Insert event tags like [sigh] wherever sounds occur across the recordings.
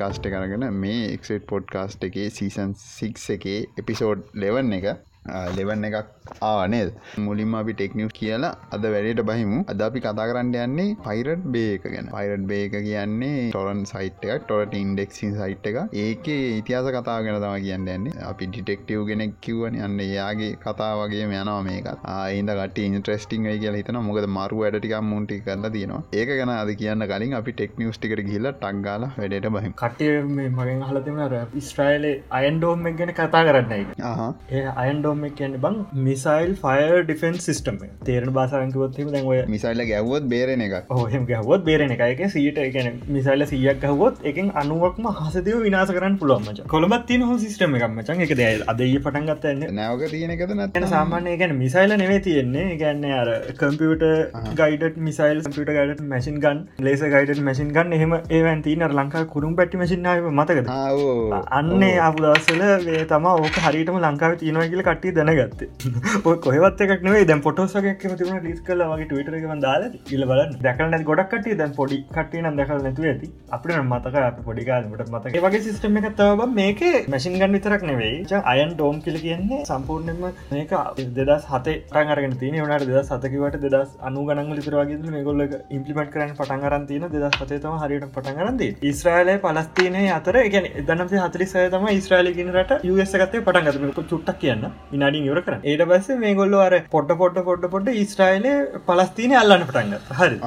අදත්තා podcast කරගෙන මේ එක්ට පොඩ්කාස්ට් එකේ සීසන් සික් එකේ එපිසෝඩ් ලෙවන්න එක ලෙවන්න එකක් ආනේද මුලින්ම අපි ටෙක්නිියස් කියලා අද වැඩට බහිමු. අද අපි කතා කරන්න යන්නේ පයිරට් බේක ගැන. පයිරට් බේක කියන්නේ ටොරන් සයිට් එක ටොරට ඉන්ඩෙක්සින් සයිට් එක ඒක ඉතිහාස කතා ගැන තම කියන්න යන්නේ. අපි ඩිටෙක්ටව් ගෙනෙක් කිව්වන යන්න යාගේ කතා වගේ යනවා මේකත්. ආයින්ද කට ඉන්ට්‍රස්ටිං කියලා හිතන මොකද මරු වැඩටික මුන්ටි කරන්න තියෙනවා. ඒක ගැන අද කියන්න කලින් අපි ටෙක්නිියස් ටිකට ගිල්ල ටක්ගාල වැඩට බහිම. කටය මගෙන් හලතිම ස්ට්‍රයිලේ අයන්ඩෝම් ගැන කතා කරන්නයි ඒ අයන්ඩෝම් කියන්න බං මිස් මිසයිල් ෆයිර් ඩිෆෙන්ස් සිිටම තේරන බාසරංකවත්ම දැන්ව මිසයිල්ල ගැවොත් බේරෙන එක හම ගැහවොත් බේරෙන එක සීට එකන මිසයිල්ල සියක් ගහවොත් එකෙන් අනුවක්ම හසතිව විනාස කරන්න පුළුවන්මච කොළබත් තින හෝ සිස්ටම එකක්මචන් එක ද අදය පටන්ගත්තන්න නැවක තියෙන එකද නැන සාමානය ගැන මිසයිල නෙවේ තියෙන්නේ. ගැන්න අර කම්පියට ගයිඩ මිසයිල් පිට ගඩ machine gun laser guided machine ගන්න එහෙම ඒවන් තින ලංකා කරුම් පැටි මසිනාව මතකද? අන්නේ අපදසල වේ තම ඕක හරිටම ලංකාව තියෙනවා කියල කට්ටි දැනගත්තේ. කොහවත් එකක් නේ දැ පොටෝසක් තිබුණ ලිස් කල වගේ ටවිටර එක දාල ඉල බල දැකල ගොඩක්ට දැන් පොඩි කටන දැකල නැතු ඇති. අපට මතක පොඩිකාලට මතක වගේ සිස්ටම එක තව මේක මැසින් ගන් විතරක් නෙවෙයි. අයන් ටෝම් කියල කියන්නේ සම්පූර්ණයම මේක දෙදස් හතේ ටන්ගරගෙන තින වනට දෙදස් සතකිවට දෙදස් අනු ගනන් ලිතරවාගේ මේගොල්ල ඉම්පලිමට කරන පටන්ගරන් තින දෙදස් පතේතම හරියට පටන්ගරන්ද ඉස්්‍රයිලය පලස්තිනය අතර එක දනසේ හතලි සයතම ඉස්්‍රයිලි නට යස ගතේ පටන්ගත චුට්ටක් කියන්න. විනාඩි යවර කර ඒට පස්ස මේගොල්ල අර පොට පොට පොට පොට ඉස්ට්‍රයිලේ පලස්තින අල්ලන්න පටන්ග හරි.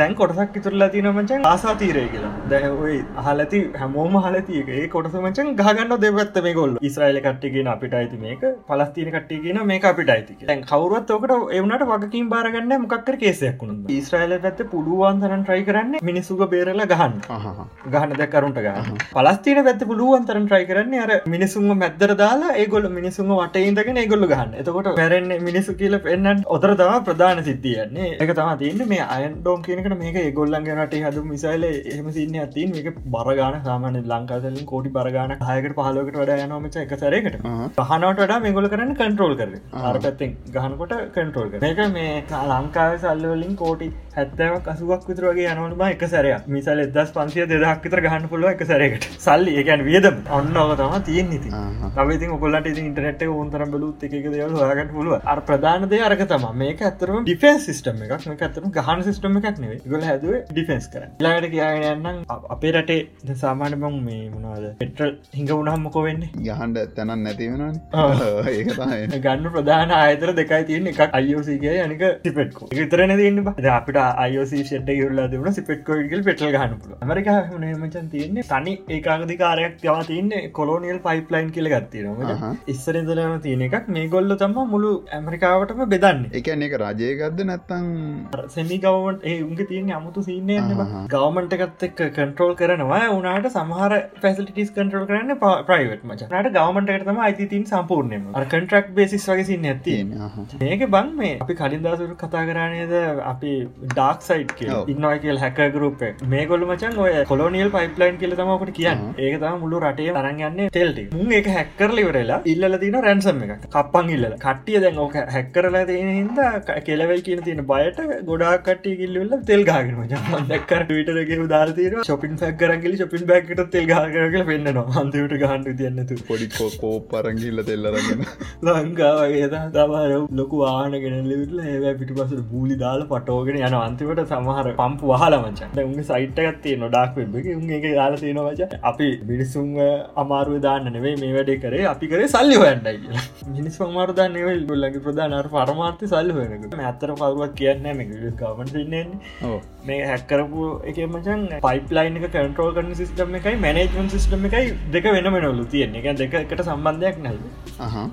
දැන් කොටසක් ඉතුරලා තින මචන් ආසා තීරය කියලා. දැයි හලති හැමෝම හලතියක ඒ කොටස මචන් ගහගන්න දෙවත්ත මේ ගොල්ල ඉස්රයිල කට්ටිගෙන අපිට අයිති මේක. පලස්තින කට්ටිගෙන මේ අපිට අයිති දැන් කවරුවත් ඕකට එවනට වගකින් බාරගන්න මොකක්කර කේසයක් වුණු ඉස්රයිල පැත්ත පුළුවන් තරන් ට්‍රයි කරන්න මිනිසුක බේරල ගහන්න. ගහන දැකරුන්ට ගන්න පලස්තින පැත්ත පුළුවන් තරන් ට්‍රයි කරන්න අර මිනිසුන්ම මැද්දර දාලා ඒගොල්ල මිනිසුන්ම වටයින්දගෙන ඒගොල්ල ගහන්න. එතකොට පැරෙන්නේ මිනිසු කියල පෙන්න්න ඔතර තම ප්‍රධාන සිද්ධියන්නේ එක තම තියන්න. මේ අයන්ඩෝම් කියනකට මේක ගොල්ලන්ගනට හදු මිසයිල එහම සින්න ඇතින් මේක බරගාන සාමාන ලංකාසලින් කෝටි බරගාන හයකට පහලකට වඩ යනොමච එක සරයකට පහනට වඩා මේගොල කරන්න කන්ට්‍රෝල් කර ආරපැත්තෙන් ගහනකොට කන්ට්‍රෝල් කර මේක මේ ලංකාව සල්ලවලින් කෝටි හැත්තවක් අසුවක් විතර වගේ යනවන බා එක සරය මිසල් එදස් පන්සිය දෙදක් විතර ගහන්න පුළුව එක සරයකට සල්ලි එකන් වියදම්. ඔන්න ඔක තම තියෙන් නති තවති ඔකොල්ලට ඉන්ටනෙට් උන්තර බලුත් එක දෙවල් හගට පුළුව අර ප්‍රධානදය අරක තම මේක ඇතරම ඩිෆෙන්ස් සිස්ටම එකක්. ඇතරම ගහන සිස්ටම එකක් නෙවේ ගොල හැදුව ඩිෆෙන්ස් කර ලාට කියන්න අපේ රටේ සාමාන්‍ය බං මේ මොනවාද පෙටල් හිඟ උනහම්මකෝ වෙන්නේ? ගහන්ඩ තැනන් නැතිවෙන ගන්න ප්‍රධාන අයතර දෙකයි තියන්න. එකක් අයෝසිකය යනික සිපෙට්කෝ විතරන තියන්න බ. අපිට අයෝසි ෂෙට යුරලා දෙවන සිපෙට්කෝගල් පෙටල් ගහන්න පුල මරික හමචන් තියන්නේ. තනි ඒකාගධිකාරයක් යවා තියන්නේ කොලෝනියල් පයිප්ලයින් කියල ගත්තිනවා ඉස්සරදලම තියෙන එකක්. මේ ගොල්ල තම මුළු ඇමරිකාවටම බෙදන්න. එකන එක රජයගත්ද නැත්තං සෙමි ගවට ඒ උන්ගේ තියන අමුතු සිීනය ගවමන්ට එකත් එක් කන්ට්‍රෝල් කරනවා. උනාට සමහර පැසිටිස් කන්ට්‍රෝල් කරන්න ප්‍රයිවට් මච. නට ගවමන්ට තම අයිතින් සම්පූර්ණයම කන්ට්‍රක් බේසිස් වගේ සින්න ඇතිය මේක බං මේ අපි කලින් දසුරු කතා කරන්නේද අපි ඩාක් සයිට් ඉන්නවා කියල් හැක ගරුප මේ කොල්ල මචන් ඔය කොලෝනියල් පයිප්ලයින් කියල තමකට කියන්න. ඒක තම මුළු රටේ තරගන්න තෙල්ට මුන් ඒක හැක්කරලිවරලා ඉල්ල තින රැන්සම් එක කප්පන් ඉල්ල කට්ටිය දැන් ඕක හැක්කරලා තියෙන හිද කෙලවල් කියන තියෙන බයට ගොඩා කට්ටිය කිල්ලවෙල්ල තෙල් ගාගෙන ජම දැක්කර විටරගේ දාතීර ශොපින් ැක්කරගල ශොපින් බැක්ට තෙල් ගාකරගල පෙන්න්න හන්තිවට ගහන්ඩ තියන්නතු පොඩි කෝ පරංගිල්ල තෙල්ලරගෙන ලංකාවගේ තමාර ලොකු ආනගෙන ලිවිටල ඒ පිටි පසට බූලි දාල පටෝගෙන යන අන්තිවට සමහර පම්පු වහල මචන් උන්ගේ සයිට්ගත්තේ නොඩක් වෙබ්බ උන්ගේ දාල තියෙනවච අපි මිනිසුන් අමාරුව දාන්න නෙවේ මේ වැඩේ කරේ. අපි කරේ සල්ලි හොයන්ඩයි මිනිස් අමාරුදා නෙවල් ගොල්ලගේ ප්‍රධානර පරමාර්ථය සල්ල හොයනක ඇත්තර කවරුවක් කියන්න ඉන්නන්නේ මේ හැක්කරපු එක මචන් පයිප්ලයින් එක කන්ට්‍රෝල් කරන සිස්ටම එකයි මැනේජමන් සිස්ටම එකයි දෙක වෙනමනොලු තියෙන එක දෙකට සම්බන්ධයක් නැ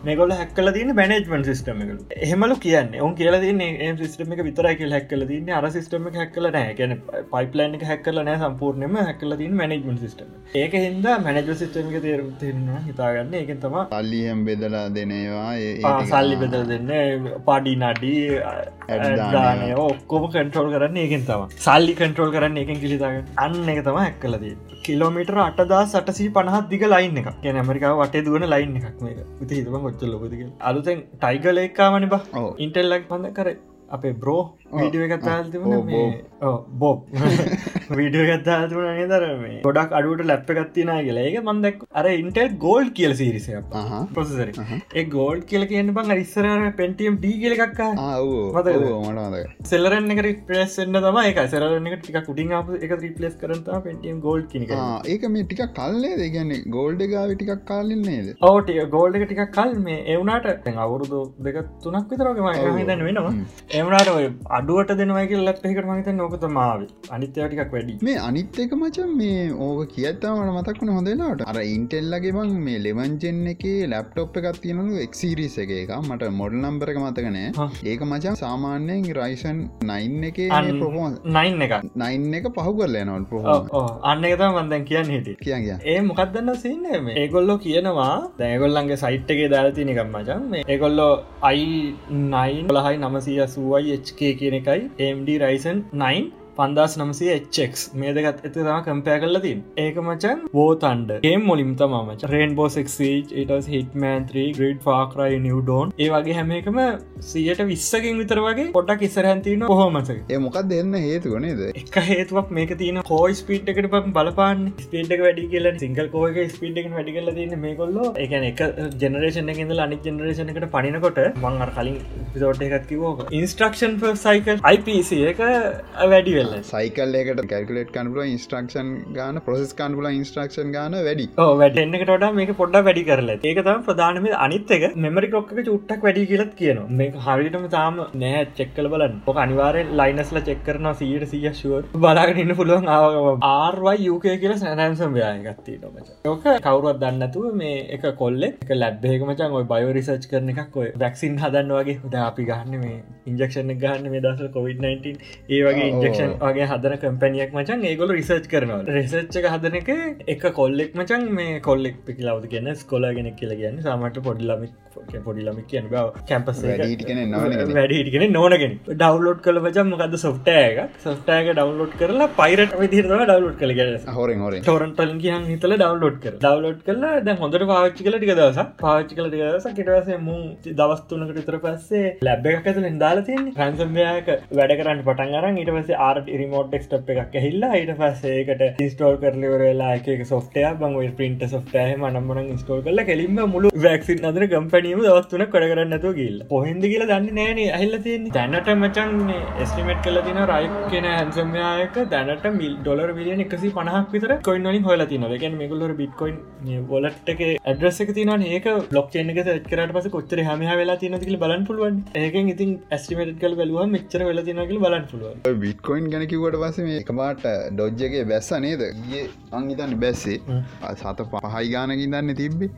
මේගොල හැක්කල තින මැනේජමන් සිස්ටම එක එහෙමලු කියන්න. ඔන් කියල ඒ සිස්ටම එක විතර කියල හැක්කල තින්න අර සිස්ටම හැක්කල නෑ ගැන පයිප්ලයින් එක හැක්කල නෑ සම්පූර්ණයම හැක්කල තින් මැනේජමන් සිස්ටම ඒක හින්ද මැනජ සිස්ටම එක තේරු තිරෙනවා හිතාගන්න. එක තම අල්ලියම් බෙදලා දෙනවා සල්ලි බෙදල් දෙන්න පඩි නඩි ඔක්කොම කන්ට්‍රෝල් කරන්න ඒකෙන් තම සල්ලි කන්ට්‍රෝල් කරන්න එකෙන් කිලිතාග අන්න එක තම හැක්කලදී කිලෝමිටර අටදා සටසී පනහත් දිග ලයින් එක ගැන ඇමරිකාව වටේ දුවන ලයින් එකක් මේක. උති හිතම ගොච්චල ලොකදක අලුතෙන් ටයිගලේකාමනි බ. ඉන්ටෙල්ලක් පඳ කර. අපේ බ්‍රෝ වීඩිය එකතාල් තිබන බෝබ්. වීඩියෝ ගත්තාතුනේ [laughs] දරම ගොඩක් අඩුවට ලැප්ප ගත්තිනා කියලා. ඒක මන්දක් අර ඉන්ටල් ගෝල්් කියල සිරිසය පොසෙසර ඒ ගෝල්් කියල කියන්න බං ඉස්සර පෙන්ටියම් ඩී කියල එකක්කා මට සෙල්ලරන්න එක රිපලෙස්න්න තම එක සරන එක ටික කුටින් එක රිපලස් කරතා පෙන්ටියම් ගෝල්් කින ඒක මේ ටික කල්ලේ දෙගන්නේ ගෝල්ඩ ගාව ටිකක් කාලන්නේද ඕටිය ගෝල්ඩ එක ටිකක් කල්. මේ එවුණට අවුරුදු දෙක තුනක් විතරගම හිතන්න වෙනවා. එමනාට ඔය අඩුවට දෙනවයි ලැප්පෙකට මහිත නොකත මාව අනිත්‍යටිකක් වැඩි මේ අනිත්‍යක මචන් මේ ඕක කියත්තාමට මතක්වන හොඳලාට අර ඉන්ටෙල්ලගේ බං මේ ලෙවන්ජෙන් එක ලැප්ටොප් එකක් තියෙනලු එක්සිරිස එක එක මට මොඩල් නම්බරක මතකනෑ ඒක මචන් සාමාන්‍යයෙන් රයිසන් නයින් එක පොහෝන් නයින් එක නයින් එක පහු කරල නොල් පොහෝ අන්න එක මන්දැන් කියන්න හිට කිය ඒ මොකක්දන්න සින්න ඒගොල්ලෝ කියනවා දැගොල්ලන්ගේ සයිට් එකේ දාල්තිනිකම් මචන් ඒගොල්ලෝ අයි නයින් ලහයි නමසීය සුවයි HK කියන එකයි MD රයිසන් 9 පන්දස් නමසේ එච්චෙක් මේ දෙකත් එත තම කම්පය කරලතින් ඒක මචන් බෝතන්ඩ ඒ මොලිම් තමාමච රේන් බෝසෙක්ේ ඉටස් හිටමන් 3 ග්‍රඩ් ෆාක්රයි නිවඩෝන් ඒ වගේ හැම එකම සියට විස්සකින් විතර වගේ පොටක් ඉස්සරහන්තින හොමස ඒ මොකක් දෙන්න හේතුවනේද එක හේතුවක් මේක තියන කෝයි ස්පීට් එකට පම් බලපාන් ස්පීට් වැඩි කියල සිංකල් කෝක ස්පීට් එක වැඩි කල තින්න මේ කොල්ල එකන එක ජනරේෂන එකඳ අනි ජනරේෂන එකට පනිනකොට මං කලින් පිසෝට් එකත් කිවෝක ඉන්ස්ට්‍රක්ෂන් සයිකල් IPC එක වැඩි වෙල්ල සයිකල් එකට කැල්කලෙට් කන්පුල ඉන්ස්ට්‍රක්ෂන් ගාන ප්‍රසෙස් කන්පුල ඉන්ස්ට්‍රක්ෂන් ගාන වැඩි. වැඩෙන්න්නකට මේක පොඩ්ඩ වැඩි කරල ඒක තම ප්‍රධානම අනිත් එක. මෙමරි කොක්ක චුට්ටක් වැඩි කියලත් කියන මේ හරිටම තාම නෑ චෙක්කල බලන් ඕක අනිවාරෙන් ලයිනස්ල චෙක්කරන සීට සිය ශුව බලාගෙන ඉන්න පුළුවන් ආර්වයි යුකය කියල සැනන්සම් ව්‍යයගත්ති නොමච ඕක කවරුවත් දන්නතුව මේ එක කොල්ල එක ලැබ්බේක මචන් ඔය බයෝ රිසර්ච් කරන එකක් ඔය වැක්සින් හදන්න වගේ. හොද අපි ගන්න මේ ඉන්ජක්ෂණ ගන්න මේ දස කොවිD-19 ඒ වගේ ඉන්ජක්ෂන් වගේ හදන කම්පැනියක් මචන් ඒගොල රිසර්ච් කරනවා රිසර්ච්චක හදන එක එක කොල්ලෙක් මචන් මේ කොල්ලෙක් පිකිලාවද කියන්න ස්කොලාගෙනෙක් කියල කියන්න සමට පොඩිලමික් පොඩිලමික් කියන බව කැම්පස් වැඩිටිගෙන නොනගෙන ඩවලෝඩ් කළ වචන් මොකද සොෆ්ටෑක සොෆ්ටෑක ඩවලෝඩ් කරලා පයිරට විදිරව ඩවලෝඩ් කළ හොර හොර ටොරන්ටලින් කියන් හිතල ඩවලෝඩ් කර ඩවලෝඩ් කරලා දැ හොඳට පාච්චි කල ටික දවස පාච්චි කල දවස කිටවසේ මු දවස්තුනකට විතර පස්සේ ලැබ් එකක් ඇතුල දාලා තියන්නේ. රැන්සම්යක වැඩ කරන්න පටන් අරන් ඊට පස්සේ ආරට රිමෝට් ෙක්ස්ටප් එකක් ඇහිල්ලා ඊට පස්සේකට ඉස්ටෝල් කරලිවරලා එක සොෆ්ටය බං පින්ට සොෆ්ටය මනම්මන ස්ටෝල් කල කෙලින්ම මුළු වැක්සින් අදර කම්පනීම දවස්තුන කර කරන්නතු ගිල් පොහින්ද කියල දන්න නෑන ඇහිල්ල තින් දැනට මචන් ස්ටිමට් කල තින රයික් කියෙන හැන්සම්යායක දැනට මිල් ඩොලර් විලියන එකසි පනහක් විතර කොයින් වලින් හොල තින එකන් මෙගුලර බිට්කොයින් වොලට් එක ඇඩ්‍රස් එක තින ඒක බ්ලොක් එක කරට පස කොච්චර හම වෙලා තින කියල බලන් පුළුවන්. ඒකෙන් ඉතින් ඇස්ටිමට කල් බලුව මෙච්චර වෙලා තිනකල බලන් පුළුව බිට්කොයින් ගැනකිවට පස මේ එකමාට ඩොජ්ජගේ බැස්ස නේද? ඒ අංගිතන්න බැස්සේ. සත පහයි ගානකින් දන්න තිබ්බේ.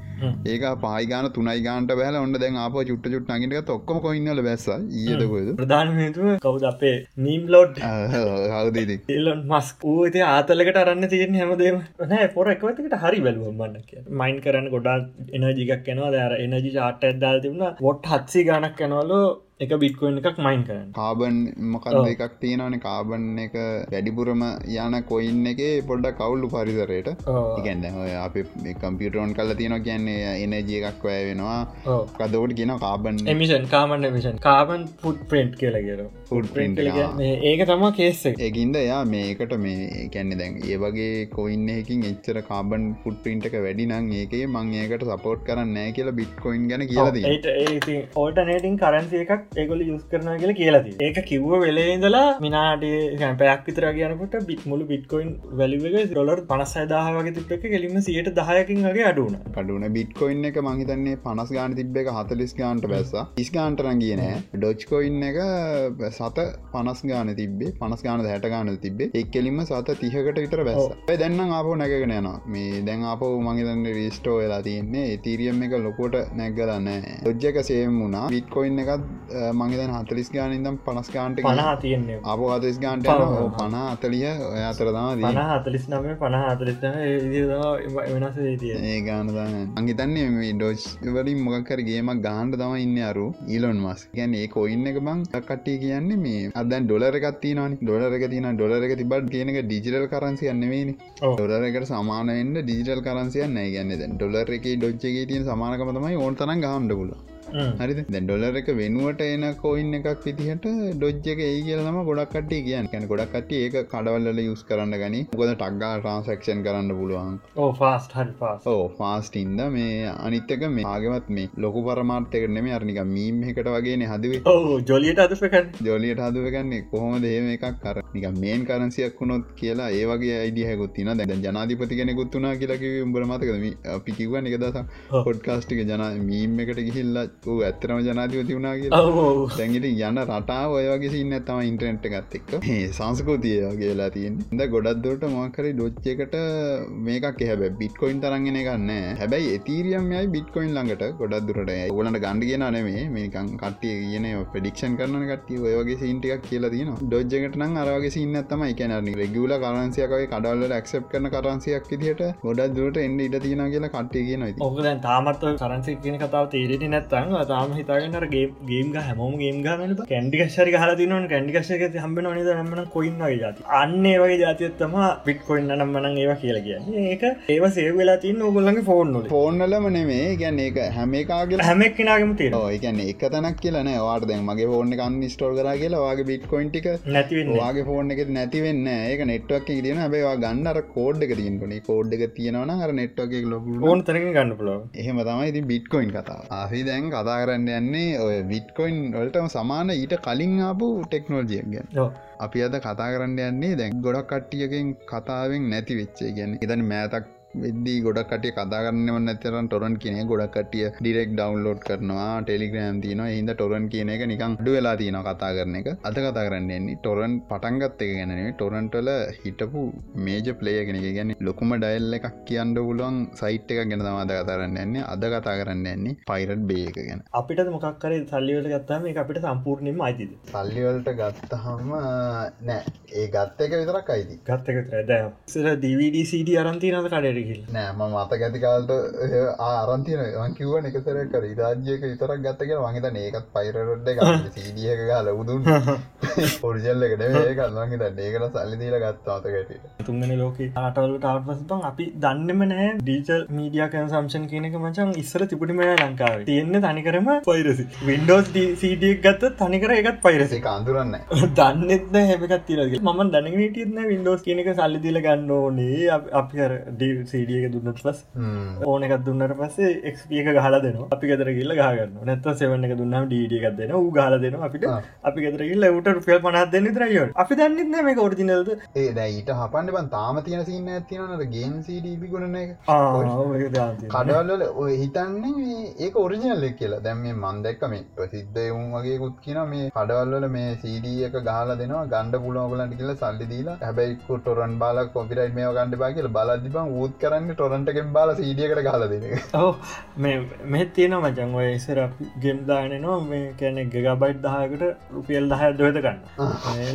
ඒක පහයිගාන තුනයි ගාන්ට බැල ඔන්න දැන් අප චුට්ට චුට් අගිට ඔක්කොම කොයින්නල බැස්ස. ඒදකොද ප්‍රධාන හේතුව කවුද අපේ නීම් ලෝඩ් හවදීද එල්ලොන් මස්ක් ඌති ආතලකට අරන්න තියෙන හැමදේම. නෑ පොර එකවතකට හරි බැලුවම්බන්න කිය මයින් කරන්න ගොඩා එනජිකක් කෙනවා දර එනජි චාට ඇදදාල් තිබුණ. වොට් හත්සි ගණක් කැනවලු එක බිට්කොයින් එකක් මයින් කරන්න. කාබන් මොකද එකක් තියෙනවන? කාබන් එක වැඩිපුරම යන කොයින් එක පොඩ්ඩ කවුල්ලු පරිසරයට. ඉගැන්න අප කම්පියටරෝන් කල තියෙන කියන්නේ එනජිය එකක් වැය වෙනවා. කදවට කියන කාබන්. එමිෂන් කාමන් මිෂන් කාබන් පුට් ප්‍රෙන්ට් කියලගර පුඩ් ප්‍රෙන්ට් ඒක තම කේස ඒකින්ද යා මේකට මේ කැන්න දැන් ඒ වගේ කොයින්න එකින් එච්චර කාබන් පුට් පින්ට එක වැඩි නං ඒකේ මං ඒකට සපෝට් කරන්න කියලා බිට්කොයින් ගැන කියලද ඕටනේටින් කරන්සිය එකක් ඒගොල යුස් කරන කියල කියලති ඒක කිව්ව වෙලේඉදලා මිනාට පැයක් විතර කියනකොට බිත් මුළු බිට්කොයින් වැලිවගේ රොලර් පනස්සයිදාහ වගේ තිබ එක කෙලිම සියට දහයකින් වගේ අඩුන පඩුන බිට්කොයින් එක මහිතන්නේ පනස් ගාන තිබ්බ එක හතලිස් ගාන්ට බැස්ස. ඉස්ගාන්ටරන් කියන ඩොච්කොයින් එක සත පනස් ගාන තිබේ පනස් ගාන හැට ගාන තිබේ එක් කෙලින්ම සත තිහකට විතර බැස්ස දැන්න ආපෝ නැගෙන යන මේ දැන් අප මගේතන්න රිස්ටෝ වෙලා තියන්නේ තීරියම් එක ලොකොට නැගලන්න ොජ්ජක සේම් වුණා. බිට්කොයින් එකත් මගේ හතලිස් ගානින්දම් පනස් ගාන්ට පනා තියන්නේ. අප හතලිස් ගාන්ට පන අතලිය ඔය අතරදම පන හතලිස් නම පන හතලිස් වෙනස ඒ ගානදන්න අංගිතන්නේ මේ ඩෝච් වලින් මොකක්කර ගේමක් ගහන්ඩ තම ඉන්න අරු. ඊලොන් මස් ගැන ඒ කොයින්න එක බං කට්ටිය කියන්නේ මේ අදන් ඩොලර එකත්ති නන ඩොලරක තින ඩොලර එක තිබට කියනක ඩිජිටල් කරන්සිය අන්නවෙනි ඩොලරකට සමානවෙන්න ඩිජිටල් කරන්සියන්න ගැන්න ඩොලර එක ඩොච්චගේ තියන සමානකම තමයි ඕන් තරන් ගහන්ඩ පුල හරි දැ ඩොලර එක වෙනුවට එන කොයින් එකක් විදිහට ඩොජ්ජ එක ඒ කියලම ගොඩක් කටේ කියන්න. කැන ගොඩක් කට ඒක කඩවල්ල යුස් කරන්න ගනි. ගොද ටක්ගා ට්‍රන්සක්ෂන් කරන්න පුළුවන්. ඕ ෆාස්ට හරි පාස් ඕ ෆාස්ටින්ද මේ අනිත්තක මේ ආගමත් මේ ලොකු පරමාර්ථයක නෙම අරනික මීම් එකට වගේ හදවේ. ඕ ජොලියට අදපකන්න ජොලියට හදුවගන්නේ කොහොම දේම එකක් කර නික මේන් කරන්සියක් වුණොත් කියලා ඒවගේ අයිඩියහකුත් තින දැ ජනාධිපති කෙනෙකුත් වනා කියලක උඹර මතකද? අපි කිව එක දස පොඩ්කාස්ටික ජන මීම් එකට ගිහිල්ල ඌ ඇත්තරම ජනාධිපති වුණා කියලා. දැඟට යන රටා ඔයගේ සින්න තම ඉන්ටරනෙට් ගත් එක්ක. සංස්කෘතිය කියලා තියෙන් ද ගොඩක්දට මොකරි ඩොච්චකට මේකක් හැබ බිට්කොයින් තරගෙන ගන්න හැබැයි එතීරියම්යයි බිට්කොයින් ළඟට ගොඩක් දුරට ගොලට ගණඩ කියෙන නෙමේ. මේකන් කට්ටිය කියන පඩික්ෂන් කරන කට්ටිය ඔයගේ සින්ටික් කියලා තින ඩොජ්ජකට නම් අරගේ සින්න තම එකනරනි රෙගුල කරන්සියකයි කඩල්ල ක්සප් කරන කරන්සියක් විදිහට ගොඩක් දුරට එන්න ඉට තියෙන කියලා කට්ටිය කියන ඔකද තාමත් කරන්සි කියන කතාව තේරෙන නැත්තන් තාම හිතාගන්නර ගේම් හම ගේම් ගන කැන්ඩිකශරි හල තින කැන්ඩිකශක හම්බ නද? නම්මන කොයින්ගේ ජාති අන්නේ වගේ ජාතියත්තම පිට්කොයින්න නම්මන ඒවා කියලා කිය ඒක ඒව සේ වෙලා තින් ඔගොල්ලගේ ෆෝන් ෆෝන්නලම නෙමේ ගැන ඒක හැම එකගේ හැමක් කෙනගම තේ ඒකන එක තැනක් කියලන වාට දැන් මගේ ෆෝර්න කන්න ස්ටෝල් කර කියලා වගේ බිට්කොයින්ටික නැතිවගේ ෆෝර්න එක නැතිවෙන්න ඒක නෙට්වක් තියන හැබේවා ගන්නර කෝඩ් එක තියන්ටනේ කෝඩ් එක තියෙනවන හර නෙට්වක් ලොක ඕන තරක ගන්න පුල එහෙම තමයි ඉති බිට්කොයින් කතා ආහි දැන් කතා කරන්න යන්නේ ඔය බිට්කොයින් වලටම සමාන ඊට කලින් ආපු ටෙක්නෝජියක් ගැන. අපි අද කතා කරන්න යන්නේ දැන් ගොඩක් කට්ටියකින් කතාවෙන් නැති වෙච්චේ ගැන. ඉතන මෑතක් වෙද්දී ගොඩක් කටිය කතාගන්නවන්න ඇතරන් ටොරන් කියන ගොඩක් කටිය ඩිරෙක් ඩවන්ලෝඩ් කරනවා ටෙලිග්‍රෑම් තින හිද ටොරන් කියන එක නිකං ඩු වෙලා තියන කතා කරන එක. අද කතා කරන්නන්නේ ටොරන් පටන්ගත් එක ගැනේ ටොරන්ටල හිටපු මේජ පලේගෙන එක ගැන ලොකුම ඩයිල් එකක් කියන්න පුලුවන් සයිට් එක ගැන තමාද කතාරන්න එන්නේ අද කතා කරන්න එන්නේ පයිරට් බේ එක ගැන. අපිට මොකක්කර සල්ලිවල ගත්තම එක අපිට සම්පූර්ණයම අයිතිද? සල්ලිවලට ගත්තහම නෑ. ඒ ගත්ත එක විතරක් අයිති ගත්තක ද සර DVD CD අරන්තිනද කඩට ගිල් නෑම මත ගැතිකාලට ආරන්තින කිව්ව එකතර කර. රාජ්‍යක විතරක් ගත්තක වහිත ඒකත් පයිරට්ඩ සීඩියක ගල උදුන්. [laughs] පොරිජල්ල එකට ඒකත්. වහිත ඒකට සල්ලිදීල ගත්තාත ගැට තුන්ගන ලෝක ආටවල ටවට පසපන් අපි දන්නම නෑ ඩීචල් මීඩිය කන් සම්ෂන් කියනක මචන් ඉස්සර තිපුටිම ලංකාව. තියෙන්න තනිකරම පයිරසි වින්ඩෝස් සීඩියක් ගත්ත තනිකර එකත් පයිරසි අඳුරන්න [laughs] දන්නෙත්න හැමකත් තිරගේ ම දැනගටන්න වින්ඩෝස් කියනක සල්ලිදිල ගන්න ඕනේ. අපි කර ඩීසිඩියක දුන්නට පස් ඕන එකත් දුන්නට පස්සේ එක්පියක ගහල දෙන අපි ගෙතර ගිල්ල ගහගන්න නැත සෙවන්න එක දුන්නම් ඩීඩියකක් දෙන ගහල දෙන අපිට. අපි ගෙතර ගිල්ල ට රුපියල් පනත් දෙන්න තරය අපි දන්නෙත්න මේ ෝරිිනල්ද ඒ දැයිට හපන්න බන් තාම තියෙන සින්න ඇතිනට ගේම් සිඩිපි ගුණ එක. කඩවල්ල ඔය හිතන්නේ ඒක ඔරිජිනල්ල කියලා. දැම් මේ මන්දැක්ක මේ ප්‍රසිද්ධ එවුන් වගේ කුත් කියන මේ කඩවල්ල මේ සීඩිය එක ගහල දෙනවා. ගණඩ පුලෝගලන්ට කියල සල්ලි දීලා. හැබැයි ටොරන් බාල කොපිරයි මේ ගණඩ බා කියල බලදිබන් ූත් කරන්න ටොරන්ටකෙන් බාල සීඩියකට කාල දෙන ඕ මෙ තියෙන මචන් ඔය ඉසර ගෙම් දානනවා මේ කැනෙ ගෙගබයිට් දහයකට රුපියල් දහය දොයත ගන්න.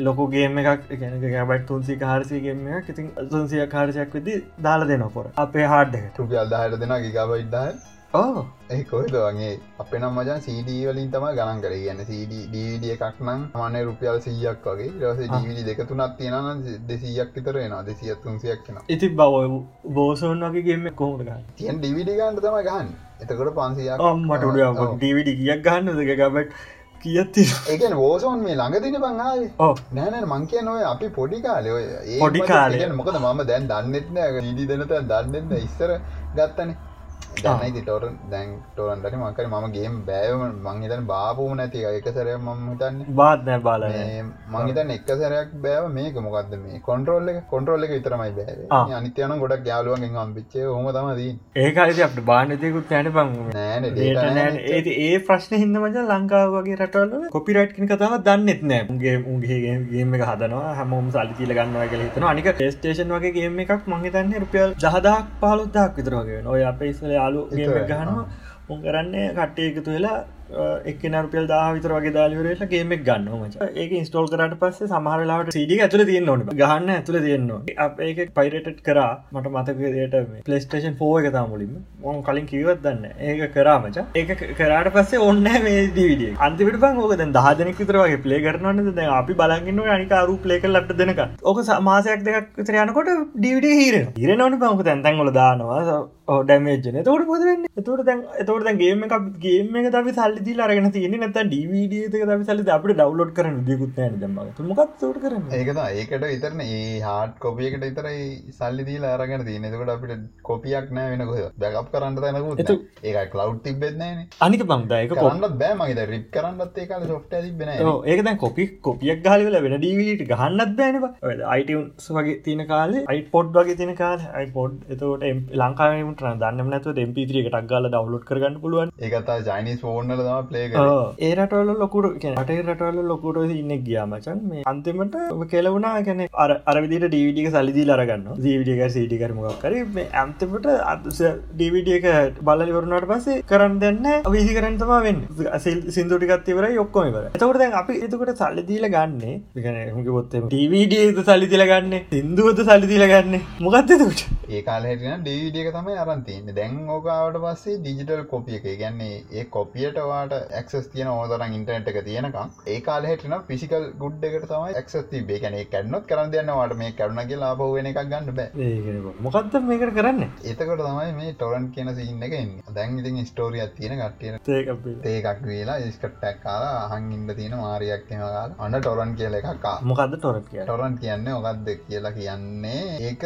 ලොකුගේම එකක් ගැන ගැබයිට් තුන්සි කාරසිගේම ඉතින් තුන්සිය කාරසයක් විදි දාලා දෙන පොර. අපේ හාඩ්ඩකට රුපියල් දහයට දෙෙන ගිගබයිට්දාය ඕ ඒ කොයිද වගේ? අප නම් මජන් CD වලින් තම ගණන් කර. ගන්න CD එකක් නම් මන රුපියල් සීයක් වගේ. රස DVD දෙක තුනත් තියෙන දෙසීයක් විතරෙන දෙසියත් තුන්සියක් කෙන ඉති බව බෝසෝන් වගේ ගේම කොහට තියන් DVD ගන්නට තම ගහන් එතකොට පන්සියක් අම්මට DVD කියක් ගන්න දෙකබට කියත්ති ඒකන ෝසෝන් මේ ළඟ තින බංආය නෑන මංකය නොය අපි පොඩි කාලය ඔය පොඩි කාලය මොකද මම දැන් දන්නෙත්නෑ ඩීඩි දෙනත දන්නෙන්න ඉස්සර ගත්තනේ දැනයි ටොරන් දැන් ටොරන්ට මකර ම ගේ බෑවම මංහිතන බාපූම නැති එක සරය මම හිතන්න. බාත් නෑ බාල මංහිතන් එක් සරයක් බෑව මේක මොකක්ද මේ කොන්ටරෝල්ල කොන්ටරෝල්ල එක විතරමයි බෑ අනිත්‍යයන ගොඩක් යාලුවන්ගෙන් අම්පිච්චේ හොම තමදී ඒකාලති අපට බානතයකුත් යන පං ඒ ප්‍රශ්න හිද මච ලංකාවගේ රටවල කොපිරයිට් කන කතාව දන්නෙත් නෑ. උගේ උගේගේම එක හදනවා හැමෝම සල්ලිතිල ගන්නවා කල හිතන අනික ටේස්ටේෂන් වගේ ගේම එකක් මහිතන්න රුපියල් ජහදක් පාලුත්දක් විතරගේ ඔය අප ඉස්සල යාලු ගහනවා. උන් කරන්නේ? කට්ටය එකතු වෙලා එක් නරපියල් දා විතර වගේ දාලිවරට ගේමක් ගන්න මච ඒක ඉස්ටෝල් කරට පස්ස සමහරලාට සිඩි ඇතුල තියන්න ඕන ගහන්න ඇතුල තියෙන්නවා අප ඒක පයිරට් කර. මට මතකයට පලස්ටේෂන් ෆෝ එක තාමුලින් මොන් කලින් කිවත් දන්න ඒක කරාමච ඒක කරට පස්සේ ඔන්න මේ දවිඩිය අන්තිවිට බං ඕක. දහදනෙක් විතර වගේ පලේ කරනවන්න ද අපි බලගන්න අනිකාරු පලේක ලට දෙනක ඕක මාසයක් දෙකක් විතර යනකොට ඩිවිඩ හිර හිරනවන පංක තැන්තැන්ගොල දානවා. ඩමේජන තවට පොදවෙන්න එතුට දැන් එතවට දැන් ගේම එකක් ගේම එක අපි සල්ලි සල්ලි අරගෙන තියෙන නැත ඩීවඩක ද සල්ලි අපට ඩවලෝඩ් කරන දිකුත්න දම මොකත් ට කරන ඒකත ඒකට විතරන. ඒ හාට් කොපියකට විතරයි සල්ලි දීල අරගෙන තිය නකට අපිට කොපියක් නෑ වෙනකො බැකප් කරන්න තැනකුත් ඒක කලව් තිබෙත්නෑන අනික බංදායක කොන්නත් බෑමගේ රිප් කරන්නත් ඒකාල සොෆ්ට තිබෙන ඒකද කොපි කොපියක් ගහලල වෙන ඩීවිට ගහන්නත් බෑනවා අයිටස් වගේ තියන කාලේ අයිපොඩ් වගේ තින කාල අයිපොඩ් එතවට ලංකාවමට දන්න නතු දෙම්පිත්‍රිය එකටක් ගල ඩවලෝඩ් කරගන්න පුළුවන්. ඒකතා ජයිනිස් ෆෝර්නල පලේ ඒරටවල ලොකුට රටේ රටවල ලොකුට ඉන්න ගියාමචන් මේ අන්තිමට කෙලවුණා ගැන අර අරවිදිට ඩීවිඩික සලිදී ලරගන්න ජීවිඩික සීටිකර මොක්කර ඇන්තමට අදස ඩීවිඩියක බලලිවරුණට පස්සේ කරන්න දෙන්න විසි කරන්තම වෙන්න. සිින්දුටිකත්තිවර යොක්කොම එතකට දැන් අපි එතකට සල්ලිදීල ගන්නේ ගන පොත් ඩීවිඩියද සල්ලිදිල ගන්න සිින්දුවද සල්ලිදිල ගන්න? මොකක්දකට ඒ කාලහටන ඩීවිඩියක තමයි අරන්තින්න දැන් ඕකාවට පස්සේ ඩිජිටල් කොපිය එක. ගැන්නේ ඒ කොපියට වාට ඇක්සස් තියන ඕදරන් ඉන්ටර්නට් එක තියෙනකම් ඒ කාලහෙටන පිසිකල් ගුඩ් එකට තමයි ඇක්සස් තිබේ කැනෙ කැන්නොත් කරන්න දෙන්නවාට මේ කරුණගේ ලාබ වෙන එකක් ගන්න බෑ. මොකක්ද මේකට කරන්න? එතකොට තමයි මේ ටොරන් කියන සින්න එක දැන් ඉතින් ස්ටෝරියක් තියෙන කට්ටිය ඒකක් වෙලා ස්කට්ටක් කාලා අහන් ඉන්න තියෙන මාරයක් කෙමකාල අන්න ටොරන් කියල එකක් මොකක්ද ටොරට කිය ටොරන් කියන්නේ ඔකක්ද කියලා කියන්නේ ඒක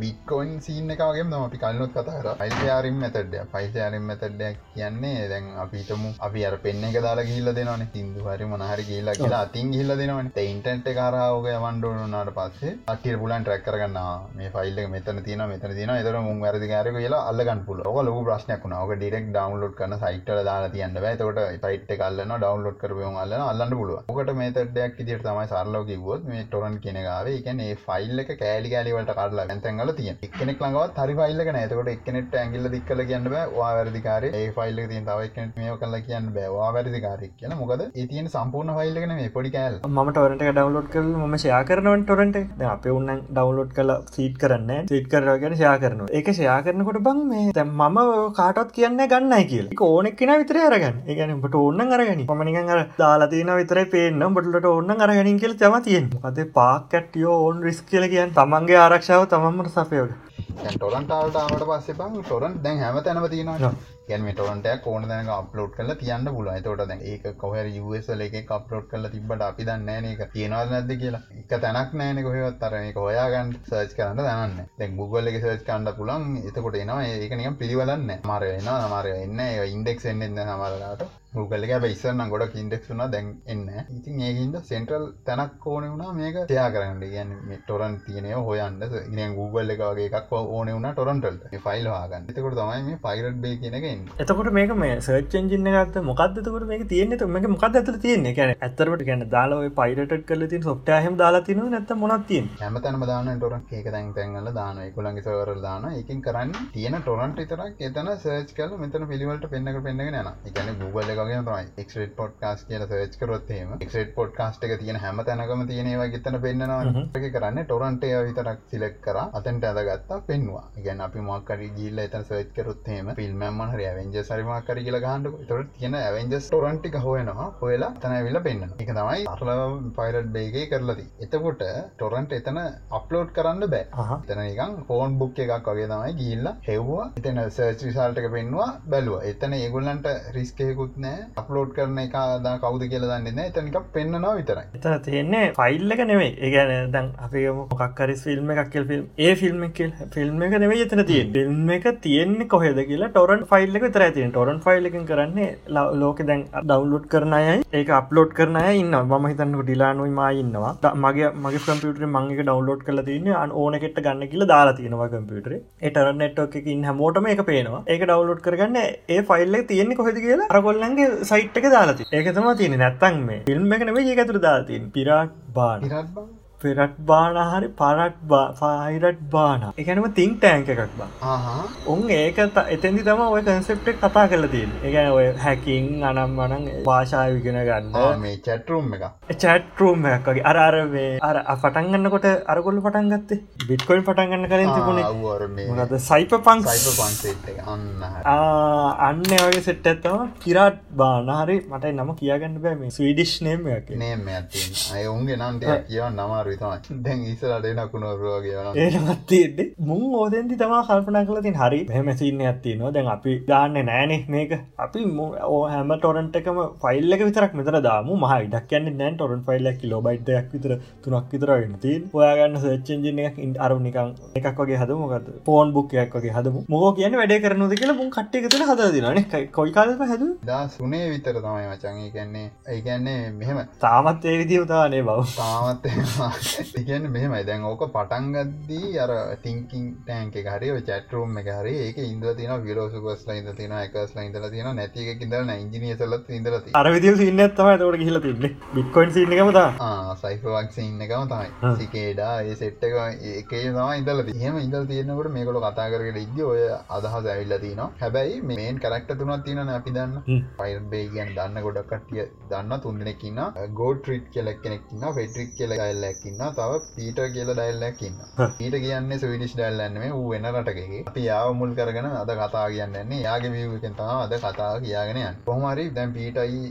බික්කොයින් සිීන්න එකගේ ම අපි කල්ලොත් කතර පයිසයාරින් මෙතඩ්ඩ පයිසයාරින් මෙතඩ්ඩයක් කියන්නේ දැන් අපිටම අපි අර පෙන්න එක දාලා ගිල්ල දෙනවන. සිින්දු හරි මොනහරි කියලා කියලා අතින් ගිල්ල දෙනවන. ඉන්ටන්ට කාරාවක වන්ඩුවනාට පස්සේ අටිය පුලන් ට්‍රක් කරගන්න. මේ ෆයිල්ල මෙතන තින මෙතන තින එතර මුන් වැරදි කාරක කියලා අල්ලගන් පුල ඔක ලොක ප්‍රශ්නයක් වුණ. ඕක ඩිරෙක් ඩවන්ලෝඩ් කරන සයිට්ල දාලා තියන්න බෑ. තකොට පයිට් කල්ලන්න ඩවන්ලෝඩ් කරපයම අල්ලන අල්ලන්න පුළුව ඔකට මේතටයක් ඉදිට තමයි සරලෝ කිවොත් මේ ටොරන් කෙනගාව එකන ඒ ෆයිල්ල එක කෑලි කෑලිවලට කරලා ඇතැන්ගල තිය එක්නෙක් ලඟවත් හරි ෆයිල්ලක නෑතකොට එක්නෙට ඇගිල්ල දික්කල කියන්න බෑ. වා වැරදිකාර ඒ ෆයිල්ල තින් තව එක්නෙට මේ කල්ල කියන්න බෑවා වැරදිකාරක් කියන මොකද ඒ තියෙන සම්පූර්ණ ෆයිල්ලකන මේ පොඩි කෑල් ම ටොරට ඩවලෝඩ් කර ම ෂයා කරනවන් ටොරට අප උන්න ඩවලෝඩ් කල සීට් කරන්න සීට් කරගෙන ෂයා කරන එක ෂයා කරනකොට බං මේ තැම් මම කාටත් කියන්න ගන්නයි කියල. ඕනෙක් කෙන විතර අරගන්න. ඒගැනට ඕන්න අරගනි පමනිකන් අර දාලාතින විතර පේන්න. බොටලට ඕන්න අරගනින් කියල තම තියෙන් අද පාකට්ටියෝ ඕන් රිස් කියල කියන් තමන්ගේ ආරක්ෂාව තමම්මට සපයෝට ටොරන්ටාල්ට ආවට පස්සේ බං ටොරන් දැන් හැම තැනම තියෙනවා. ගැන ටොරන්ටයක් ඕන දැන අප්ලෝඩ් කල තියන්න පුල තොට දැන් ඒක කොහර යසල එක අප්ලෝඩ් කල තිබට අපි දන්න එක තියෙනවල් නැද කියලා. එක තැනක් නෑන කොහෙවත්. තරම හොයාගන්න සර්ච් කරන්න දන්න දැන් ගුගල්ල එක සර්ච් කණ්ඩ පුලන් එතකොට එනවා. ඒකනිකම් පිළිවලන්න මර එන්න මර එන්න ඉන්ඩෙක්ස් එන්න සමරලාට ගුගල්ල එක ඉස්සරන්න ගොඩක් ඉන්ඩෙක්ස් වුනා දැන් එන්න ඉතින් ඒහින්ද සෙන්ට්‍රල් තැනක් ඕන වුණා මේක තයා කරන්න. ගැන ටොරන් තියනය හොයන්න. ඉ ගුගල්ල එක වගේ එකක් ඕන වුණ ටොරන්ටල්ට ෆයිල් වාගන්න එතකොට තමයි මේ පයිරට් බේ කියනක එතකොට මේක මේ සර්චෙන්ජින්න ගත්ත මොකක්දතකට මේක තියෙන මේක මොකක් ඇතර තියන්නේ? කැන ඇතරට ගැන දාලාව පයිරට කල තින් සොට්ට හම දාලා තින නැත මොනත්තිය හැමතැනම දාන ටොරන් ඒක තැන් තැන්ගල දාන එකුලන්ගේ සවර දාන එකින් කරන්න තියෙන ටොරන්ට විතරක් එතන සර්ච් කල මෙතන පිළිවලට පෙන්න්නක පෙන්න්න න එකන ගුගල එකගේ තමයි එක්ට පොට්කාස් කියල සර්ච් කරොත්ේම එක්ට පොට්කාස්ට එක තියෙන හැම තැනකම තියෙනවා ගතන පෙන්න්නවා. කරන්න ටොරන්ටය විතරක් සිලෙක් කර අතන්ට අදගත්තා පෙන්වා ගැන අපි මොක්කරි ගිල්ල එතන සර්ච් කරොත්හෙම ෆිල්ම්මන් හරි ඇවෙන්ජ සරිමාකර කියල ගහන්ඩ තොට තියෙන ඇවෙන්ජස් ටොරන්ටි හොයනවා හොයලා තැනවිල්ල පෙන්න්න එක තමයි අරල පයිරට් බේගේ කරලති එතකොට ටොරන්ට එතන අප්ලෝඩ් කරන්න බෑ. එතන එකන් ෆෝන් බුක් එකක් වගේ තමයි ගිල්ල හෙව්වා. එතන සර්ච් විසාල්ටක පෙන්වා බැලුව. එතන ඒගුල්ලන්ට රිස්කයකුත් නෑ අප්ලෝඩ් කරන එක දා කවුද කියල දන්න එතනික පෙන්න්නවා විතරයි. එතන තියෙන්නේ ෆයිල්ල එක නෙවේ ඒගැන දැන් අපේ මොකක්කරි ෆිල්ම් එකක් කෙල් ෆිල්ම් ඒ ෆිල්ම් ෆිල්ම් එක නෙවේ එතන තිය ෆිල්ම් එක තියෙන්නේ කොහෙද කියලා ටොරන් ෆයිල්ල එක තර තින ටොරන් ෆයිල් එකින් කරන්නේ ලෝක දැන් ඩවන්ලෝඩ් කරනයයි ඒක අප්ලෝඩ් කරනය ඉන්න ම හිතන්නක ඩිලානුයි මා ඉන්නවා. මගේ මගේ කම්පියුටර මංගේ ඩවන්ලෝඩ් කල තින්න අන් ඕනකට ගන්න කියල දාලා තියෙනවා කම්පියුටර එටර නෙට්ක් එක ඉන්න මෝටම එක පේනවා. ඒක ඩවන්ලෝඩ් කරගන්න ඒ ෆයිල්ල තියෙන්නේ කොහෙද කියලා අරගොල්ලන්ගේ සයිට් එක දාලාති ඒකතම තියෙන නැත්තන් මේ ෆිල්ම් එක නෙවේ ඒකතුර දාතින් පිරාට් බාන පෙරට් බාන හරි පරට් පයිරට් බාන එකනම තිං ටෑන්ක එකක් බා. උන් ඒක එතැදි තම ඔය කන්සෙප්ටක් කතා කල තින් එක ඔය හැකින් අනම් අනන් භාෂාය විගෙන ගන්න. මේ චැටරුම් එක චැටරුම් එකගේ අර අරවේ අර පටන්ගන්නකොට අරගොල්ල පටන් ගත්තේ? බිට්කොයින් පටන්ගන්න කරින් තිබුණේ. ද සයිප පං අන්න වගේ සෙට් ඇත්තම කිරාට් බානහරි මට නම කියගන්න බෑ මේ ස්වීඩිෂ් නේම නේම ඇති අය උන්ගේ නම් කියව නමර අමාරුයි තමයි. දැන් ඉස්සරට නකුණොරුවගේ වන ඒනත්තිෙද මුං ඕදෙන්දි තමා කල්පන කලතින් හරි මෙමසින්න ඇත්ති නො දැන් අපි දාන්න නෑනෙ මේක. අපි ඕ හැම ටොරන්ට එකම ෆයිල්ලක විතරක් මෙතර දාම. මහ ඉඩක් කියන්න නෑන් ටොරන් ෆයිල්ලක් ලෝබයිටයක් විතර තුනක් විතරන්න තින් ඔයාගන්න සච්චෙන්ජිනයක් ඉන් අරු නිකං එකක් වගේ හදමකත් පෝන් බුක්කයක් වගේ හදම. මොහ කියන වැඩ කරනද කියලා මුන් කට්ටි එකතන හදදිනන කොයි කාලම හැද දා සුනේ විතර තමයි මචන් කියන්නේ ඒකන්නේ මෙහෙම. තාමත් ඒ විදි උතානේ බව තාමත් [laughs] ඒකන්න මෙහෙමයි. දැන් ඕක පටන්ගද්දී අර ටිංකින් ටෑන්ක හරි චටරුම් එක හරි ඒක ඉන්ද තින විලෝසුකස්ලා ඉද තින එකස්ලා ඉඳල තින නැතික ඉදරන ඉංජිනිය සලත් ඉදලති අර විදි සින්න තම තවට කියල තින්නේ බික්කොයින් සින්නකමතා සයිෆවක් ඉන්න එකම තමයි. සිකේඩා ඒ සෙට්ට ඒකේ තම ඉදල හම ඉදල් තියෙනකට මේකොල කතා කරට ඉද ඔය අදහස ඇවිල්ල තින හැබැයි මේන් කරක්ට තුනත් තියන අපි දන්න. පයිල් බේ කියන් දන්න ගොඩක් කටිය දන්න තුන්දෙනෙක්කින්න ගෝඩ ට්‍රිට් කෙලක් කෙනෙක්න්න ෆෙටරික් කියල ඩයිල්ලැක්කින්න තව පීට කියල ඩයිල්ලැක්කින්න ඊට කියන්නේ සවිඩිස් ඩයිල්ලන්නේ වූ වෙන රටකගේ. අපි යාව මුල් කරගෙන අද කතා කියන්නන්නේ යාගේ වියකෙන් තම අද කතා කියගෙනයන් කොහමරි දැන් පීටයි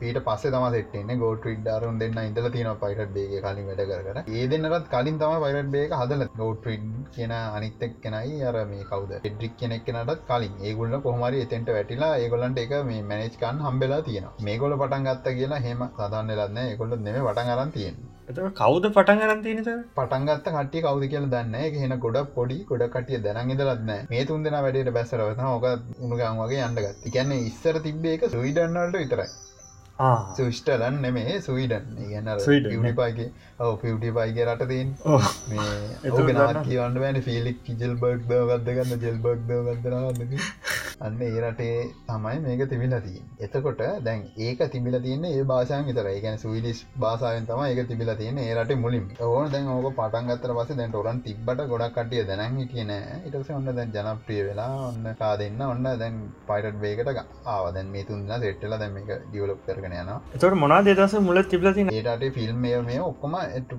පීට පස්ස තම සෙට්න්නේ ගෝට රිඩ්ඩාරුන් දෙන්න ඉදල තින පයිට බේගේ කලින් වැඩ කර ඒ දෙන්නත් කලින් තම පයිරට බේක හදල ගෝට කියන අනිත්තක් කෙනයි අර මේ කවද? ෙඩ්රික් කෙනෙක් කෙනටත් කලින්. ඒගුල්ල කොහමරි එතෙන්ට වැටිලා ඒගොලන්ට එක මේ මැනේජ්කන් හම්බෙලා තියෙන මේගොල පටන් ගත්ත කියලා හෙම සදන්න ලන්න ඒකොල්ල නෙම පටන් අරන් තියෙන කවුද පටන් අරන්තිනත පටන්ගත්ත කටිය කවද කියල දන්න හෙන ගොඩ පොඩි ගොඩ කටිය දැන ඉදලත්න මේ තුන් දෙෙන වැඩට බැසරවත ඕක උනුගන් වගේ අන්ඩගත් කියන්නේ ඉස්සර තිබ්බේ එක සුවිඩන්නල්ට විතරයි. සවිෂ්ටලන් නෙමේ සුවිඩන්. පිටිපයිගේ ඔව පිටි පයිගේ රටතින් මේ [laughs] නාත් කියවන්න වැන ෆිලික් ජෙල් බර්ක් දවගත්දගන්න ජෙල් බර්ක් දවගදරන්න අන්න ඒ රටේ තමයි මේක තිබිලතිී එතකොට දැන් ඒක තිබිල තියන්න ඒ බාසයන් විතර ගැන සවිඩිස් බාසායෙන් තම ඒක තිබිල තියෙන ඒ රට මුලින් ඕන දැන් ඕක පටන්ගත්තර පස දැන් ොරන් තිබට ගොඩක් කටිය දැනන් කියන ඉටස ඔන්න දැන් ජනප්‍රිය වෙලා ඔන්න කා දෙන්න ඔන්න දැන් පයිටත් බේකට ආවදැන් මේ තුන්න්න සෙට්ටල දැම එක ඩියවලප් කරගෙන යන එතට මොනා දෙදස මුල තිබලති ඒට ෆිල්ම් මේ ඔක්කොම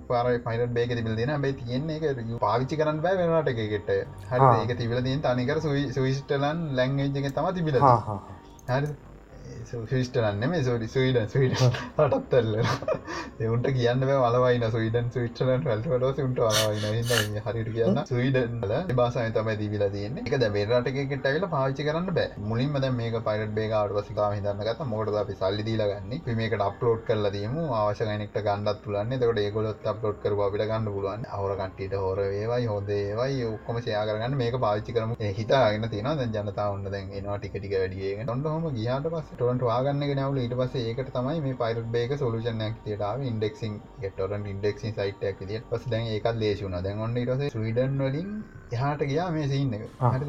පාර පයිට බේක තිබිල දෙන බයි තියෙන්නේ එක පාවිච්චි කරන්න බෑ වෙනට එකකට හරි ඒක තිබිල තින් තනිකර සවිස්ටලන් ලැංගේජක තම තිබිල හරි ිස්ටලන්න මේ සෝඩි සවිඩන් සවිඩ හටත්තල්ල එවුන්ට කියන්න වලවයින සවිඩන් සවිටලන් වල්ට උන්ට වලවයින. හරිට කියන්න. සවිඩන්ල බාසය තමයි දීවිලා තියන්න. එක බේරටකට ඇල පාචි කරන්න බෑ. මුලින්ම ද මේක පයිට බේගාට වසිකා හිදන්න ගත මොකට අපි සල්ලි දීලගන්න මේකට අප්ලෝඩ් කරල දීම. අවශකනෙක්ට ගන්නත් පුලන්න තකට ඒගොලොත් අප්ලෝඩ් කර අපිට ගන්න පුළුවන් අවරකටට හොර ඒවයි හොදේවයි ඔක්කොම සයාකරගන්න මේක පාච්චි කරම. හිතාගෙන තින ජනතා ඔන්න දැන් එනවා. ටිකටික වැඩියගෙන ඔොන්න හොම ගියාට පස් ටොන්ට වාගන්න නවල ඊට පස ඒකට තමයි මේ පයිරට බේක සොලුෂනයක් තියටාව ඉන්ඩෙක්සින් ගෙටොරන් ඉන්ඩෙක්සින් සයිටක් දිය පස දැන් ඒකත් ලේශුන දැන් ඔන්න ඉටස ස්විඩන් වලින් එහට ගියා මේ සින්න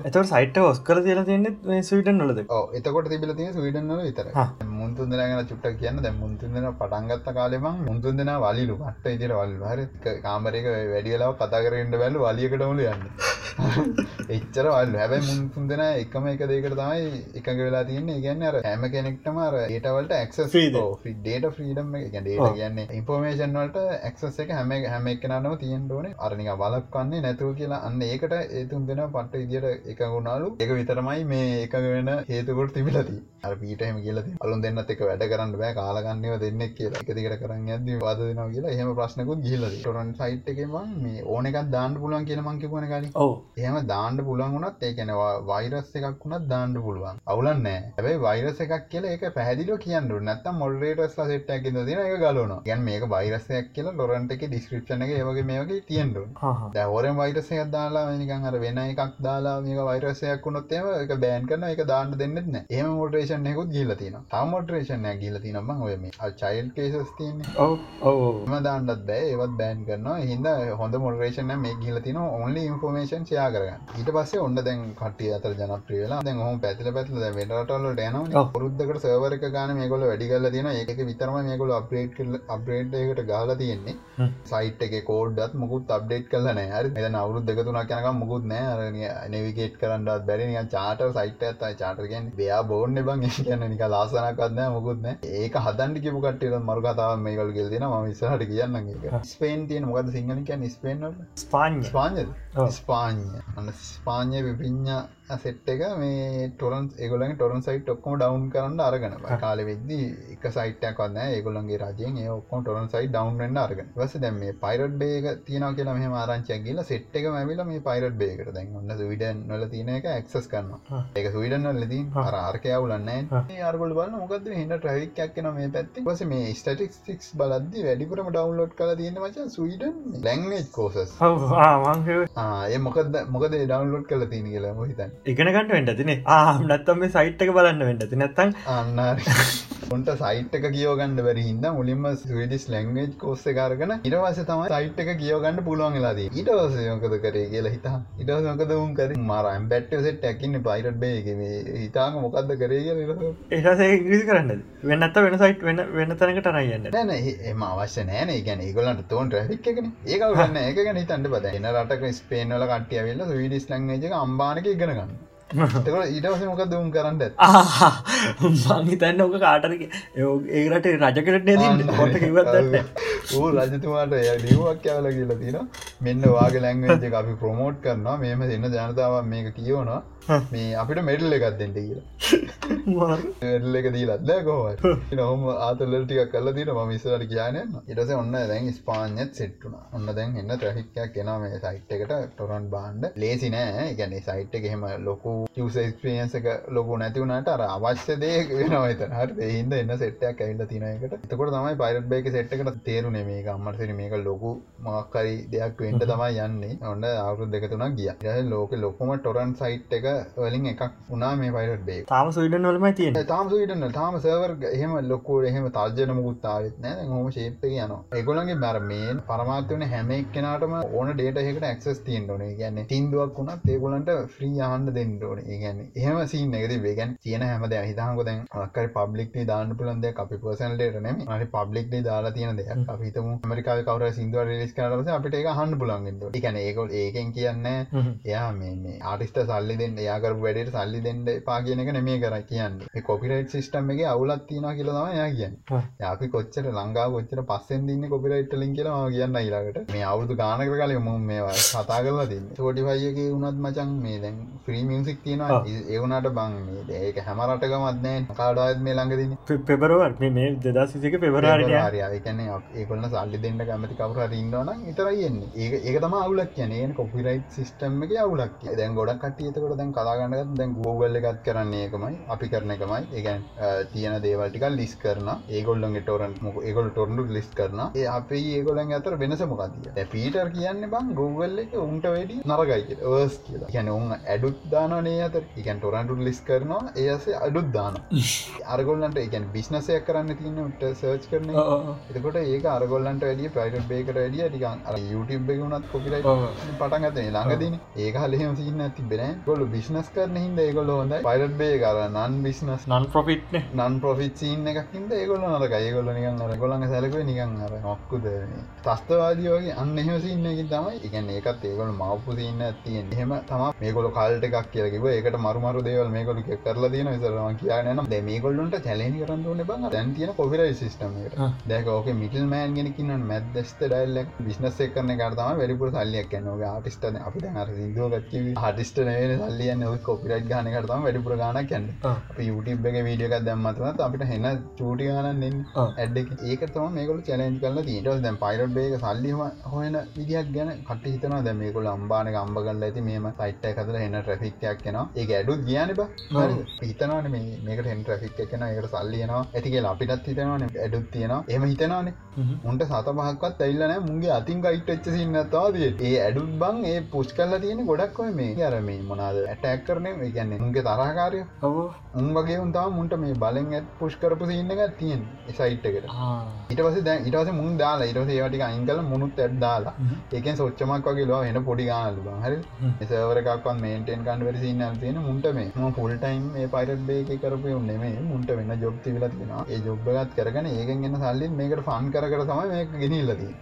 එත සයිට ඔස්කර තියල තියන්න ස්විටන් නොලද එතකොට තිබල තිය ස්විඩන්ල විතර මුන්තුන් දෙනගෙන චුට්ට කියන්න. දැ මුන්තුන් දෙන පටන්ගත්ත කාලෙම මුන්තුන් දෙෙන වලිලු. මට ඉදිර වල් හර. කාමරක වැඩියලාව කතා කරෙන්ට වැල්ල වලියකට ොල යන්න. [laughs] එච්චර වල් හැබැයි මුන්තුන් දෙෙන එකම එක දෙකට තමයි එකඟ වෙලා තියන්නේ. ගැන්න හැම කෙනෙක්ටම ඒටවලට එක්ස ඩේට ්‍රීඩම් ඩේට කියන්න ඉන්පෝමේෂන් වලට එක්සස් එක හැම හැම එකනම තියෙන් ඕන. අරනික බලක්වන්නේ නැතුව කියලා අන්න ඒකට ඒතුන් දෙෙන පට්ට ඉදිට එකගුණාලු එක විතරමයි මේ එක වෙන හේතුකොට තිබිලති. අර පීටහම කියලති අලුන් දෙන්නත් එක වැඩ කරන්න බෑ කාලගන්නව දෙන්නෙක් කියලා. එක දිකට කරන්න ඇද වාද දෙනවා කියලා එහෙම ප්‍රශ්නකුත් ගිල්ල ටොරන් සයිට් එකම මේ ඕන එකක් දාන්න පුලන් කියල මංකි පන කලින් එහෙම දාන්න පුලන් වුනත් ඒකනවා වෛරස් එකක් වුණත් දාන්න පුළුවන්. අවුලන්න හැබයි වෛරස එකක් කියල එක පැදිල කියන්න නැත මොල්රේටස් සෙට්ක් දින එක ගලන ගැන් මේක වෛරසයක් කියලා ලොරන්ට එක ඩිස්ක්‍රප්ෂන එක ඒවගේ මේගේ තියෙන්ඩු දැහෝරෙන් වෛරසයක් දාලා නිකන් අර වෙන එකක් දාලා මේක වෛරසයක් වුණොත්තේම එක බෑන් කරන එක දාන්න දෙන්නෙත්න ඒම මොටරේෂන් එකකුත් ගිල තින තමොටරේෂන් ගිල තිනම ඔය මේ චයිල් කේසස් තියන ඕම දාන්නත් බෑ. ඒවත් බෑන් කරනවා. හිද හොඳ මොටරේෂන මේ ගිල තින ඔන්ලි ඉන්ෆෝමේෂන් ෂයා කරගන්න. ඊට පස්සේ ඔන්න දැන් කටිය අතර ජනප්‍රියලා දැන් හොම පැතිල පැතිල වෙටටල ඩන පුරුද්ධකට සවරක ගාන මේකොල වැඩිගල්ල තියෙන ඒක විතරම මේකොල අප්‍රේට් අප්‍රේට් එකට ගාලා තියෙන්නේ. සයිට් එක කෝඩ්ඩත් මුකුත් අප්ඩේට් කලන හරි. එද අවුරුත් දෙකතුනක් යනක මුකුත් නෑ. නවිගේට් කරන්නත් බැරි. චාට සයිට ඇත්තයි චාටගෙන් බයා බෝන්න බං කියන්න නික ලාසනකත්න මුකුත්න ඒක හදන්ඩි කිපු කට්ට මරු කතාව මේකල් ගෙල් දෙෙන ම විස්සහට කියන්න ස්පේන් තියෙන මොකද සිංහලික ස්පේන් ස්පාන් ස්පාන්ය ස්පාන්ය අන්න ස්පාන්ය විපිඥා සෙට් එක මේ ටොරන් ඒගොලන් ටොරන් සයිට් ඔක්කොම ඩවන් කරන්න අරගෙන. කාල වෙද්දි එක සයිටයක් වන්න ඒගොලන්ගේ රජයෙන් ඒ ඔක්කොම ටොරන් සයි ඩවන්ෙන්න්න අරගෙන. වස දැම මේ පයිරට් බේක තියන කියලා මෙහම ආරංචයක් කියලා සෙට් එක මැවිල මේ පයිරට් බේකට දැන් ඔන්න විඩන් වල තියන එක ඇක්සස් කරනවා. ඒක සවිඩන් වලදී අර ආර්කයවුලන්න අරගොල බල මොකද හිට ට්‍රවික්යක් න මේ පැත්ති? වස මේ ස්ටටික්ස් බලද්දි වැඩිපුරම ඩවන්ලෝඩ් කල තියෙන මච ස්වීඩන් ලැංවේජ් කෝසස් ඒ මොකද මොකද ඩවන්ලෝඩ් කල තියෙන කියලා හිතන් ඉගෙනගට වෙන්ට තින ආම් නත්තම මේ සයිට්ක බලන්න වෙන්නට නැත්තන් අන්න ඔන්ට සයිට් එක කියෝගන්න බැරි හිද මුලින්ම ස්වඩිස් ලංගේජ් කෝස්ස කාරගන ඉරවස තම සයිට් එක කියෝගන්න පුළුවන් වෙලාදී ඉටවස යොකද කරේ කියලා හිතා ඉටවස මොකද උන් කර? මර ඇම්බැට්ට ඇකින්න පයිරට් බේගේ හිතාම මොකක්ද කරේ ඒසේ ඉග්‍රිසි කරන්න වෙන්නත්ත වෙන සයිට් වෙන වෙන තැනකට රයන්න නැන එම අවශ්‍ය නෑන ගැන ඒගොලන්ට තෝන් ්‍රහික් එකන. ඒක ගන්න ඒක ගැන හිතන්ට බද එන රටක ස්පේනල කටිය වෙල්ල විඩිස් ලංගේජ අම්බානක ඉගෙනගන්න ඊටවස මොක දුම් කරන්න මංහිතන්න ඕක කාටරක ඒකට රජකරට දී හොට කිවත්න්න ඌ රජතුමාට ලියුවක් කියවල කියලා තින මෙන්න වාගේ ලැංවේජ අපි ප්‍රමෝට් කරනවා. මෙම එන්න ජනතාව මේක කියවනවා. මේ අපිට මෙඩල් එකත් දෙෙන්ට කියලා. එල්ල එක දීලත්ද කොහ හොම ආතල්ලටික කල දින ම විස්සට කියන්න ඉටස ඔන්න දැන් ස්පාඥත් සෙට්ටුන ඔන්න දැන් එන්න ත්‍රහික්කයක් කෙන මේ සයිට් එකට. ටොරන් බාන්්ඩ ලේසි නෑ. ගැන සයිට් එක හෙම ලොකු ක්ස්පියන්ස එක ලොකු නැතිවුණට අර අවශ්‍ය දේ වෙනවත හර හිද එන්න සෙට්ටයක් ඇවිල්ල තිනයකට එතකොට තමයි පයිරට් බේක සෙට්කට තේරුණ මේක අම්මරසිරි මේක ලොකු මක්කරි දෙයක් වෙන්ට තමයි යන්නේ. ඔන්න අවුරු දෙකතුනක් ගිය. ලෝක ලොකුම ටොරන් සයිට් එක වලින් එකක් උනා මේ පයිරට බේ තාම සවිඩන් වලම තියෙන තාම සවිටන්න තාම සවර් එහෙම ලොක්කෝට එහෙම තර්ජන මුකුත්තාවත් නෑ. හොම ශේප්ප යන ඒගොලන්ගේ බැරමේන් පරමාත්වන හැම එක්කෙනටම ඕන ඩේට එකට ඇක්සස් තියෙන් ඕන. ගැන්න තින්දුවක් වුණත් ඒගොලන්ට ්‍රී ආහන්ඩ දෙන්න ඕන. ඒගැන්න එහෙම සිීන් එකද වේගන් තියෙන හැමද හිතහකො දැන් අක්කර පබ්ලික්ේ දාන්න පුලන්ද අපි පර්සන්ලට නෙම අනි පබ්ලික්ේ දාලා තියෙන දෙයක්. අපිතම මරිකා කවර සිින්දුව රිස් කරස අපිට එක හන්ඩ පුලන්ගෙන්ට එකන ඒකොල් ඒකෙන් කියන්න එයා මේ ආටිස්ට සල්ලි දෙන්න යාකර වැඩට සල්ලි දෙන්න පා කියන එක නෙමේ කර කියන්නේ. කොපිරයිට් සිිටම් එක අවුලත් තින කියලම යා කියන්න. අපි කොච්චර ලංඟා කොච්චර පස්සෙන් දින්න කොපිරයිට් ලින් කියලා කියන්න ඊලාකට මේ අවුදු ගානකර කල මුම් මේවා කතා කරලා තින්න. ටෝටිෆයියගේ වුණත් මචන් මේ දැන් ෆ්‍රී මියසික් තියෙනවා. ඒවුණට බං ඒක හැමරටකමත්නෑ කාඩාත් මේ ළඟදින පෙබරවර් මේ දෙදා සික පෙබරාරය ඒකන ඒකොන්න සල්ලි දෙන්න කැමති කවර ඉන්නවන ඉතරයින්නේ ඒ ඒක තම අවුලක් කියන කොපිරයිට් සිිටම් එක අවුලක් දැන් ගොඩක් කටියතකට දැන් කලාගන්නගත් දැන් ගෝගල්ල එකත් කරන්නේ එකමයි අපි කරන එකමයි. ඒගැන් තියෙන දේවල්ටික ලිස් කරන ඒගොල්ලන්ගේ ටොරන් ඒගොල් ටොරන්ඩු ලිස් කරන ඒ අපේ ඒගොලන් අතර වෙනස මොකතිය පීටර් කියන්න බං ගෝගල්ල එක උන්ට වැඩි නරගයි ර්ස් කියලා. ගැන උන් ඇඩුත් දානනේ අතර එකන් ටොරන්ටු ලිස් කරනවා ඒසේ අඩුත් දාන [laughs] අරගොල්ලන්ට එකන් බිස්නසයක් කරන්න තියන්න උට සර්ච් කරන එතකොට ඒක අරගොල්ලන්ට වැඩිය ප්‍රයිට බේකට වැඩිය ටිකන් එක වුණත් කොපිරයි පටන් ගත ළඟදින. ඒක හලහෙම සින්න තිබෙන ගොල්ල බිස්නස් කරන හිද ඒගොල්ල හොඳ පයිරට් බේ කර නන් බිස්නස් නන් පොෆිට් නන් පොෆිත් සිීන්න එකක්ින්ද ඒගොල්ල නරක ඒගොල්ල නිකන් අර ගොලඟ සැලක නිකන් අර මොක්කුද තස්තවාදයෝගේ අන්න එහෙම සින්නකින් තමයි එකන් ඒකත් ඒගොල මවපු සින්න ඇතියෙන් එහෙම තම මේගොල කල්ට එකක් කියලකිව ඒකට මරුමරු දේවල් මේකොල කරලා තියන විසරම කියනනම් දෙ මේගොල්ලන්ට චැලෙන් කරන්න බ. දැන් තියන කොපිරයි සිස්ටමට දැක ඕක මිටල් මෑන් ගෙනකින්න මැදස්ත ඩයිල්ලක් බිස්නස් කරන කරතම වැඩිපුර සල්ලියක් කන්නගේ ආටිස්ට අපි අර සිදුවගත්කිව හටිස්ට නේන සල්ලියන්න කොපිරයිට් ගාන කරතම වැඩිපුර කියන්න අප YouTube එක වීඩියක දැම්මතුනත් අපිට හෙන්න චූටි ගානන්න ඇඩ් ඒක තම මේකල චලෙන්ජ් කල ීට දැන් පයිරට් බේක සල්ලිම හොයන විදිහක් ගැන කට හිතන දැ මේකල අම්බාන අම්බ කල ඇති. මේම සයිට්ය කතර එන්න ට්‍රෆික්යක් කෙන ඒ ඇඩුත් කියන බ. හිතනවන මේකට හෙන් ට්‍රෆික් එකන එකට සල්ලියනවා ඇතිකේ අපිටත් හිතනවන. ඇඩුත් තියෙනවා. එම හිතනවානේ. උන්ට සත පහක්වත් ඇල්ලනෑ මුගේ අතින් ගයිට් එච්ච සින්නතාවද ඒ ඇඩුත් බං ඒ පුෂ් කල්ල තියෙන ගොඩක් මේ. අරම මොනාද ඇටැක් කරන ගැන්නේ උන්ගේ තරහකාරය. උන් වගේ උන්තාව මුන්ට මේ බලෙන් ඇත් පුෂ් කරපු සින්න එක තියෙන් සයිට් එකට. ඉට පස දැ ඉටස මුන් දාලා ඉට ඒවට අයිංකල මුණුත් ඇත් දාලා ඒකෙන් සොච්චමක් වගේ ලවා එන පොඩි ගානල හරි සවරකක් මේන්ටෙන් කන්වර සින්න තියෙන මුන්ට මේ. ෆුල් ටයිම් ඒ පයිරට බේක කරපය උන්නෙමේ මුන්ට වෙන්න ජොබ් තිවිල තියෙන ඒ ජොබ්බගත් කරගන ඒකෙන් එන්න සල්ලින් මේකට ෆන් කර තමයි මේක ගෙනල්ලදී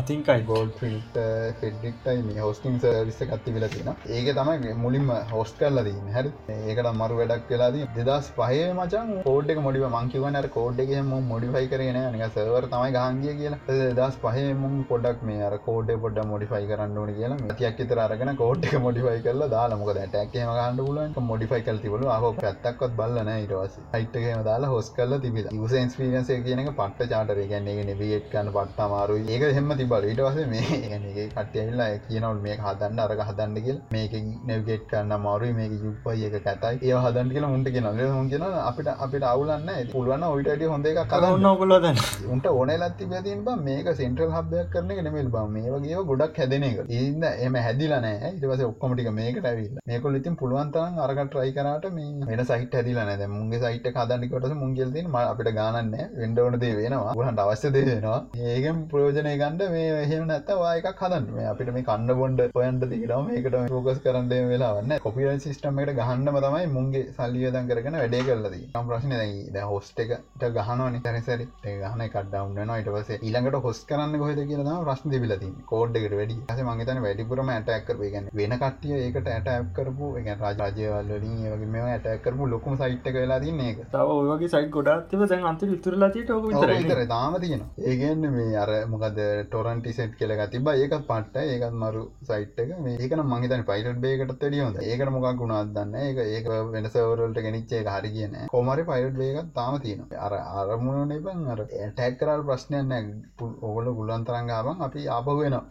අතින්කයි ගෝල් ෆිල්ට ෆෙඩ්ඩික්ටයි මේ හෝස්ටිං සර්විස්ස කත්ති වෙල තියෙන ඒක තමයි මුලින්ම හෝස්ට කරලදී හැරි? ඒකට මරු වැඩක් වෙලාදී දෙදස් පහේ මචන් කෝඩ් එක මොඩිව මංකිවනර කෝඩ් එක ම මොඩිෆයි කරන නික සවර් තමයි ගහන්ගිය කියලා. දස් පහම පොඩක් මේ අර කෝඩ පොඩ මොඩිෆයි කරන්න ඕන කියලා. තියක් තර අරගෙන කෝඩ් එක මොඩිෆයි කරලා දාලා මොකද? ටැක් ඒම ගන්න පුලුවන් මොඩිෆයි කල් තිබල හෝ පැත්තක්වත් බල්ලන ඉටවස හයිට්කම දාලා හොස් කල්ල තිබිල. යස ස්පිරියන්සේ කියනක පට්ට චාටර ගැන්නේ නවිගේට් කන්න පට්ට මාරු ඒක හෙම තිබල ඉටවස මේ කටයල්ලා කියනවල් මේ හදන්න අරග හදන්න කියල්. මේක නැවගේට් කන්න මාරු මේක යුප්පයි එක කතයි. ඒ හදන් කියල මුන්ට කියන කියන අපිට අපිට අවුලන්න පුළුවන් ඔයිට හොඳ එක කන්න ඔකොලද උන්ට ඕන ලත්ති පැතින් බ මේක සෙන්ට්‍රල් හබයක් කරන නෙමල් බ මේ වගේ ගොඩක් හැදන එක. ඉන්න එම හැදිලනෑ ඉටවස ඔක්කොමටික මේකට ඇවිල් මේකොල ඉතින් පුළුවන්තරන් අරකට ට්‍රයි කරට මේ වෙන සයිට හැදිලන ද මුන්ගේ සයිට හදන්නකොට මුන්ගෙල්තින් ම අපිට ගානන්න වෙන්ඩවන දේ වෙනවා. ගුහන්ට අවශ්‍ය දේනවා ඒකෙන් ප්‍රෝජනය ගණ්ඩ මේ එහෙම නැත්ත වායකක් හදන්න. මේ අපිට මේ කන්න බොන්ඩ පොයන්ට තිරම මේකට ෝකස් කරන්න වෙලාවන්න කොපිය සිිටමට ගහන්නම තමයි මුන්ගේ සල්ලියදන් කරන වැඩේ කරලදී ම් ප්‍රශ්න ද හොස්ට එකට ගහනවනි. තැනිසරි ගහන කඩ්ඩවන්න ඊට පස ඊළඟට හොස් කරන්න කොහෙද කියලා ප්‍රශ්න තිබිලති කෝඩ්ඩකට වැඩි ස මගේතන වැඩිපුරම ඇටැක්කර ගන්න වෙන කටිය ඒකට ඇටැක් කරපු එක රාජාජයවල්ලින් ඒවගේ මේ ඇටැක් කරපු ලොකුම සයිට් වෙලා තින්නේ එක තව ඔයගේ සයිට් ගොඩත්ව දැන් අන්ත විතුරලාතිට ඕක විතර තාම තියෙන ඒගන්න මේ අර මොකද ටොරන්ටි සෙට් කියල තිබ ඒකත් පට්ට ඒකත් මරු සයිට් එක. මේ ඒකන මහිතන පයිට බේකට ලියොද ඒකට මොකක් ගුණත් දන්න ඒක ඒක වෙනසවරල්ට ගෙනනිච්චේ හරි කියන කොමරි පයිට බේකත් තාම තියෙන අර අරමුණ නිබන් අර ටැක්කරල් ප්‍රශ්නයන්න ඔගොල ගුලන්තරංගාවන් අපි ආපහ වෙනවා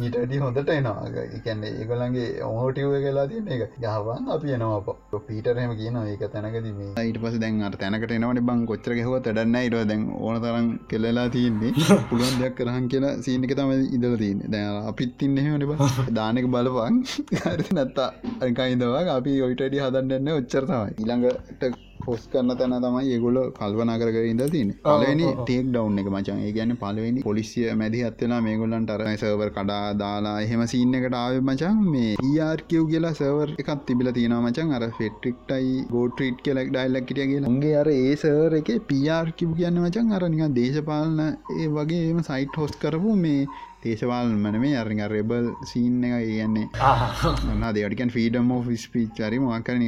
ඊටඩි හොඳට එනවා. එකන්නේ ඒගොලන්ගේ ඕටිව කියලා තියන එක ගහවන් අපි එනවා පීටරහම කියන ඒක තැනකද මේ. ඊට පස දැන් අර තැනකට එනවන බං කොච්චර හව තඩන්න ඉට දැන් ඕන තරම් කෙල්ලලා තියන්නේ. [laughs] පුළුවන් දෙයක් කරහන් කියලා සීනක තම ඉදල තියන්න. දැ අපිත්තින්න එහෙමට බ. [laughs] දානක බලපන්. [laughs] හරි නැත්තා? අනිකයිදවා අපි ඔයිටඩි හදන්නන්න ඔච්චර තමයි. ඉළඟට පොස් කරන්න තැන තමයි ඒගොල කල්වනා කර ඉද තින පලනි ටේක් ඩව් එක මචන් ඒ ගැන පලවෙනි පොලිසිය මැදි හත්වෙලා මේගොල්ලන්ට අර සවර් කඩා දාලා එහෙම සින්න එකට ආව මචන් මේ ඒආර්කව් කියලා සවර් එකත් තිබිල තියෙන මචන් අර ෆෙට්‍රික්ටයි ගෝට්‍රීට් කියලක් ඩයිල්ලක් කිටිය කියලා. ගේ අර ඒ සවර එක පියාර්කිව් කියන්න මචන් අරනික දේශපාලන ඒ වගේ එම සයිට් හොස් කරපු මේ දේශවාල් මන මේ අරි රෙබල් සීන් එක කියන්නේ. න්න දෙවටිකන් ෆීඩම් ෝ ස්පිචරි මකරන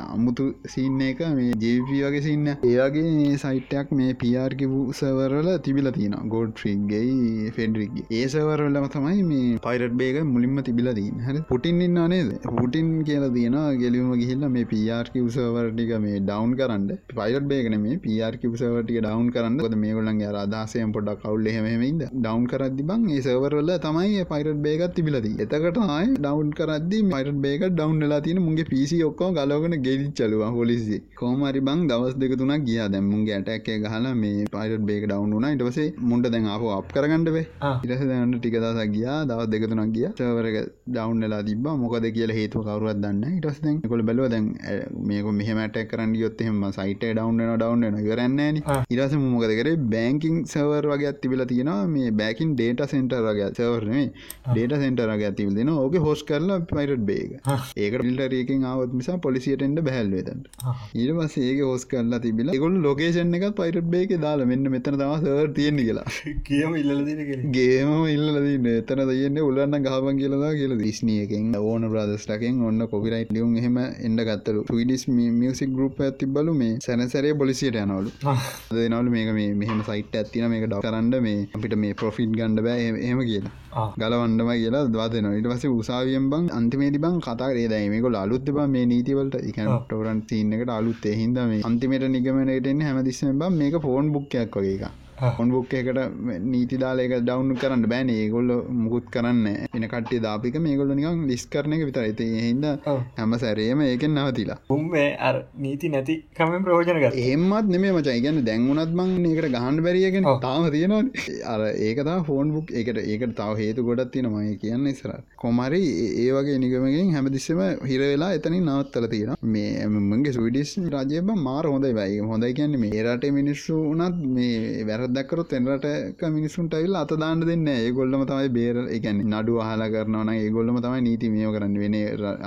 අමුතු සින්න එක මේ ජීපී වගේ සින්න ඒගේ සයිටයක් මේ පියාර්කි සවරල තිබිල තියෙන ගෝඩ්්‍රික්ගේ ෆෙඩරික්ගේ ඒ සවරල්ලම තමයි මේ පයිරට් බේක මුලින්ම තිබිල දීන් හ පුටින් ඉන්න නේද? පුටින් කියලා තියෙන ගෙලියම ගිහිල්ල මේ පියාර්කි උසවරටික මේ ඩවන් කරන්න. පයිරට බේකන මේ පියාර්කි උසවටික ඩවන් කරන්න. ොද මේ ගොලන්ගේ අදසයම් පොඩක් කවුල්ල හෙමයිද ඩවන් කරදදි බං ඒ සවරල්ල තමයි පයිරට බේගත් තිබිලති එතකට ආය ඩවන් කරදදි මයිට බේක ඩවන් වෙලා තින මුගේ පිසි ඔක්කෝ ගලෝගෙන ගෙදි චලවා හොලිසි කෝමරි බං දවස් දෙක තුනක් ගිය. දැම්මුගේ ඇටැක්කේ ගහලා මේ පයිට බේක ඩවන් වුනා ඉටවසේ මුන්ට දැන් අප අප කරගන්නඩේ ඉරස දැන්න ටික දසක් ගියා. දවස් දෙක තුනක් ගිය. සවරක ඩවන් වෙලා තිබ මොකද කියල හේතු කවරුවත් දන්න ඉටස් දැන් කොළ බැලුව දැන් මේක මෙහමට කරන්න යොත්තෙම සයිට ඩවන් ඩවන් කරන්න ඉරස මොකද කරේ? බෑංකින් සවර් වගේ ඇතිබිල තියෙනවා. මේ බෑකින් ඩේට සෙන්ටර් වගේ සවරනේ ඩේට සෙන්ටරගේ ඇතිවල් දෙන ඕක හොස් කරලා පයිරට් බේග ඒක පිල්ටරයකින් ආවත් නිසා පොලිසියටෙන්ට බැහල්වෙතට ඊට පස් ඒක හොස් කරලා තිබිල ගොල් ලෝකේෂන් එක පයිරට් බේක දාලා මෙන්න මෙතන තම සවර් [laughs] තියෙන කියලා. කියම ඉල්ල ගේම ඉල්ලදින්න එතන දයන්න උලන්න ගාවන් කියලදා කියල දිස්නියකෙන් ඕන ප්‍රදස්ටකෙන් ඔන්න කොපිරයිට් ලියුම් එහෙම එන්න ගත්තරු ටඩිස් මියසික් ගරුප් ඇති බලු මේ සැනසරේ පොලිසියට යනවලු. දනවල මේක මේ මෙහම සයිට් ඇත්තින මේක ඩ කරන්න මේ අපිට මේ පොෆිට් ගණඩ බෑ එහම කියලා. ගලවන්නම කියලා දවාදන ඉට පස උසාවියම් බං අන්තිමේති බං කතා රේදයිමක අලුත් බ මේ නීතිවලට එක ටෝරන් සිීනකට අලුත්. එහින්ද මේ අන්තිමට නිගමනටෙන් හැමදිස්සම බම් මේක ෆෝන් බුක්කයක් වගේ එක ඔොන්බුක් එකට නීතිදාලක ඩවන්් කරන්න බෑන. ඒගොල්ල මුකුත් කරන්න එන කටේ දාපික මේගොල්ල නිකම් ලිස් කරන එක විතර ඇති හිද හැම සැරේම ඒකෙන් නවතිලා. උම්ේ අර නීති නැති කම ප්‍රෝජනක ඒමත් නෙමේ මචා. ඉගන්න දැන්වුනත් මං ඒකට ගහන්න බැරියගෙන තාම තියෙනවා අර ඒකතා ෆෝන් බුක් එකට ඒකට තව හේතු ගොඩත් තියෙනමයි කියන්න ඉසර කොමරි ඒ වගේ නිගමකින් හැමදිස්සම හිරවෙලා එතනින් නවත්තල තියෙන මේ මගේ සවිඩිස් රජයබ මාර හොඳයි බයි හොඳයි කියන්නේ මේ රට මිනිස්සු වනත් මේ වැර දැකරොත් එනට මිනිසුන්ට ඇවිල් අත දාන්න දෙන්න ඒගොල්ලම තමයි බේර එකැන නඩු අහලා කරනවන ඒගොල්ලම තමයි නීති මියෝ කරන්න වෙන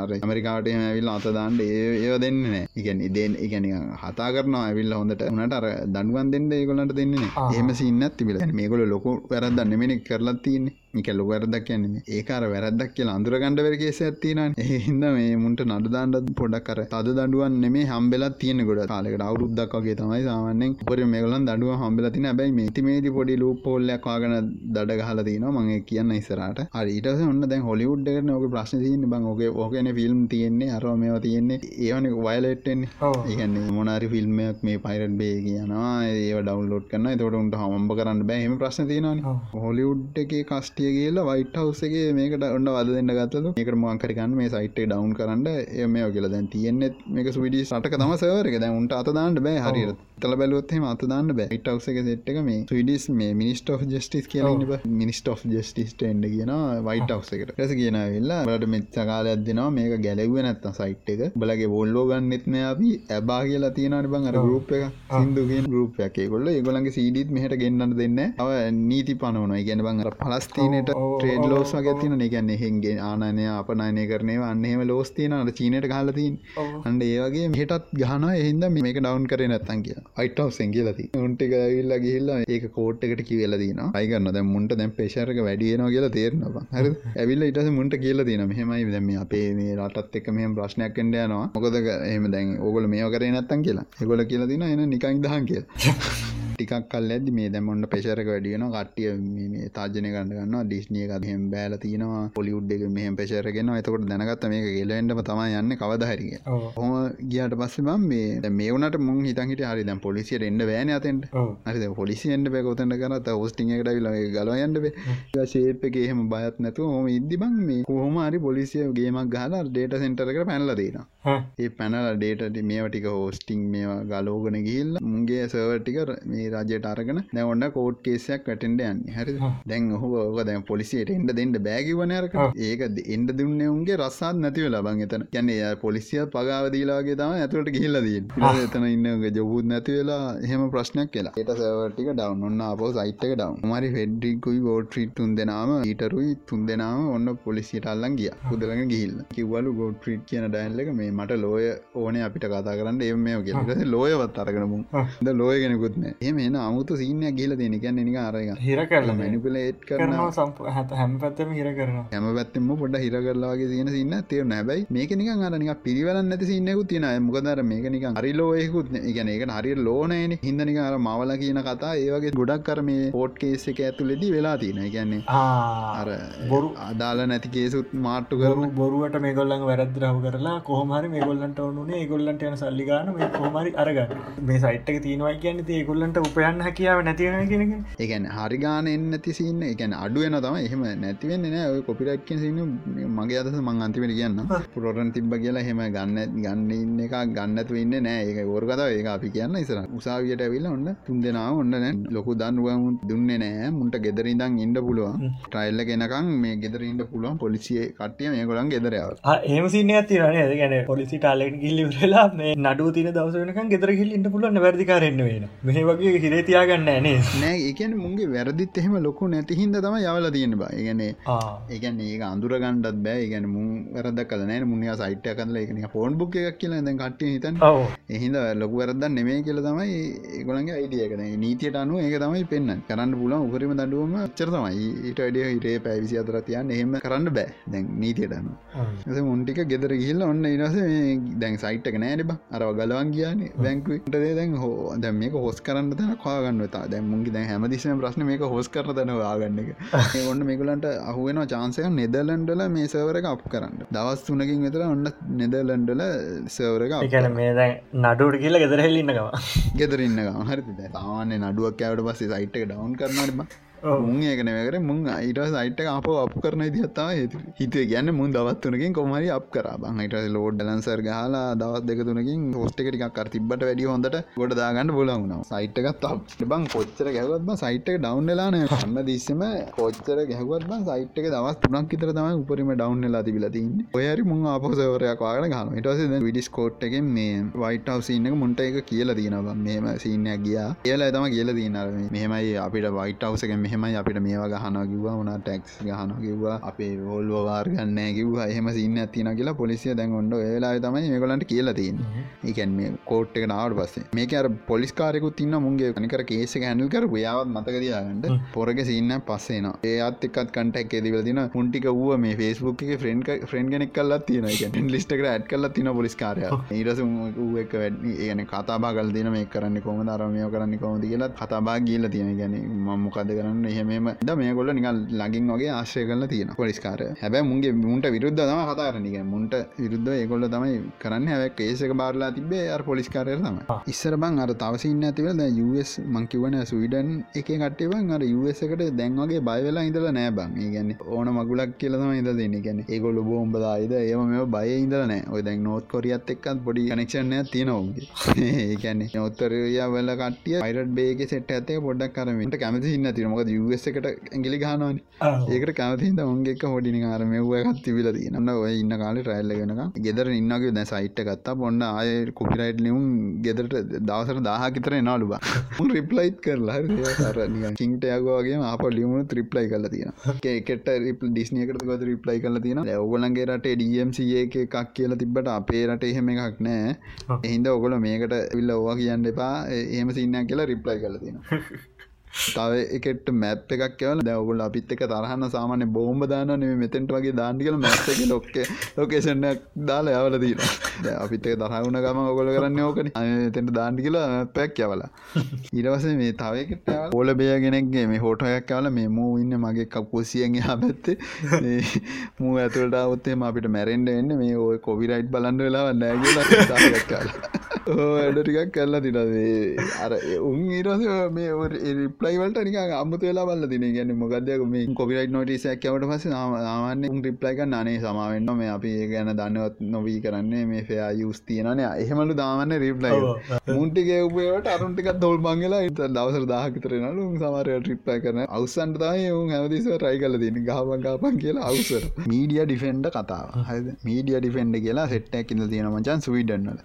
අර ඇමරිකාට ඇවිල් අත දාන්නට ඒ දෙන්න ඉගැන ඉදෙන් ඉගැන හතා කරන ඇවිල් හොඳට. උනට අර දඩුවන් දෙන්න ඒගොලට දෙන්න එහම සින්නත් තිබිල. මේගොල ලොකු වැරදන්න මෙනෙක් කරලා තියන්නේ එක ලොක වැරදක් කියන්නේ ඒකාර වැරදක් කියලා අඳුරගණඩ වැරගේස ඇත්තින හිද මේ මුන්ට නඩදාන්ඩ පොඩක් කර තද දඩුවන් නෙමේ හම්බෙලත් තියෙන ගොඩ කාලෙකට. අවුරුද්දක් වගේ තමයි සාමන්නෙන් පොර මේගලන් දඩුව හම්බල තින බැයි මේතිමේති පොඩි ලූ පොල්ලයක් කාගන දඩ ගහල තින මගේ කියන්න ඉස්සරට හරිට ඔන්න දැන් හොලිවුඩ්ඩක නොක ප්‍රශ්න තියන්න. බං ඕගේ ඕකන ෆිල්ම් තියෙන්නේ. අරව මේවා තියෙන්නේ. ඒවන වයලටෙන් ඒගන්නේ මොනාරි ෆිල්ම්මයක් මේ පයිරට බේ කියනවා. ඒ ඩවන්ලෝඩ් කරන්න තොට උන්ට හම්බ කරන්න බෑහම ප්‍රශ්න තියෙනන හොලිවුඩ් එක කස්ටිය කියලා වයිට හවසගේ මේකට ඔන්න වද දෙන්න ගත්තතු එකට මංකරකන්න මේ සයිට් ඩවන් කරන්න. එ මේ කියලා දැන් තියෙන්නෙත් මේක සුවිඩි සටක තම සවරක දැන් උන්ට අතදාන්න බෑ හරියට. තල බැලුවත්හෙම අතදාන්න බෑ. ඉට අවසක සෙට්ක මේ සවිඩිස් මේ මිනිස්ට ජස්ටිස් කියලා මිනිස්ට ජස්ටිස්ට එන්ඩ කියන වයිට අවසකට රැස කියන වෙල්ලා බලට මෙච්චකාලයක් දෙනවා මේක ගැලව්ව නැත්තම් සයිට් එක. බලගේ බොල්ලෝ ගන්නෙත්න අපි. ඇබා කියලා තියෙනට බං අර ගරුප් එක සිින්දුගෙන් ගරුපයක් කොල්ල ඒගොලගේ සීඩීත් මෙහට ගන්නන්න දෙන්න අව නීති පනවන ගැන බං අර පලස්තිීනට ට්‍රේඩ් ලෝස් වගේ තින ගැන්න හෙන්ගේ ආනය අපනයනය කරනය අන්නහෙම ලෝස්තියනට චීනයට කාලතින් අන්ඩ ඒවගේ මෙටත් ගහන එහින්ද මේක ඩවන් කර නැත්තන් කිය අයිටව සැගලති උන්ටික ඇවිල්ල ගහිල්ලා ඒක කෝට්කට කියලදන අයිගන්න දැ මුන්ට දැම් පේශරක වැඩියනවා කියලා තේරනවා. හරි [laughs] ඇවිල්ල ඉටස මුන්ට කියල තින මෙහමයි. දැම අපේ මේ රටත් එක් මෙහම ප්‍රශ්නයක් කඩ යනවා. මොකද එහම දැන් ඔගොල මේ කරේ නැත්තන් කියලා. එගොල කියලා තින එන නිකයින් දහන් කිය [laughs] ටිකක් කල් ඇද මේ දැමොන්න පෙශරක වැඩියන කට්ටිය මේ තාජනය ගන්නගන්න ඩිස්්නිය එකත් හෙම බෑල තියෙනවා. පොලිුඩ් එක මෙහම පෙශරගෙන එතකොට දැනගත්ත මේක ගෙලෙන්ටම තමයි යන්න. කවදහරිග හොම ගියට පස්සේ බම් මේ මේ වනට මුන් හිතන්හිට හරි දැන් පොලිසියට එන්න බෑන අතෙන්ට. හරි පොලිසිෙන්ට බැකොතට කරත හෝස්ටිං එකට විල ගලයන්ට ශේපක එහෙම බයත් නැතු හොම ඉදිබං මේ කොහොම හරි පොලිසිය ගේමක් ගහලා ඩේට සෙන්ටරක පැනල දෙන ඒ පැනල ඩේට මේටික හෝස්ටිං මේවා ගලෝගන ගිල්ල මුන්ගේ සවටික මේ රජයට අරගෙන දැවන්න කෝට් කේසයක් කටෙන්ඩ යන්න. හරි දැන් ඕක දැන් පොලිසියට එන්ඩ දෙන්නට බෑගිවනයරක ඒක එන්ඩ දුන්න උන්ගේ රස්සාත් නැතිව ලබන් එතන. කියන්නේ පොලිසිය පගාවදීලාගේ තම ඇතුට ගිල්ලදී එතන ඉන්න ජොබූත් නැති වෙලා එහෙම ප්‍රශ්නයක් කියලා එට සවටික ඩවන් ඔන්න අපෝ සයිට්ක ඩවන් මරි ෆෙඩ්ඩිකුයි ගෝට්‍රීට් තුන් දෙනාම ඊටරුයි තුන් දෙනාම ඔන්න පොලිසිට අල්ලන් ගිය. පුදලඟ ගිල්ල කිව්වලු ගෝට්‍රීට් කියන ඩයින්ලක මේ මට ලෝය ඕනේ අපිට කතා කරන්න එම මේ කිය ලෝයවත් අරගෙනමු ද ලෝය කෙනෙකුත්න එම එන අමුතු සිීනයක් ගිල දෙන ගැන්න නික අරග හිර කරල මැනිපලේට් කරන සම්ප හත හැම පැත්තම හිර කරන හැම පැත්තෙම පොඩ හිර කරලාගේ තියෙන සින්න තේ නැබයි මේක නික අරනික පිරිවල නැති සින්නකු තියෙන මොකදර මේක නික හරි ලෝයකුත් ගැන ඒක හරි ලෝනෑන හිදනික අර මවල කියන කතා ඒවගේ ගොඩක් කර මේ පෝට් කේස එක ඇතුලෙදි වෙලා තියෙන ගැන්නේ අර බොරු. අදාල නැති කේසුත් මාට්ටු කරු බොරුවට මේගොල්ලන් වැරද්‍රාව කරලා කොහමරි මේගොල්ලන්ට ඕනුනේ ඒගොල්ලන්ට යන සල්ලිගාන මේ කොහමරි අරගන්න. මේ සයිට්ක තියෙනවා කියන්න ඒගොල්ලන්ට උපයන්න හැකියාව නැතිවෙන කෙන ඒගැන හරිගාන එන්නති සින්න එකැන අඩුවන තම එහෙම නැතිවෙන්න නෑ. ඔය කොපිරක්ක සින්න මගේ අදස මං අන්තිමට කියන්න පුරොරන් තිබ්බ කියලා හෙම ගන්න ගන්න ඉන්න එක ගන්නතු ඉන්න නෑ. ඒක ගෝර්ගත ඒක අපි කියන්න ඉසර උසාවියට ඇවිල්ල ඔන්න තුන් දෙනාව ඔන්න ලොකු දන්නුවම දුන්න නෑ. මුන්ට ගෙදරින්දන් ඉන්ඩ පුළුවන්. ට්‍රයිල්ල කෙනකම් මේ ගෙදරඉන්න පුළුවන් පොලිසිය කටිය මේ ගොලන් ගෙදරයාව ඒම සින්න ඇතිරනේ ගැන පොලිසි ටාලෙන් ගිල්ලිවෙලා නඩු තින දවසනක ගෙදර හිල්ල ඉන්න පුළුවන් වැදිකාරන්න වෙන මේ වගේ හිරේ තියාගන්න නේ නෑ ඒකන මුන්ගේ වැරදිත් එහෙම ලොකු නැතිහින්ද තම යවල තියෙන බා. ඒගැන ඒගැන ඒ අඳුරගණ්ඩත් බෑ. ඒගැන මුන් වැරද කල නෑ. මුනිිය සයිට්ය කල එක ෆෝන් බුක් එකක් කියලා දැන් කට්ටිය හිතන් එහින්ද ලොකු වැරදන් නෙමේ කියල තමයි ඒගොළන්ගේ අයිඩියකන නීතියට අනුව ඒක තමයි පෙන්න්න කරන්න පුලන් උකරම දඩුවම චර තමයි. ඊට අඩිය හිටේ පැවිසි අතර තියන්න එහෙම කරන්න බෑ දැන් නීතියට අනු මුන්ටික ගෙදර ගිල්ල ඔන්න ඉරස දැන් සයිට්ක නෑන බ. අරව ගලවන් කියන්නේ බැංකුට දැන් හෝ දැම් මේක හොස් කරන්න තැන කාගන්න තා දැන් මුන්ගේ දැන් හැමදිසම ප්‍රශ්න මේක හොස් කර තැන වාගන්න එක. [laughs] ඔන්න මේකලන්ට අහුවෙන චාන්සයක නෙදලන්ඩල මේ සවරක අප කරන්න. දවස් තුනකින් වෙතර ඔන්න නෙදලන්ඩල සවරක එකන මේ දැන් නඩුවට කියල ගෙදරහෙල්ලින්නවා [laughs] ගෙදරන්න හරි තාවන්න නඩුවක් කෑවට පස්සේ සයිට් එක ඩවන් කරනටම මුන් ඒකන වැකර මුන් අයිට සයිට අප අප කරන දිහත්තා හේතු හිතේ ගැන්න මුන් දවත්තුනකින් කොමරි අප කර. බංහිට ලෝඩ් ලන්සර් හලා දවත් දෙක තුනකින් පෝස්්ටිකටික් කර තිබට වැඩි හොඳට ගොඩ දාගන්න බොලවුණ සයිට්කත් බං කොච්චර ගැවත්ම සයිට්ක ඩවන්්ලාන න්න දිස්සම කොච්චර ගැහවත් සයිට්ක දවස් තුනක් තර තම උපරම ඩවන්්ලා තිබිලතින්න ඔයරි මුන් අපසවරයක් වාගන ගන ඉටස විඩිස් කෝට්ටගෙන් මේ වයිට අවසින්නක මුන්ට එක කියලා තියෙනවා. මෙම සිීනයක් ගියා. කියලා තම කියලා තියන්නර මෙහෙමයි අපිට වයිට අවසක මෙහම මෙහෙමයි අපිට මේවා ගහන කිව්වා වුණා ටැක්ස් ගහන කිව්වා අපේ ඕල්ව වාර්ගන්න කිව්වා එහෙම සින්න ඇතින කියලා පොලිසිය දැන් ඔොඩ වෙලා තමයි මේගලන්ට කියලා තියන්න. ඒකැන් මේ කෝට් එක නාවට පස්සේ. [laughs] මේක අර පොලිස්කාරකුත් තින්න මුන්ගේ කනිකර කේස හැනල් කර යාවත් මතකදයාගන්නට පොරග සින්න පස්සේන ඒ අත්තක්ත් කටක් ඇතිවල තින පුන්ටික වුව මේ ෆස්බුක් එක ෆ්‍රෙන්් ෆ්‍රෙන්් ගෙනෙක් කල්ලා තියෙන ලිස්ටක ඇත් කල්ලා තින පොලිස්කාරය ඒරස එක. වැඩි ඒන කතාබා කල් තින මේ කරන්න කොම අරමය කරන්න කොමති කියලා කතාබා ගීල තියෙන ගැන මම්මොකද කරන්න එහෙමම ද මේ කොල්ල නිකල් ලගින් වගේ ආශ්‍රය කල තියෙන පොලිස්කාර හැබැ මුන්ගේ මුන්ට විරුද්ධ තම කතාරනික මුන්ට විරුද්ධ ඒකොල්ල තමයි කරන්න. හැක් ඒසක බාරලා තිබේ අර පොලිස්කාරය තම ඉස්සර බං අර තවසින්න ඇතිවල US මංකිවන ස්වීඩන් එක කටේවන් අර එකට දැන්වගේ බයවෙලා ඉඳල නෑ බං. ගැන්න ඕන මගුලක් කියලම ඉද දෙන්න ගැන ඒගොල්ල බෝම්බදායිද ඒම මේ බය ඉදලන ඔය දැන් නෝත් කොරියත් එක්කත් පොඩි කනෙක්ෂණය තියෙනවගේ ඒකැන්නේ නොත්තරයා වල කටිය අයිරට බේග සෙට ඇතේ පොඩක් කරමට කැමති ඉන්න තිරමක US එකට ඇගිලි ගානවන ඒකට කැමතින්ද ඔන්ගෙක් හොඩිනි ආරමව එකත් තිබිල තියනන්න ඔය ඉන්න කාල ට්‍රයිල්ල ගෙනක ගෙදර ඉන්නගේ දැ සයිට් ගත්තා. පොන්න ආය කොපිරයිට් ලියුම් ගෙදරට දවසර දාහකිතර එනාලුබ රිප්ලයිත් කරලා කින්ට යගෝගේ අප ලියුණු ත්‍රිප්ලයි කල තියෙන එකට ඩිස්නයකට ගොත රිප්ලයි කල තියෙන ඔගලන්ගේ රට ඩම්සේ එකක් කියල තිබට අපේ රට එහෙම එකක් නෑ එහින්ද ඔගොල මේකට විල්ල ඕවා කියන්න එපා. එහෙම සින්නයක් කියලා රිප්ලයි කල තියෙන තව එකට මැප් එකක් කියවල දැවගුල අපිත් එක තරහන්න සාමාන්‍ය බෝම්බ දාන නෙම මෙතෙන්ට වගේ දාන්ටිකල මැප් එක ලොක්ක ලොකේෂණයක් දාලා යවල දීන අපිත් එක තරහුණ ගම ඔගොල කරන්න ඕකන. තෙන්ට දාන්ටි කියලා පැක් යවලා. ඉරවස මේ තවකට ඕල බේගෙනෙක්ගේ මේ හෝටයක් කවල මේ මූ ඉන්න මගේ කක්පුසියෙන් යා පැත්තේ. මූ ඇතුළට අවත්තේම අපිට මැරෙන්ඩ එන්න මේ ඔය කොවිරයිට් බලන්ඩ වෙලා නෑගලා වැඩටිකක් කරලා. [laughs] තිනදේ අර උන් ඉරස මේ රිප්ලයිවලට නික අම්මත වෙලා බල්ල දින ගැන මොකදයක මේ කොපිරයිට නොටිසයක් වට පස නාමන්න උන් රිප්ලයික නානේ සමාවෙන්න මේ අපි ගැන දන්නවත් නොවී කරන්නේ මේ ෆයා යුස් තියනන එහෙමලු දාමන්න රිප්ලයි මුන්ටික උපයට අරුන්ටික දොල් බංගලා ඉත දවසර දාහකිතරනලු සමරය ට්‍රිප්ලයි කරන අවසන්ට දාය උන් හැමදිස රයි කල දින ගාපංගාපන් කියලා අවසර මීඩිය ඩිෆෙන්ඩ කතාව. හ මීඩිය ඩිෆෙන්ඩ කියලා සෙට්ටක් ඉඳ තියෙන මචන් ස්වීඩන්නල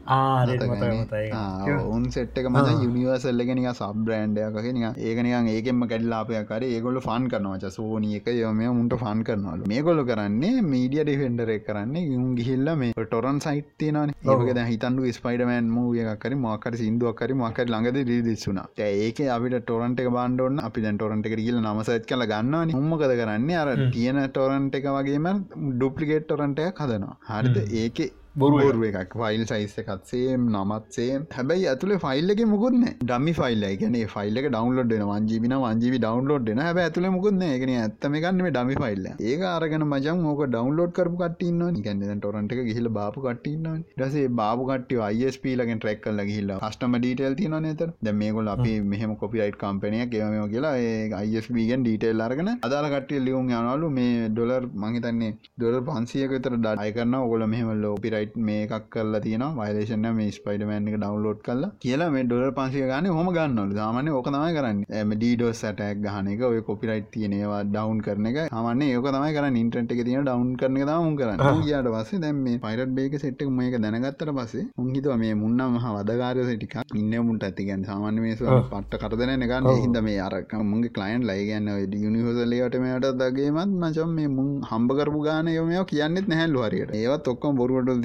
උන් සෙට්ක මත යනිවර්සල්ලගෙනක සබ්‍රන්ඩයක නික ඒකනික ඒකෙම කැඩලාපයක් කර ඒගොල ෆන් කරනවා. සෝනිය එක යොම උන්ට ෆන් කරනවල. මේගොල කරන්නේ මීඩිය ඩිෆෙන්ඩර කරන්නේ යුම් ගිහිල්ල මේ ටොරන් සයිට්තියන ඒකද හිතන්ඩු ස්පයිඩමන් මූයකරි මක්කර සිින්දුවක්කරි මක්කට ළඟද රිදිස්සුනා ඒක අපිට ටොරන්ට බන්ඩෝන්න අපි ටොරන්ට කියල නමසත් කල ගන්නවන. උම්මකද කරන්නේ? අර තියෙන ටොරන්ට එක වගේම ඩුප්ලිකේට් ටොරන්ටය හදනවා. හරිද? ඒක බොරුව එකක්. ෆයිල් සයිස්ස එකත්සේ නමත්සේ හැබැයි ඇතුළ ෆයිල්ලක මුකුත්න ඩමි ෆයිල්ල ගැන ෆයිල්ල ඩවන්ලෝඩ් වෙන වන්ජීබින වන්ජීවි ඩවන්ලෝඩ් න හැබ ඇතුළ මුකුත්න එකන ඇත්තම ගන්න ඩමි ෆයිල්ල ඒ අරගෙන මජන් මෝක ඩවන්ලෝඩ් කරපු කටන්න ගැන්න ටොරන්ට ගහිල බාපු කටන්න ඩසේ බාපු කට අයිස්ප ලගෙන් ට්‍රක් කල ගහිල්ල හස්ටම ඩීටල් තින නත ද මේකොල් අපි මෙහම කොපියිට් කම්පනය කියවම කියලා අයිස්බගෙන් ඩීටෙල් අරගෙන අදාල කටය ලියුම් යනලු මේ ඩොලර් මහිතන්නේ ඩොලර් පන්සියක තර ඩයි කරන්න ඔගොල මෙහමල්ල පිරයිට් මේ එකක් කරලා තියෙන වයිලේෂන මේ ස්පයිඩමෑන් එක ඩවන්ලෝඩ් කරලා කියලා මේ ඩොලර් පන්සිය ගන්න හොම ගන්නලු සාමාන්‍ය ඕක තමයි කරන්න. එම ඩීඩෝස් සටක් ගහන එක ඔය කොපිරයිට් තියෙනවා ඩවන්් කරන එක. හමන්නේ ඒක තමයි කරන්න. ඉන්ට්‍රට් එක තියෙන ඩවන්් කරන එක තම කරන්න. කියට පස්සේ දැන් මේ පයිරට් බේක සෙට්ක මේක දැනගත්තර පස්සේ උන්හිතුව මේ මුන්නම් මහ වදකාරය සිටික ඉන්න මුන්ට ඇතිගන් සාමාන්‍ය මේ පට්ට කරදන ගන්න. හිද මේ අරක මුන්ගේ කලයින් ලයිගන්න යනිහසලට මේට දගේමත් මචම් මේ මුන් හම්බ කරපු ගාන යොමයෝ කියන්නෙත් නැහැල්ලු හරියට. ඒවත් ඔක්කොම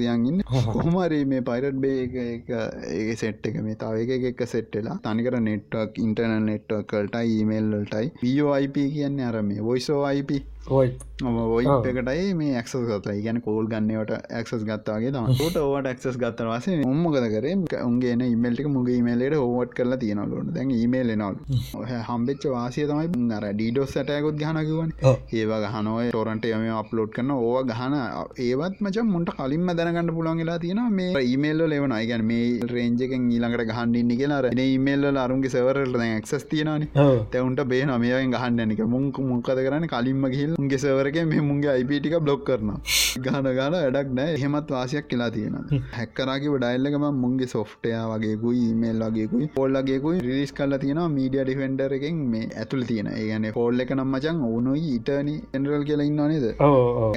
බොරුවටල් තියන්ගන්න කොහමරි මේ පයිරට් බේ ඒ සෙට් එක මේ තාව එක එක සෙට්ටලා තනිකර නෙට්වක් ඉන්ටර්නල් නෙට්වකල්ටයි ඊමේල්ලටයි වෝයිප කියන්නේ අර මේ වොයිසෝයිප ඔයි. එකටයි මේ ඇක්සස් ගත ගැන කෝල් ගන්නවට ඇක්සස් ගත්තාගේ තමට ඕට ඇක්සස් ගත්තවාස උම්මකද කරේ? උන්ගේ ඉමල්ට මුගේ මේලට හෝවට් කරලා තියනලුට දැන් ඊමේල් නවල් [laughs] හම්බෙච් වාසය තමයි අර ඩීඩෝස් සටයකුත් ගහනකිවන් ඒවා ගහනොය ටොරන්ට යම අප්ලෝඩ් කරන ඕවා ගහන ඒවත් මච මුන්ට කලින්ම දැනගන්න පුළන්ගලා තියෙන මේ ඊමේල්ල ලෙවන ගැන මේ රේජක ඊළඟට ගහන්ඩන්න කියලා ඉමේල්ල අරුන්ගේ සවරට ඇක්සස් තියනන තැවුන්ට බේ නමයෙන් ගහන්ඩනක මුංක මුකද කරන්න? කලින්ම ගහිල් උන්ගේ සවරක මේ මුන්ගේ අයිපටික බ්ලොක් කරන ගාන ගාන වැඩක් නෑ එහෙමත් වාසියක් කියලා තියෙන හැක්කරගේ ඩයිල්ලකම මුන්ගේ සොෆ්ටයා වගේකුයි මේල් වගේකුයි පොල්ලගේකුයි රිස් කල්ල තියෙන මීඩිය ඩිෆෙන්ඩර් එකෙන් මේ ඇතුළ තියෙන ඒගන පොල්ල එක නම් මචන් ඕනුයි ඉටනි එන්ඩරල් කියලා ඉන්න නේද?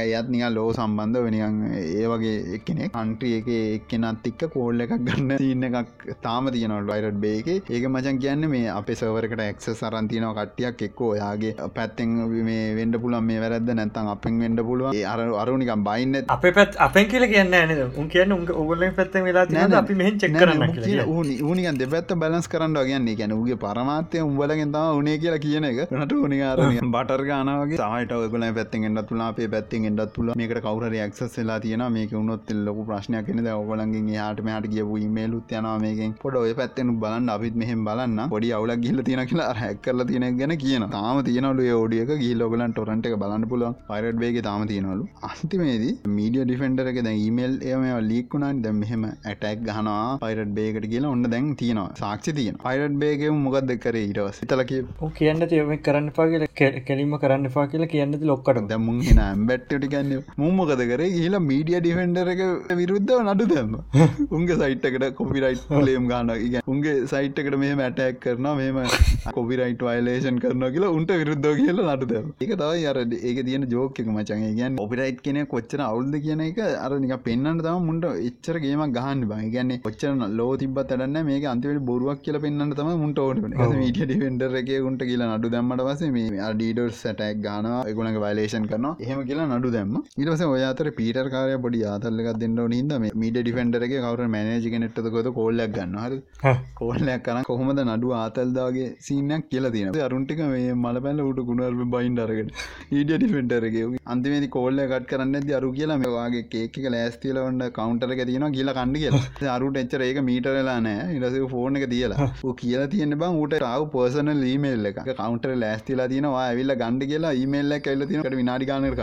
ඇයත් නික ලෝ සම්බන්ධ වෙනියන් ඒ වගේ එක්කනෙ කන්ට්‍රිය එක එක්කෙනත් එක්ක කෝල්ල එකක් ගන්න තියන්න එකක් තාම තියනට වයිරට් බේක ඒක මචන් කියන්න මේ අපේ සවරකට එක්ස සරන්තිනව කට්ටියක් එක්කෝ. යාගේ පැත්තෙන් මේ වෙන්ඩ පුලන් මේ වැරද නැත්තන් අපෙන් වෙන්ඩ පුළුව අර අරුනිකම් බයින්න අප පැත් අපෙන් කියල කියන්න නද? උන් කියන්න උන් ඔගොල්ල පැත්ත වෙලා අපි මෙහෙන් චෙක් කරන්න ඌනිකන් දෙපැත්ත බැලස් කරන්න ගන්නේ ගැන උගේ පරමාත්‍යය උඹලගෙන් තම උනේ කියලා කියන එක. නට උනිකාර බටර් ගානගේ සහට ඔගල පැත්තෙන් එන්නත් තුලා අපේ පැත්තිෙන් එන්නත් තුල මේකට කවර ක්සස් වෙලා තියෙන මේක උනොත් ලොකු ප්‍රශ්නයක් කෙනද ඔගලන්ගේ යාට මෙහට කියපු මේලුත් යන මේකෙන්. පොඩ ඔය පැත්තෙන් බලන්න. අපිත් මෙහෙම බලන්න. පොඩි අවුලක් ගිල්ල තියෙන කියලා හැක්කරල තියෙන ගැන කියන තාම තියනලු ෝඩියක ගිල් ඔගලන් ටොරන්ට එක බලන්න පුළුවන්. පයිරට් වේගේ තාම තියෙනවලු. අන්තිමේදී මීඩිය ඩිෆෙන්ඩර එක දැ ඊමේල් එම ලීක්ුණන් දැ මෙහෙම ඇටැක් ගහනවා පයිරට් බේකට කියලා. ඔන්න දැන් තියෙනවා. සාක්ෂි තියෙන පයිරට් බේගේ මොකක්ද කරේ ඉටවස් තල කිය කියන්න තියම කරන්න පා කියල කෙලිම කරන්න පා කියලා කියන්න ලොක්කට. දැමුන් හෙන ඇම්බැට්ට ගන්න මුම්මොකද කරේ? කියලා මීඩිය ඩිෆෙන්ඩර එක විරුද්ධව නඩු දැම්ම. [laughs] උන්ගේ සයිට්කට කොපිරයිට් ලේම් ගාන උන්ගේ සයිට්කට මේ මැටැක් කරන මෙම කොපිරයිට් වයිලේෂන් කරන කියලා උන්ට විරුද්ධ කියලා නටුද ඒක තවයි අර ඒක තියෙන ජෝක මචන් ගැන් ඔපිරයිට් කියන කොච්චර අවුල්ද කියන එක අර නික පෙන්න්නට තම මුන්ට එච්චර ගේම ගහන්න බයි ගැන්නේ කොච්චර ලෝ තිබත් ටන්න මේක අන්තිවට බොරුවක් කියල පෙන්න්නට තම මුන්ට ඕට මීට ඩිෆෙන්ඩර එක උන්ට කියලා නඩු දැම්මට පස මේ ඩීඩර් සටක් ගාන එගුණක වයිලේෂන් කරන එහෙම කියලා නඩු දැම්ම. ඉටස ඔය අතර පීටර් කාරය පොඩි ආතල්ලක් දෙන්න නින්ද මීට ඩිෆෙන්ඩර එක කවර මැනජි කෙනෙට්ට ගොත කෝල්ලක් ගන්න හර කෝල්ලයක් කරන කොහොමද නඩු ආතල්දාගේ සීනයක් කියල තියෙන අරුන්ටික මේ මල පැල්ල උට ගුණරම බයින් අරගෙන ඊඩිය ඩිෆෙන්ටරගේ අන්තිමේති කෝල්ල කට් කරන්න අරු කියලා මේවාගේ කේක ලෑස්තිල වන්න කවන්ටර තියෙන කියලා [laughs] කණ්ඩ කියලා. අරුට එච්චර ඒක මීටරලා නෑ ඉරස ෆෝර්න එක තියලා. කියලා තියෙන බං ට රව පර්සන ලීමේල් එක. කවන්ටර ලෑස්තිලා තියෙනවා. ඇවිල්ල ගණඩ කියලා ඊමේල්ල කල්ල තිනකට විනාඩි ගානක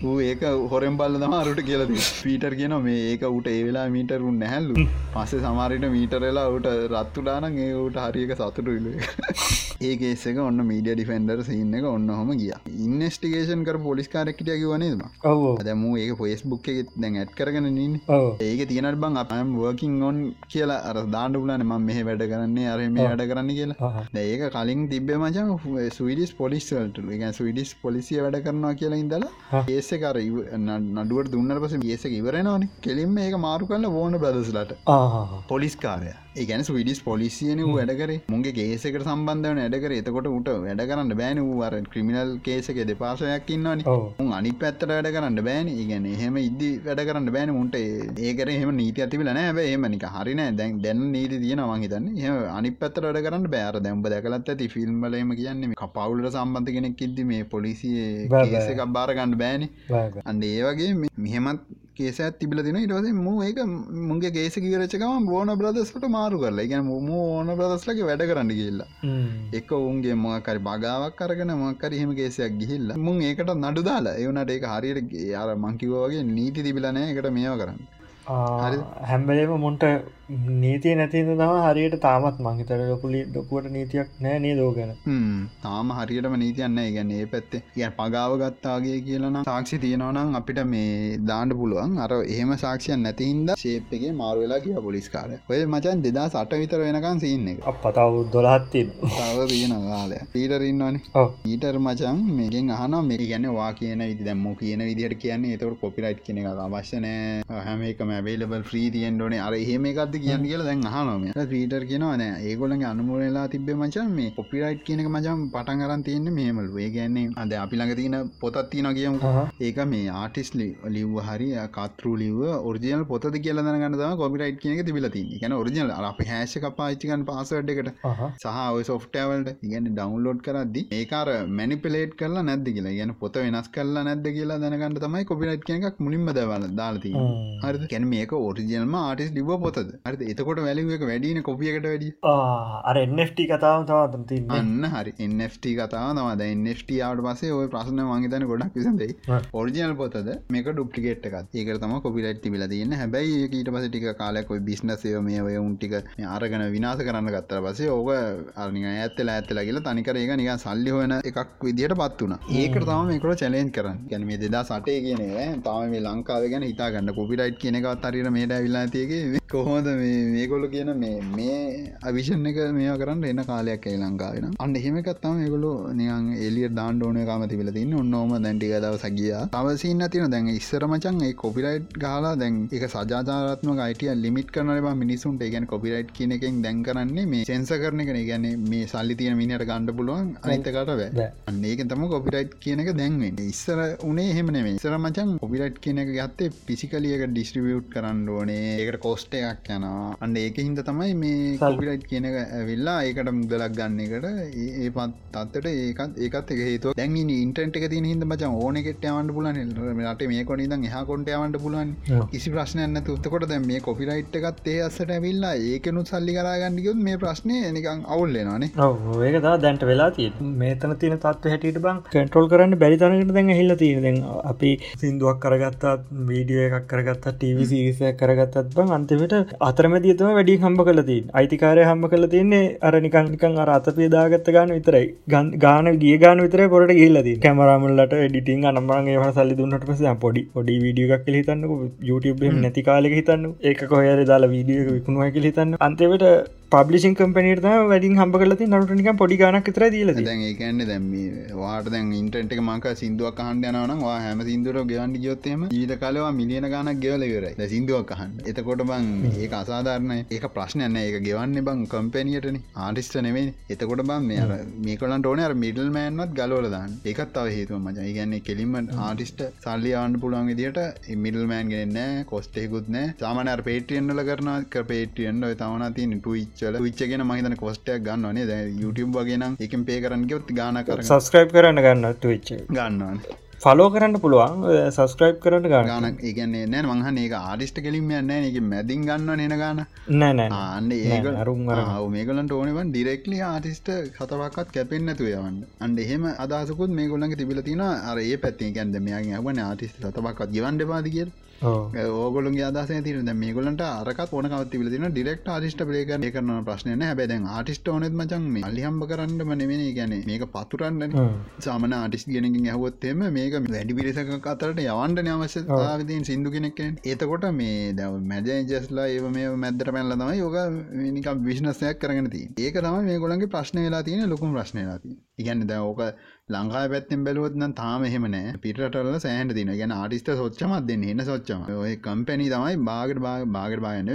ඌ ඒක හොරෙන් බල්ල තම අරුට කියලද පීටර් කියන මේ ඒක උට ඒවෙලා මීටරුන් නැහැල්ලු පස්සේ සමාරයට මීටරලා උට රත්තුඩානන් ඒ ඌට හරික සතුටු ඉල්ල ඒකේසක ඔන්න මීඩිය ඩිෆෙන්ඩර් සින්න එක ඔන්න හොම ගිය ඉන්ස්ටිකේෂන් කර පොලිස්කාරක්ට කිවනේම දැම ඒක පොස්බුක් එක දැන් ඇත් කරගෙන නීන් ඒක තියනට බං අපම වර්කින් ඔන් කියලා? අර දාන්න පුලන ම මෙහ වැඩ කරන්නේ අර මේ වැඩ කරන්න කියලා. ඒක කලින් තිබේ මචන් සවිඩිස් පොලිස්වල්ට එක සවිඩිස් පොලිසිය වැඩ කරනවා කියලා ඉඳලා ඒස කර නඩුවට දුන්නට පස ඒසක ඉවරෙනවාන කෙලින්ම ඒක මාරු කන්න ඕන බදසලට පොලිස්කාරය ඒගැන විඩිස් පොලිසියන වැඩකර මුගේ ගේසකට සම්බන්ධවන වැඩකර එතකොට උට වැඩ කරන්න බෑන. වූර ක්‍රමිනල් කේසක දෙපාසයක් ඉන්නවන. උන් අනි පැත්තට වැඩ කරන්න බෑන. ඉගැන එහෙම ඉදදි වැඩ කරන්න බෑන මුන්ට. ඒකර එහම නීති ඇතිබල නෑ බෑ එමනික හරින දැන් දැන් නීති තියන මහිතන්න එහ අනි පැත්තට වැඩ කරන්න බෑර දැම්බ දැකලත් ඇති ෆිල්ම්බලම කියන්නේ කපවුලට සම්බන්ධ කෙනෙක් ඉද්දි මේ පොලිසිය එකක් බාරගන්න බෑන. අන්න ඒ වගේ මෙහෙමත් කේස තිබල තින ඉටස මූ ඒක මුගේ ගේස කියරචකම බෝන බ්‍රදස්ට මාරු කරලා. ගැන මම ඕන බ්‍රදස්ලක වැඩ කරන්න කියල්ලා එක උන්ගේ මොකරි බගාවක් කරගෙන මක්කර හෙම කේසයක් ගිහිල්ල මුන් ඒකට නඩු දාලා. ඒවනට ඒක හරියට යාර මංකිවෝගේ නීති තිබිලනෑ එකට මේව කරන්න. හැම්බලේම මුන්ට නීතිය නැතිද තම හරියට තාමත් මංහිතර ලොකුලි ඩොකුවට නීතියක් නෑ නේ දෝ ගැන. තාම හරියටම නීතියන්න ගැන ඒ පැත්තේ. ය පගාව ගත්තාගේ කියලන සාක්ෂි තියෙනවනම් අපිට මේ දාන්න පුළුවන්. අර එහෙම සාක්ෂයන් නැතිහින්ද ශේප්ගේ මාරුවෙලා කිය පොලිස්කාර ඔය මචන් දෙදා සට විතර වෙනකන් සින්න එක. පතාව දොලහත්ති තව තියෙන කාලය පීටරන්නවන ඊටර් මචන් මේගෙන් අහන මේ ගැන වා කියන විදි දැම්ම කියන විදිහට කියන්නේ. එතවට කොපිරයිට් එක අවශ්‍යනෑ හැමේකම ඇබේලබල් ්‍රී තියෙන්ඩෝනේ අර එහෙම එකක්ද කියන්න කියල දැන් අහනොම පීටර් කියනවන ඒගොලන් අනුමරලා තිබේ මචන් මේ කොපිරයිට් කියනක මචම් පටන් අරන් තියන්නේ මේමල් වේ ගැන්නේ අද අපි ළඟ තින කියමු ඒක මේ ආටිස්ලි ලිව් හරි කතරු ලිව ඔරිජිනල් පොත කියල දනගන්න කොපිරයිට් කියනක තිබිලති ගැන ඔරිජිනල් අප හැශක පාච්චිකන් පාසවඩ් එකට. සහ සොෆ්ටවල්ට ඉගන්න ඩවන්ලෝඩ් කරදදි ඒකාර මැනිපලේට් කරලා නැද්ද කියලා. ගැන පොත වෙනස් කරලා නැද්ද කියලා දැනගන්න තමයි කොපිරයිට් කියනක් මුලින්ම දවල දාලති හරි කැන මේක ඔරිජිනල්ම ආටිස් ලිව පොතද හරි එතකොට වැලිුව එක වැඩින කොපියකට වැඩිය? අර එන්ට කතාව තවතම් තින්න. හරි. එන්ට කතාව නවාද එන්ට ආට පසේ ඔය ප්‍රශ්න මංගතන ගොඩක් විසදයි ඔරිජනල් පොතද? මේක ඩුප්ටිකේට් එකත් ඒක තම කොපිලට් තිබිල තියන්න. හැබැයි ඒකට පස ටික කාලෙක් බිස්නසය මේ ඔය උන්ටික අරගෙන විනාස කරන්න ගත්තර පසේ ඕක අරනි ඇත්තල ඇත්තල කියලා තනිකර ඒක නික සල්ලි හොන එකක් විදිට පත් වුණ. ඒක තම මේකට චලෙන් කරන්න. ගැන මේ දෙදා සටේ කියන තම මේ ලංකාව ගැන හිතා ගන්න කොපිටයිට් කියනකත් අරිර මේඩ විල්ලා තියගේ කොහොමද මේගොල්ල කියන මේ මේ අවිෂණ එක මේ කරන්න එන්න කාලයක් ඇයි ලංකාවෙන අන්න එහෙමකත්තම මේගොලු නියන් එලිය දාන්න ඕන කාම තිබල තින්න. ඔන්නෝම දැන්ටික දව සගිය තවසින්න තින දැන් ඉස්සර මචන් ඒ කොපිරයිට් ගාලා දැන් එක සජාතාරත්ම අයිටිය ලිමිට කරනවා මිනිසුන්ට ගැන කොපිරයිට් කියන එකෙන් දැන් කරන්නේ මේ සෙන්ස කරන කන ගැන මේ සල්ලි තියන මිනිට ගණඩ පුළුවන් අනිතකට බෑ. අන්නඒක තම කොපිරයිට් කියන එක දැන්වෙන්න ඉස්සර උනේ හෙමනේ ඉස්සර මචන් කොපිරයිට් කියන එක ගත්තේ පිසිකලියක ඩිස්ට්‍රිවියුට් කරන්න ඕනේ. ඒකට කොස්ට එකක් යනවා අන්න ඒක හින්ද තමයි මේ කොපිරයිට් කියන එක ඇවිල්ලා ඒකට මුදලක් ගන්න එකට ඒ පත් තත්තට ඒකත් ඒකත් එක හේතු දැන් ඉන්ටට එක තින හිද මචන් ඕන කෙට යවන්ට පුලන් ට මේ කොන දන් එහ කොට යවන්ට පුලන් කිසි ප්‍රශ්නයන්න තුත්තකොට දැ මේ කොපිරයිට් එකත් ඒ අස්සට ඇවිල්ලා ඒකනුත් සල්ලි කරගන්නගයුත් මේ ප්‍රශ්නය නිකං අවුල්ලෙනවානේ ඒක දැන්ට වෙලා තිය මේතන තින තත්ව හැටියට බං කටරෝල් කරන්න බැරිතරකට දැන් හිල්ල තියෙන අපි සිින්දුවක් කරගත්තත් වීඩියෝ එකක් කරගත්ත ටීවිසිරිස කරගත්තත් බං අන්තිමට අතරමැදිතම වැඩි හම්බ කලතින් අයිතිකාරය හම්බ කල තින්නේ අර නිකංනිකං අර අතපේ දාගත්ත ගන්න විතරයි. ගාන ගිය ගාන විතර පොට ගිල්ලද කැමරමල්ලට ඩිටිං අනම්බරගේ හ සල්ලි දුන්නට පස පොඩි පොඩි වීඩියක් කල හිතන්න YouTube නැති කාලෙක හිතන්න ඒක කොහර දාලා වීඩියක විකුණුව කල හිතන්න අන්තවට පබ්ලිසින් කම්පනට වැඩින් හම්බ කලති නටනික පොඩි ගනක් තර දීල ඒකන්න දැම වාට දැන් ඉන්ටට මක සිින්දුවක් හන්ඩ යනවනවා හම සිින්දුර ගවන්ඩ ගයොත්තේම ජීත කලවා මිලියන ගනක් ගෙවලවරයි සිින්දුවක් අහන්න. එතකොට බං ඒ අසාධාරණ ඒක ප්‍රශ්නයන්න ඒක ගෙවන්න බං කම්පැනියටන ආටිස්ට නෙවේ එතකොට බම් මේ මේකලන් ඕන මිඩල් මෑන්වත් ගලෝලදාන්න ඒකත් අව හේතුව මච. ගන්න කෙලින්ම ආටිස්ට සල්ලි ආන්න පුළුවන් විදිට මිඩල් මෑන් ගෙනන්න කොස්ටේකුත්න සාමනර පේටියන්ල කරන පේටියන්ඩ තමන තින් ටයිච් චල විච්චගෙන මහිතන කොස්ටයක් ගන්නනේ ද YouTube වගේ නම් එකම් පේ කරන්න ගොත් ගාන කර සස්ක්‍රයිප් කරන්න ගන්න විච්ච ගන්නවන්. ෆලෝ කරන්න පුළුවන්. සස්ක්‍රයිප් කරන්න ගාන ඒගන්නේ නෑ මහන ඒක ආඩිස්ට කෙලින්ම යන්න එක මැදින් ගන්න නෙන ගාන නෑ අන්න ඒක අරුම් මේකලට ඕනවන් ඩිරෙක්ලි ආටිස්ට කතවක්ත් කැපෙන්න්නතු යවන්න. අන්ඩ එහෙම අදසකුත් මේ ගොල්ලඟ තිබිල තින අර ඒ පැත්ති ගැන්ද මෙයාගේ ඇවන ආටිස්ට සතවක්ත් ගවන්ඩ පාදිකිය ඕගොලුන් අදස තිර මේ ගොලට අරකත් ඕනකවත් තිබල තින ඩිරෙක්ට ආටිස්ට පලේක කරන ප්‍රශ්නය හැබැද ආටිස්ට ඕනෙත් මචන් මේ අල්ලිහම්බ කරන්න මනෙවෙන ගැන මේක පතුරන්න සාමන ආටිස් ගෙනකින් ඇහොත්තෙම මේක වැඩි පිරිසක අතරට යවන්ට නවශ්‍යතාවතින් සිින්දු කෙනෙක් ඒතකොට මේ දැව මැජ ජස්ලා ඒ මේ මැදර පැල්ල තම යෝක නික විශ්නසයක් කරගෙන ති ඒක තම මේ ගොලන්ගේ ප්‍රශ්න වෙලා තියෙන ලොකුම් ප්‍රශ්නයලාති ඉගන්න දැ ඕක ලංකා පැත්තෙන් බැලුවත්න තාම එහෙමනෑ පිටරටල සෑහට තින ගැන ආටිස්ට සොච්චමත් දෙන්න එන්න සොච්චම. ඔය කම්පැනි තමයි බාගට බාගට බාගන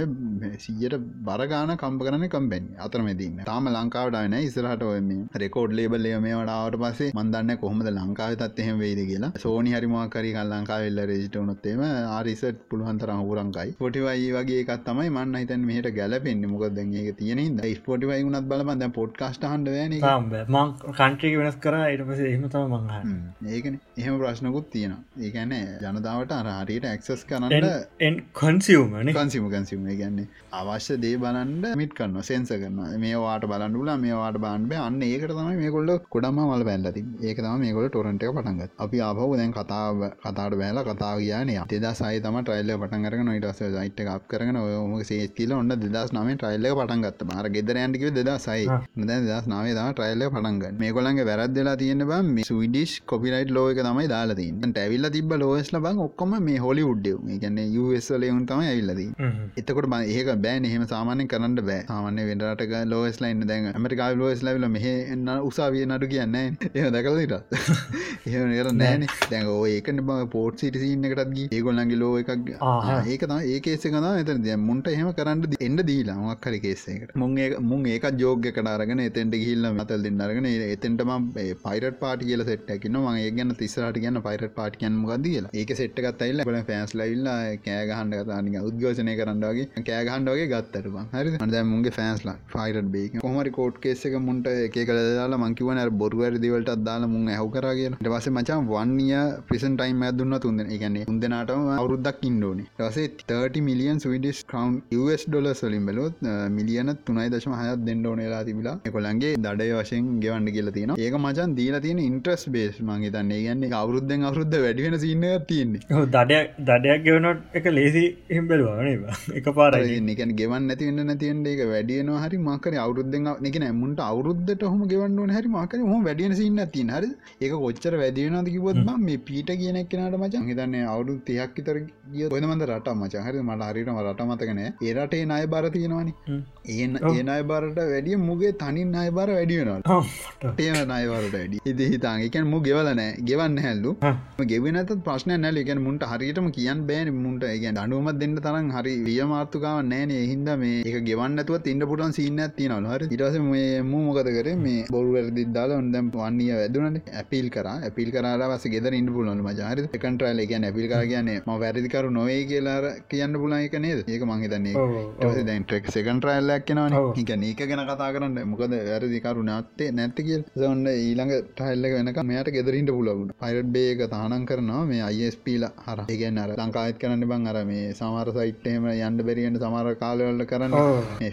සීයට බරගාන කම්ප කරන කම්පැනි අතරමැතින්න තාම ලංකාවටන ඉස්රහට ඔයම රෙකෝඩ් ලේබල් මේමටාවට පසේ මන්දන්න කොහොමද ලංකාව තත් එහෙම වේද කියලා. සෝනි හරිමකරි ලංකාවෙල්ල රේජිට වනොත්තේම ආරිසට් පුළුවන්තර හුරංකයි. පොටිවයි වගේ එකත් තමයි මන්න හිතන් මේට ගැලපෙන්න්න මොකද ඒක තියෙන ස්පොටිවයි වුණත් බලබන්ද පොඩ්කාස්ට හන්ඩ මං කන්ට්‍රී වෙනස් කර. ඊට පස එහෙම තම මංහ ඒකන. එහෙම ප්‍රශ්නකුත් තියෙන ඒකැන ජනතාවට අර හරියට ඇක්සස් කරන්න කොන්සිවමන කන්සිම කන්සිම ගන්නේ අවශ්‍ය දේ බලන්ඩ මිට කන්න සෙන්ස කරන මේ වාට බලන්නුලා මේ වාට බාන්බ අන්න ඒකට තමයි මේකොල්ල කොඩම මල පැල්ලති ඒක තම මේකොල ටොරන්ට පටන්ගත් අපි ආපහු දැන් කතාව කතාට බෑල කතාව කියන දෙදා සයි තම ට්‍රයිල්ල පටන් කරන නොයිටස යිට එකක් කරන ඔම සේ කියල ඔන්න දෙදස් නම ට්‍රයිල්ල පටන්ගත් මාර ගෙදර ඇන්ටික දෙදා සයි දස් නාවේ තම ට්‍රයිල්ල පටන්ග මේකොලන්ගේ වැරදදිලා තියෙන බ මේ සවිඩිස් කොපිරයිට් ලෝක තමයි දාලාතින් ඇවිල්ල තිබ ලෝස්ල බං ඔක්කොම මේ හොලි උඩ්ඩ ගැන යසලයුන් තම ඇවිල්ලදී එතකොට බ ඒක බෑන. එහෙම සාමානය කරන්න බෑ. සාමාන්‍ය වෙන්ඩරටක ලෝස්ලයින්න දැන් ඇමරිකා ලෝස් ලැවිල මෙහ එන්න උසාවිය නඩු කියන්න [laughs] ඒ දැකලට එහෙම නිර නෑන දැන් ඒකන බ පෝට් සිටිසින්න එකටත්ගේ ඒගොල්ලන්ගේ ලෝ එකක් ඒක තම ඒකේෙස කන එත දැ මුන්ට එහෙම කරන්න එන්න දීලා මක්කර කේසේකට මුන් මුන් ඒක ජෝග කටරගෙන එතෙන්ට ගිල්ල මතල් දෙන්නරගෙන එතෙන්ට දැන්ටම පයිරට පාට කියල සෙට්ටකින මගේ ගන්න තිස්සරට ගන්න පයිරට පාට කියන්න ගද කියලා. ඒක සෙට්ටකත් ඇල්ල ල ෆෑස් ලයිල්ල කෑගහන්ඩ කතානික උද්ගෝෂණය කරන්නගේ කෑගහන්ඩගේ ගත්තරම හරි අද මුගේ ෆෑන්ස්ලා ෆයිරට බේ හොමරි කෝට් කේසක මුන්ට එක කලදාලා මංකිවන බොරුවර දිවලට අදාලා මුන් ඇහු කරගෙන ටවස මචන් වන්නිය පිසන් ටයිම් ඇදුන්න තුන්ද එකන්නේ උන්දනාටම අවුරුද්දක් ඉන්ඩෝනි ටසේ 30 මිලියන් ස්විඩිස් කවන්් US ඩොල සොලින් බලොත් මිලියන තුනයි දශම හයත් දෙන්න ඕනෙලා තිබිලා එකොළන්ගේ දඩය වශයෙන් ගෙවන්ඩ කියල තියෙන ඒක මචන් දීලා තියෙන ඉන්ට්‍රස් බේස් මගේ තන්නේ ගන්නේ අවුරුද්ධෙන් අවුරුද්ධ වැඩිවෙන සින්න තියන්නේ. දඩයක් දඩයක් ගෙවනොට එක ලේසි එහම් බැලවානේ එක පාර එකන ගෙවන් නැතිවන්න නැතියෙන්ට එක වැඩියන හරි මකර අවුද්ධෙන් එකන මුන්ට අවුරුද්ධට හම ගෙවන්න හැරි මකර හම වැඩියන සින්න තින් හරි ඒක කොච්චර වැඩියනද කිවොත් මේ පීට කියන කෙනට මචන් හිතන්නේ අවුරු තියක් තර ගිය ඔොදමන්ද රට මචන් හරි මට හරිටම රට මතකන ඒරට ඒ අය බර තියෙනවානි. ඒ ඒ අය බරට වැඩිය මුගේ තනින් අය බර වැඩියනවා තේම අයවරට වැඩි ඉදි හිතාගේකැන් මු ගෙවලනෑ ගෙවන්න හැල්ලු. ගෙවනත ප්‍රශ්න නැල එකෙන් මුන්ට හරියටම කියන් බෑන. මුන්ට ඒගන් අනුවමත් දෙන්න තරම් හරි විය මාර්තුකාව නෑන. හින්ද මේ එක ගෙවන්නතුව ඉන්න පුටන් සින්න තියනවල. හරි. ඉටස මේ මු මොකද කර? මේ බොරු වැරදි දාල ඔොන්දම් වන්නය වැදුනට ඇපිල් කර. ඇපිල් කරලා වස ගෙදර ඉන්න පුලන මජාර කන්ට්‍රයිල ගැන ඇපිල් කර කියන්නේ ම වැරදිකරු නොවේ කියලා කියන්න පුලන් එක නේද? ඒක මහිතන්නේ දැන්ට්‍රක් සකන් ට්‍රයිල්ලක් කෙනවන හික ඒක ගැන කතා කරන්න මොකද වැරදිකරු නත්තේ නැත්ත කිය සොන්න ඊළඟ ටයිල්ල වෙනක මෙයට ගෙදරින්ට පුලගුණ පයිරට් බේක තානන් කරනවා මේ අයිස්පීල හර ඒගන්න අර ලංකාත් කරන්න බං අර මේ සමර සයිට්ටේම යන්ඩ බැරිියට සමර කාලවල්ල කරන්න.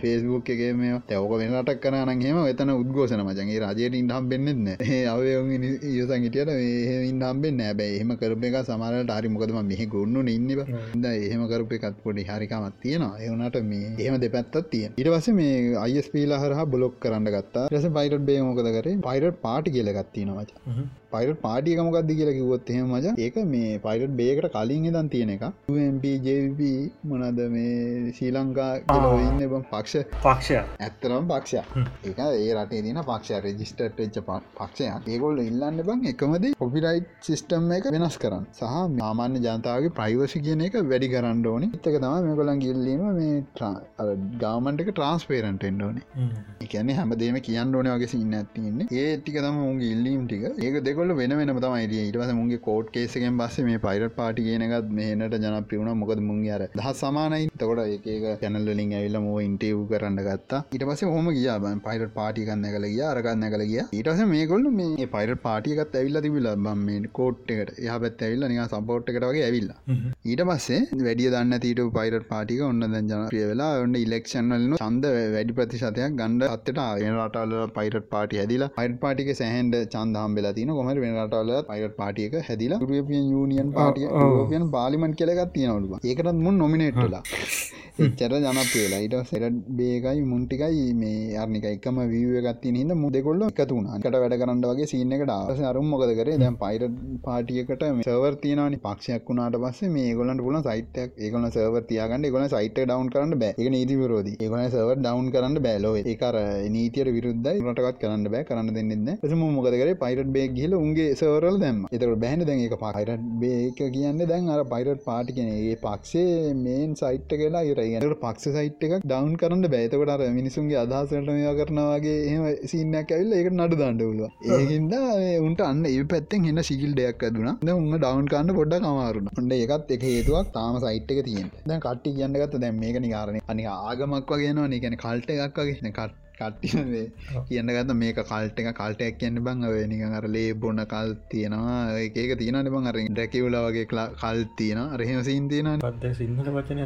ෆේස්බුක් එකේ [laughs] මේ තැවක වෙනටක් කරන හෙම එතන උද්ගෝෂන මචන්ගේ රජයට ඉන්හම් බෙන්න්නෙන්න ඒ අව යසන් හිටියට ඉන්හම් බෙන්න ඇබැයි එහෙම කරප එක සමරට හරි මොකදම මෙහ ගොන්නු ඉන්න ද එහෙම කරප එකත් පොඩි හරිකමත් තියෙනවා. එවනට මේ එහෙම දෙපැත්තත් තිය ඉටවස මේ අයිස්පීලා හරහා බොලොක් කරන්න ගත්තා. රස පයිරට් බේ මොකද කරේ? Pirate party koordinovať. Uh-huh. Mhm. Pirate පාටිකමකක්ද කියලා කිවොත් එහෙම මච ඒක මේ පයිරට් බේකට කලින් දන් තියෙන එක MPJP මොනද මේ ශ්‍රී ලංකා ඉන්න බ පක්ෂ. පක්ෂය. ඇත්තරම් පක්ෂ ඒක ඒ රටේ තින පක්ෂ රෙජිස්ටර් ච්ච පක්ෂය ඒගොල්ල ඉල්ලන්න බං එකමද කොපිරයිට් සිිස්ටම් එක වෙනස් කරන්න. සහ මාමාන්‍ය ජනතාවගේ ප්‍රයිවසි කියන එක වැඩි කරන්න ඕනි. එතක තම මේ කොලන් ගිල්ලීම මේ ගාමන්ට එක ට්‍රන්ස්පේරන්ට එන්ඩෝනේ එකන්නේ හැමදේම කියන්න ඕන වගේ සින්න ඇතින්නේ ඒ ටික තම උන්ගේ ඉල්ලීම් ටික. ඒක දෙක කොල්ල වෙන වෙන තමයි. ඉටවස මුගේ කෝට් කේසකෙන් පස්ස මේ පයිරට පාටි කියනකත් මේනට ජනපියුණ මොකද මුන්ගේ අර දහ සමානයි. තකොට ඒක කැනල්ලින් ඇවිල්ල මෝ ඉන්ටව් කරන්න ගත්තා. ඉට පස හොම ගියා. පයිරට පාටි කන්න කල ගිය. අරගන්න කල ගිය. ඉටස මේ කොල්ල මේ පයිරට පාටිකත් ඇවිල්ල තිබිල බම් මේ කෝට්කට එහ පැත් ඇවිල්ල නික සපෝට්කට වගේ ඇවිල්ල. ඊට පස්සේ වැඩිය දන්න තීට පයිරට පාටික ඔන්න දැන් ජනපිය වෙලා ඔන්න ඉලෙක්ෂන්වලන චන්ද වැඩි ප්‍රතිශතයක් ගණ්ඩ අත්තට ආයන රටාල පයිරට පාටි හැදිලා පයිට පාටික සැහන්ඩ චන්දහම් වෙලා තින කොම වෙන රටවල පයිට පාටියක හැදිලා යුරපියන් යුනියන් පාටිය යුරපියන් පාලිමන් කෙලගත් තියෙනවලුව ඒකටත් මුන් නොමිනේට්ලා [laughs] එච්චර ජනපේලා ඊට සෙරට බේකයි මුන්ටිකයි මේ අර්නික එකම වීවගත්තින හිද මුදෙකොල්ල එකතුුණ කට වැඩ කරන්න වගේ සින්න එකට ආස අරුම් මොකද කරේ? දැන් පයිට පාටියකට සවර් තියනනි පක්ෂයක් වුණට පස්සේ මේ ගොලන්ට පුල සයිටක් ඒගොල සවර් තියාගන්න ගොල සයිට ඩවන් කරන්න බෑ. එක නීති විරෝධී. ඒගොල සවර් ඩවන් කරන්න බෑලෝ ඒකර නීතියට විරුද්ධයි. රටකත් කරන්න බෑ කරන්න දෙන්නන්න එසම මොකදකර පයිට බේ ගිල උන්ගේ සවරල් දැම් එතකට බැහන දැන් එක පයිරට බේක කියන්න දැන් අර පයිරට පාටි කෙන ඒ පක්ෂේ මේන් සයිට්ට කියලා ඉර ඒට පක්ෂ සයිට් එකක් ඩවන් කරන්න බෑතකට අර මිනිසුන්ගේ අදහසට මේවා කරනවාගේ එහම සින්නක් ඇවිල්ල ඒක නඩු දන්නඩුල ඒහින්ද උන්ට අන්න ඒ පැත්තෙන් එන්න සිගිල් දෙයක් ඇදුන උන්න ඩවන් කන්න පොඩ්ඩ කමාරුණ ඔන්න එකත් එක හේතුවක් තාම සයිට් එක තියෙන් දැ කට්ටි කියන්නගත්ත දැම් මේක නිකාරණ අනි ආගමක් වගේනවා නිගැන කල්ට එකක් වගේ. කට කට්ටිේ කියන්න ගත මේක කල්ට එක කල්ටයක් කියන්න බං නික අර ලේ බොන්න කල් තියෙනවා. ඒක තියෙන බං අර ඩැකිවල වගේ කල් තියෙන අරහෙම සින් තියෙන සිංහල වචන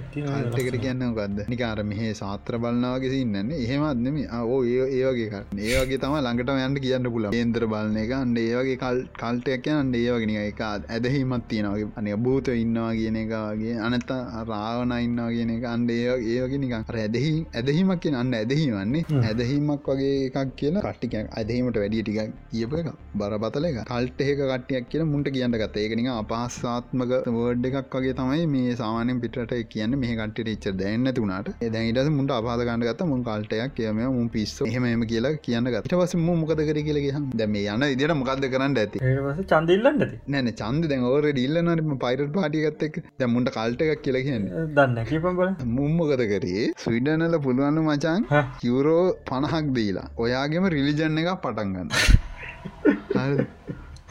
කට කියන්න ගද නිකාර මෙහේ සාත්‍ර බලනාවගේ සින්නන්නේ එහෙමත් නෙම ඕ ඒවගේ කර. ඒවගේ තම ළඟට යන්න කියන්න පුල ඒන්ත්‍ර බලන එක. අන්ඩ ඒවගේ කල් කල්ටයක් කියන්න ඒවගෙන එක ඇදහිමත් තියෙනවගේ අනය භූත ඉන්නවා කියන එකගේ අනත රාවන ඉන්නවා කියන එක. අන්ඩ ඒ ඒවගේ නික ඇදහි ඇදහිමක් කිය අන්න ඇදහිවන්නේ ඇද ඇදහීමක් වගේ එකක් කියන කට්ටික අදහීමට වැඩිය ටික කියප එක බරපතල එක. කල්ට ඒක කට්ටියක් කියන මුන්ට කියන්න ගත ඒකනික අපහස්සාත්මක වර්ඩ් එකක් වගේ තමයි මේ සාමානයෙන් පිටට කියන්න මේ කට්ට ච්ච දැන්න තුනාට දැයිට මුන්ට අපාද ගන්න ගත මුන් කල්ටයක් කියම මුන් පිස්ස හෙම කියලා කියන්න ගට පස මු මොකද කර කියලගේ දැම යන ඉදිට මොකක්ද කරන්න ඇති චන්දල්ලන්නද නැන චන්ද දැන් ඕර ඩිල්ලනම පයිරට පාටිගත්තක් දැ මුන්ට කල්ට එකක් කියලා කියන්න. දන්න කිපබල මුම්මොකද කරේ? ස්විඩනල පුළුවන්න මචන් යුරෝ පණහක් දීලා. ඔයාගෙම රිලිජන් එක පටන්ගන්න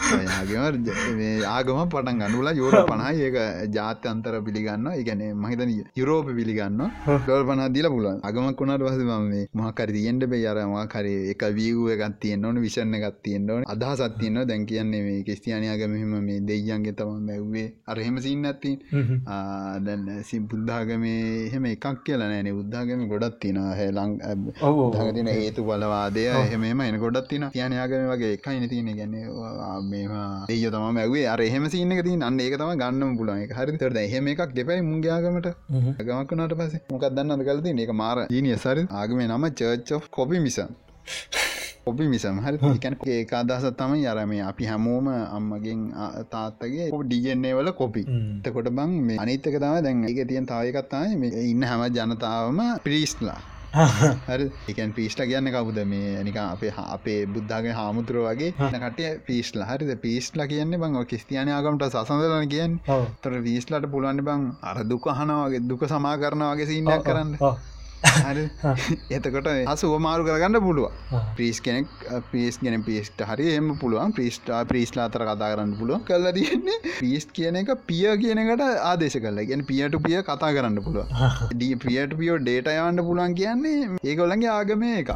ආගම ආගම පටන් ගන්නුලා යෝර පණයි ඒක ජාත්‍ය අන්තර පිළිගන්න එකන මහිතන යුරෝප පිළිගන්න ඩොල් පනා දිල පුලන් අගමක් වුණට වස මේ මහකර තියෙන්ට බේ අරවා කර එක වියුව එකත් තියෙන් ඕන විෂණ එකත් තියෙන්ට ඕන. අදහ සත්තියන්න දැන් කියන්නේ මේ ක්‍රස්තියානයාගමහෙම මේ දෙයියන්ගේ තම මැව්වේ අරහෙම සින්න ඇති දැන් සි බුද්ධාගමේ එහෙම එකක් කියලා නෑන බුද්ධාගම ගොඩත් තින හැලං තින ඒතු බලවාදය එහෙම එන ගොඩත් තින තියනයාගම වගේ එකයි නතින ගැන්නේ මේවා. ඒය තම මැවේ අර එහෙම සින්න ති අන්න ඒක තම ගන්න පුලන් හරි තර එහෙම එකක් දෙපයි මුගයාගමට ගමක්කනට පස මොකක් දන්න කලති ඒක මාර ජීනිය සරි ආගම නම චර්ච් කොපි මිසන් ඔබි මිසම් හරි. කැන ඒක අදහසත් තම යරම අපි හැමෝම අම්මගෙන් තාත්තගේ ඩියන්නේ වල කොපි තකොට බං මේ අනිත්තක තම දැන් එක තියන් තාවකත්තායි ඉන්න හැම ජනතාවම පිරිස්ලා [laughs] හරි. එකන් පිස්ට කියන්න කවුද? මේ නික අපේ අපේ බුද්ධාගේ හාමුදුරුව වගේ කටිය පිස්ලා හරිද? පිස්ලා කියන්නේ බං කිස්තියාන ආගමට සසඳලන කියන්න. තොර වීස්ලට පුළුවන් බං අර දුක හනවාගේ දුක සමා කරනවාගේ සින්නයක් කරන්න එතකොට අසුව මාරු කරගන්න පුළුව ප්‍රීස් කෙනෙක් පිස් ගෙන පිස්ට හරි එම පුළුවන්. ප්‍රිස්ටා ප්‍රීස්ලා අතර කතා කරන්න පුළුව කල්ල තියන්නේ. පිස් කියන එක පිය කියනකට ආදේශ කල්ල ගෙන පියට පිය කතා කරන්න පුළුව ඩ පියට පියෝ ඩේට යවන්න පුළුවන් කියන්නේ ඒකොල්ලගේ ආගමය එක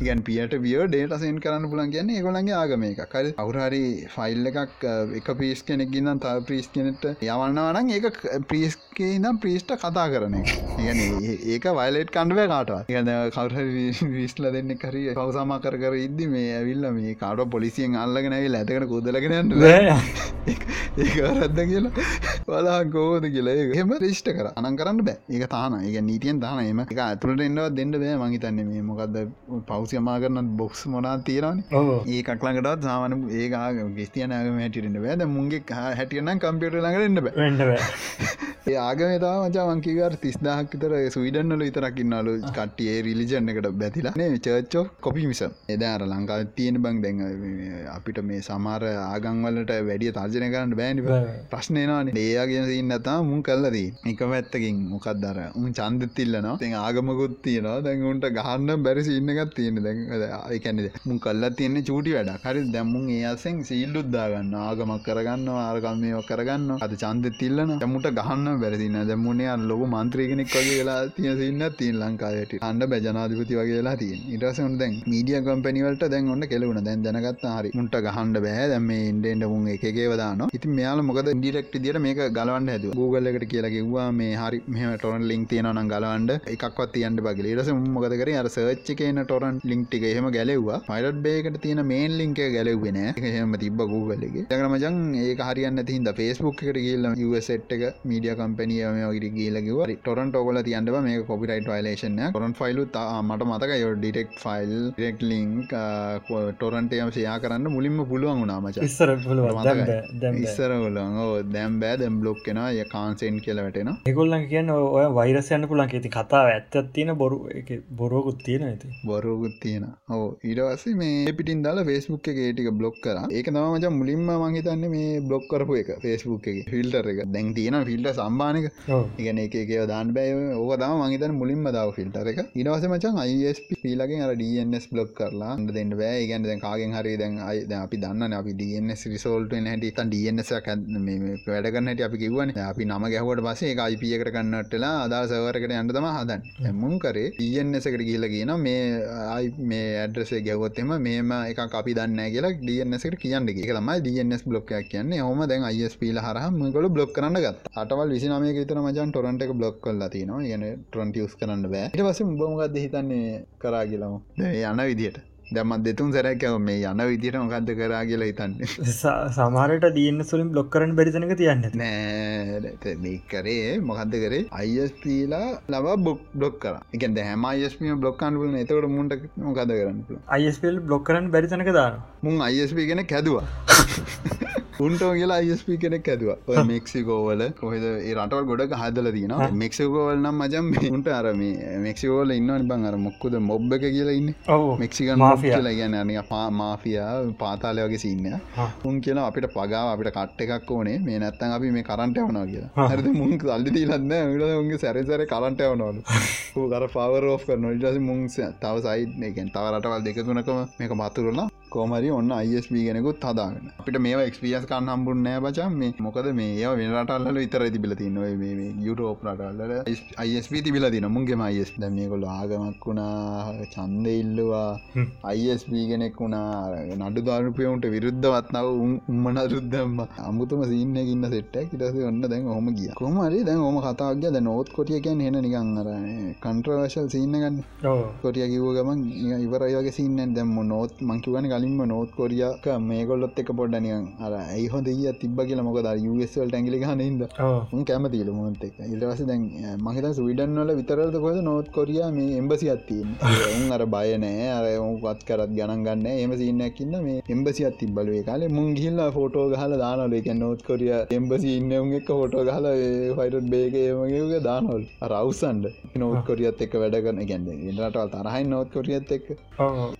ගැන් පියට විය ඩේට සෙන් කරන්න පුලන් කියන්නේ ඒගොලන්ගේ ආගම එක කල් අවුරහරි ෆයිල් එකක් එක පිස් කෙනෙක් ගන්න තා ප්‍රිස් කෙනෙට යවන්නවනම් ඒක ප්‍රිස්කේ නම් ප්‍රිස්ට කතා කරන ගැන ඒක වයිලෙට් කණ්ඩුව කාට ගන කවර විස්ල දෙන්න කරි පවසාම කර කර ඉද්දි මේ ඇවිල්ල මේ කාට පොලිසියෙන් අල්ලගෙනැවි ඇතකට කුදලගෙනන්න [laughs] ඒක රද්ද කියලා [laughs] වලා ගෝද කියලා එහෙම රිෂ්ට කර. අනන් කරන්න බෑ. ඒක තාන ඒ නීතියෙන් තාන එම එක ඇතුළට එන්නවත් දෙන්න බෑ. මහිතන්නේ මේ මොකක්ද පව් පෞසියමා කරන බොක්ස් මොනා තියෙනවන. [laughs] ඒ කක්ලඟටත් සාමන ඒකා ගෙස්තියනගම හැටිරෙන්ට වැද මුන්ගේ හැටියනම් කම්පියට ළඟරන්න බ. ඒ ආගම තා මචා මංකිවර තිස්දාහක් විතර සුවිඩන්නල විතරකින්නලු කට්ටියේ රිලිජන්න එකට බැතිලා. නේ චර්චෝ කොපි මිස එදාර ලංකා තියෙන බං දැන් අපිට මේ සමාර ආගංවලට වැඩිය තර්ජනය කරන්න බෑනි ප්‍රශ්නයනවාන ඒයාගෙන සින්නතා මුන් කල්ලදී එක පැත්තකින් මොකක් දර උන් චන්දතිල්ලනවා තැන් ආගමකුත් තියෙනවා. දැන් උන්ට ගහන්න බැරි සින්නගත් තියෙන දැන්. ඒකැනෙද මුන් කල්ලා තියන්නේ චූටි වැඩ හරි දැම්මුන් ඒ අසෙන් සීල්ලුද්දාගන්න ආගමක් කරගන්න ආරකම්මයෝ කරගන්න අද චන්ද තිල්ලන දැමුට ගහන්න බැරදින්න දැමුණේ අන් ලොක මන්ත්‍රීගෙනෙක් වගේ වෙලා තියෙන සින්න තින් ලංකායට අන්න බැජනාධපති වගේලා තිය ඉටසන් දැන් මීඩිය කම්පැනිවලට දැන් ඔන්න කෙලවුණ. දැන් දැනගත් හරි. මුට ගහන්ඩ බෑ. දැම ඉන්ඩෙන්ට මුන් එකගේ වදාන ඉති මෙයාල මොකද ඩිරෙක්ට දිට මේක ගලවන්න ඇද Google එකට කියලා කිව්වා මේ හරි මෙම ටොරන් ලිින්ක් තියෙනවන ගලවන්ඩ එකක්වත් තියන්ට බගේ ටස මොකද කර? අර සර්ච්ච කියන ටොරන් ලිින්ක්ටික එහෙම ගැලෙව්වා. පයිලට් බේකට තියෙන මේන් ලින්ක ගැලවෙන එහෙම තිබ Googleගේ දකරමජන් ඒ හරියන්න තිහිද ෆස්බුක් එකට කියල්ල සෙට් එක මීඩිය කම්පනියම ගට කියලකිව ටොරන්ට ඔගල තියන්ටව මේ කොපිටයිට වයිලේෂන ටොරන් ෆයිලු මට මතක යෝ ඩිටෙක් ෆයිල් ෙක් ලිංක් ටොරන්ටයම සයා කරන්න මුලින්ම පුළුවන් වුණාමච ඉස්සර ඉස්සර ගොලන් දැම් බෑ. දැම් බ්ලොක් කෙන ය කාන්සෙන් කියල වැටෙන එකොල්ලන් කියන්න ඔය වෛරසයන්න පුලන් ඇති කතාව ඇත්තත් තියෙන බොරු බොරෝකුත් තියෙන ඇති බොරෝකුත් තියෙන ඕ ඊටවස මේ පිටින් දාල ෆෙස්බුක් එක ඒටික බ්ලොක් කර. ඒක නමච මුලින්ම මහිතන්න මේ බ්ලොක් කරපු එක ෆෙස්බුක් එක. ෆිල්ටර එක. දැන් තියෙන ෆිල්ට සම්බානක ඉගන එක එක දාන්න බෑ. ඕක දම මහිතන මුලින්ම දාව ෆිල්ටර එක. ඉනවස මචන් අයිස්ප පිලගෙන් අර ඩස් බ්ලොක් කරලා දෙන්න බෑ. ගැන දැන් කාගෙන් හරි දැන් අයි අපි දන්න අපි ඩස් රිසෝල්ට හැට. තන් ඩස් වැඩගන්නට අපි කිවන අපි නම ගැහවට පසේ අයිපියකට කන්නටලා අදා සවරකට යන්නතම හදන් මුන් කරේ ඩස් එකට කියල කියන මේ අයි මේ ඇඩ්‍රසේ ගැවොත්තෙම මේම එක අපි දන්න කියලා ඩස් කියන්න එක. තමයි ඩස් බ්ලොක්යක් කියන්නේ. හොම දැන් අයිස් පිල හරහම ගොල බ්ලොක් කරන්න ගත් අටවල් විසිනමය තර මජන් ටොරන්ට එක බ්ලොක් කල්ලා තිනවා යන ටොන්ටියස් කරන්න බෑ. ට පස බොමගත් හිතන්නේ කරා කියලම යන විදියට දැමත් දෙතුන් සැරැකව මේ යන විදිට මොකක්ද කරා කියලා හිතන්න? [laughs] සමාරට දන්න සුලින් බ්ලොක් කරන බැරිතනක තියන්න නෑ කරේ මොකක්ද කරේ? අයිස්පීලා ලබ බොක් බ්ලොක් කර. එක හැම අයිස්පිය බ්ලොක්කන්වල එතකට මුන්ට මොකද කරන්න අයිස්පල් බ්ලොක් කරන බැරිතනක දාන මුන් අයිස්පි ගෙන කැදවා [laughs] උන්ටෝ කියලා අයිස්ප කෙනෙක් ඇදවා මෙක්සිකෝවල කොහෙද? රටවල් ගොඩක් හදල තින මෙක්සිකෝවල් නම් මජම් උන්ට අර මේ මෙක්සිකෝල ඉන්න බං අර මොක්කුද මොබ්බ එක කියලා ඉන්න. මෙක්සිකන් මාෆියලා ගැන අනි පා මාෆියා පාතාලය වගේ සින්න උන් කියලා අපිට පගාව අපිට කට්ට එකක් ඕනේ. මේ නැත්තන් අපි මේ කරන්ට යවනවා කියලා. හරිද? මුන් අල්ලි දීලන්න ට උන්ගේ සැරසර කරන්ට යවනවලු. කර පවර ෝ් කරන ඉටස මුන් තව සයිඩ් එකෙන් තව රටවල් දෙක තුනකම මේක මතුරලා කෝමරි ඔන්න අයිස්ප ගෙනෙකුත් හදාගෙන. අපිට මේ එක්ස්පියස් කන්න හම්බුන්නෑ බචන් මේ මොකද මේ ඒ වෙනටල්ල විතර තිබිල තින්න මේ යුටෝප රටල්ල අයිස්ප තිබිල තින මුන්ගේ අයිස් දැමකොල ආගමක් වුණා චන්ද ඉල්ලවා. අයිස්ප කෙනෙක් වුණා. නඩු ධර්පයවුන්ට විරුද්ධවත්නාව උම්මන රුද්ධම්ම අමුතුම සින්න ඉන්න සෙට්ට ඉටස ඔන්න දැන් හොම ගිය. කොමරි දැන් ඕම කතාගය ද නොත් කොටිය කියන් හෙන නිකන් අර කන්ට්‍රවශල් සින්න ගන්න කොටිය කිව ගමන් ඉවරයගේ සින්න දැම නොත් මංකිවන කලින්ම නොත් කොරියක මේකොල්ලොත් එක පොඩ්ඩනියන් අර ඇයි හොඳ [laughs] ඒ තිබ කියල මොකද යුවල් ටැගලි හනද කැමතිල මොත් එක ඉල්ටවස දැන් මහිත සවිඩන්වල විතරද කොද නොත් කොරිය මේ එම්බසි අත්තින් උන් අර බයනෑ අර වත් කරත් ගණන් ගන්න එම සින්නකින්න මේ එම්බසි අත් තිබ්බලේ. කාලේ මුන් ගිල්ලා ෆෝටෝ ගහල දානල එක නොත් කොරිය එම්බසි ඉන්න උන් එක ෆෝටෝ ගහල ෆයිටත් බේගේමගේ දානොල් රවසන්ඩ නොත් කොරියත් එක වැඩගන්න ගැන්න ඉටවල් තරහයි නොත් කොරියත් එක්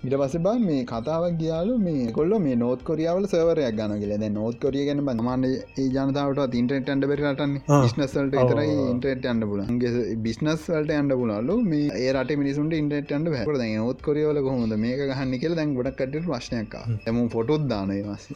ඉට පස බා මේ කතාවක් ගියාලු මේ කොල්ල මේ නොත් කොරියාවල සවරයක් ගනගල ද නොත් කොරිය ගැන බමන්න ඒ ජනතාවට ඉන්ටරට අන්ඩ පෙරටන්න ස්නස්වලට ඉතරයි ඉන්ටරට අන්න පුලන්ගේ බිස්නස් වලට අන්ඩ පුලල්ලු මේ ඒ රට මිනිසුන්ට ඉන්ටරට අන්ඩ හැර නොත් කොරියවල කොහොද මේක ගහන්න කියල දැන් ගොඩක්කට ප්‍රශ්නයක් ඇම ෆොටොත් දානය වස්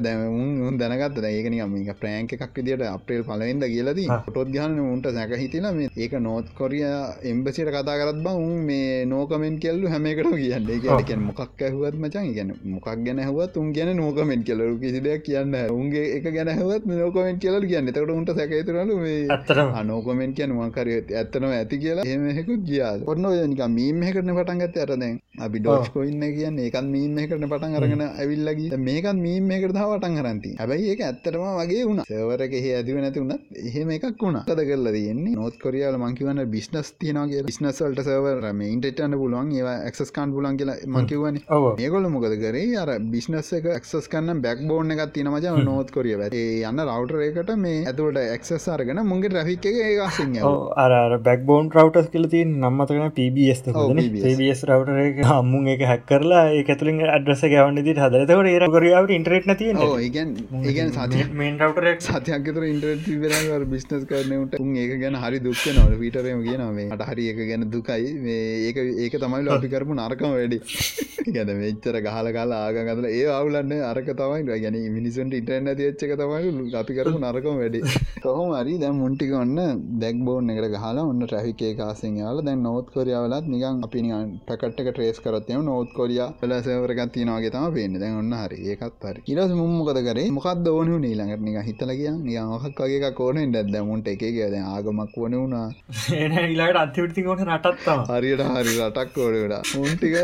දැම දැනගත් ඒකන මේක ප්‍රෑන්ක එකක් විදිට අප්‍රේල් පලවෙන්ද කියලද ටොත් ගහන්න උන්ට සැක හිතිල මේ ඒක නොත් කොරිය එම්බසිට කතා කරත් බ උන් මේ නෝකමෙන්ට කෙල්ලු හැමකට කියන්න. එක මොකක් ඇහුවත් මචන් ගැන මොකක් ගැන හවත් උන් ගැන නෝකමෙන්ට කෙලරු කිසි දෙයක් කියන්න උන්ගේ එක ගැන හවත් නෝකමෙන්ට කියල කියන්න. තකට උන්ට සැකතරලු මේ නෝකමෙන්ට කියන මකරය ඇත්තනව ඇති කියලා එමහෙකු ගියා ඔන්න නික මීම කරන පටන් ගත ඇරදැන් අපි ඩෝස් කොයින්න කියන්න ඒකත් මීම කරන පටන් අරගෙන ඇවිල්ලගේ මේකත් මීම එකට පටන් කරන්ති හැබයි ඒක ඇත්තටම වගේ වුණ. සවරක ඇතිව නැති වුණත් එහෙම එකක් වුණ. තද කරලා තියෙන්නේ? නොත් කොරියාල මංකිවන්න බිස්නස් තියනගේ බිස්නස්වල්ට සවරම ඉන්ටෙටන්න පුළුවන්. ඒවා එක්සස්කාන් පුලන් කියලා මංකිවන ඒගොල මොකද කරේ. අර බිස්නස් එක එක්සස් කන්න බැක් බෝර්න එකක් තිනමජ නොත් කොරිය ඇේ යන්න රවටරේකට මේ ඇතුවට එක්සස් අරගෙන මුන්ගේ ්‍රෆික් එක ඒසිං අර බැක් බෝන් රවටස් කියලති නම්මතකන PBS PBS රවටර එක හම්මුන් එක හැක් කරලා ඒ ඇතුලින් අඩ්‍රස ගවන්නදි හදරතකට ඒ කොරියාවට ඉන්ටරෙට් නැතිය ඒගන් ඒගන් සති මේන් රවටරක් සතියක්තර ඉන්ටරට බිස්නස් කරනට උන් ඒක ගැන හරි දුක්ක නොල පිටරම කියනවේ අට හරි එක ගැන දුකයි. ඒක ඒක තමයි අපි කරපු නරකම වැඩි. [laughs] ගැන මෙච්චර ගහල කාල ආගගතල ඒ අවුලන්න අරක තමයි. ගැන මිනිසුන්ට ඉටරන්න තිච්චක තමයි අපි කරපු නරකම වැඩි. [laughs] කොහොම හරි දැම් මුන්ටික ඔන්න දැක් බෝන් එකට ගහලා ඔන්න ට්‍රැහිකේ කාසිෙන් යාල දැන් නොත් කොරියාවලත් නිකන් අපි පැකට්ක ට්‍රේස් කරත්යම නොත් කොරියා පලසවරගත් තිනවාගේ තම පේන්න. දැන් ඔන්න හරි. ඒකත් හරි. ඉරස මුම්මොකද කරේ? මොකක්ද ඕනු නීළඟට නික හිතල කිය නියමහක් වගේ කෝනෙන් දැද මුන්ට එක කියද ආගමක් වන වුණා. ඒලාට අතිවිටි කොට රටත්තා හරියට හරි රටක් ඕඩට මුන්ටික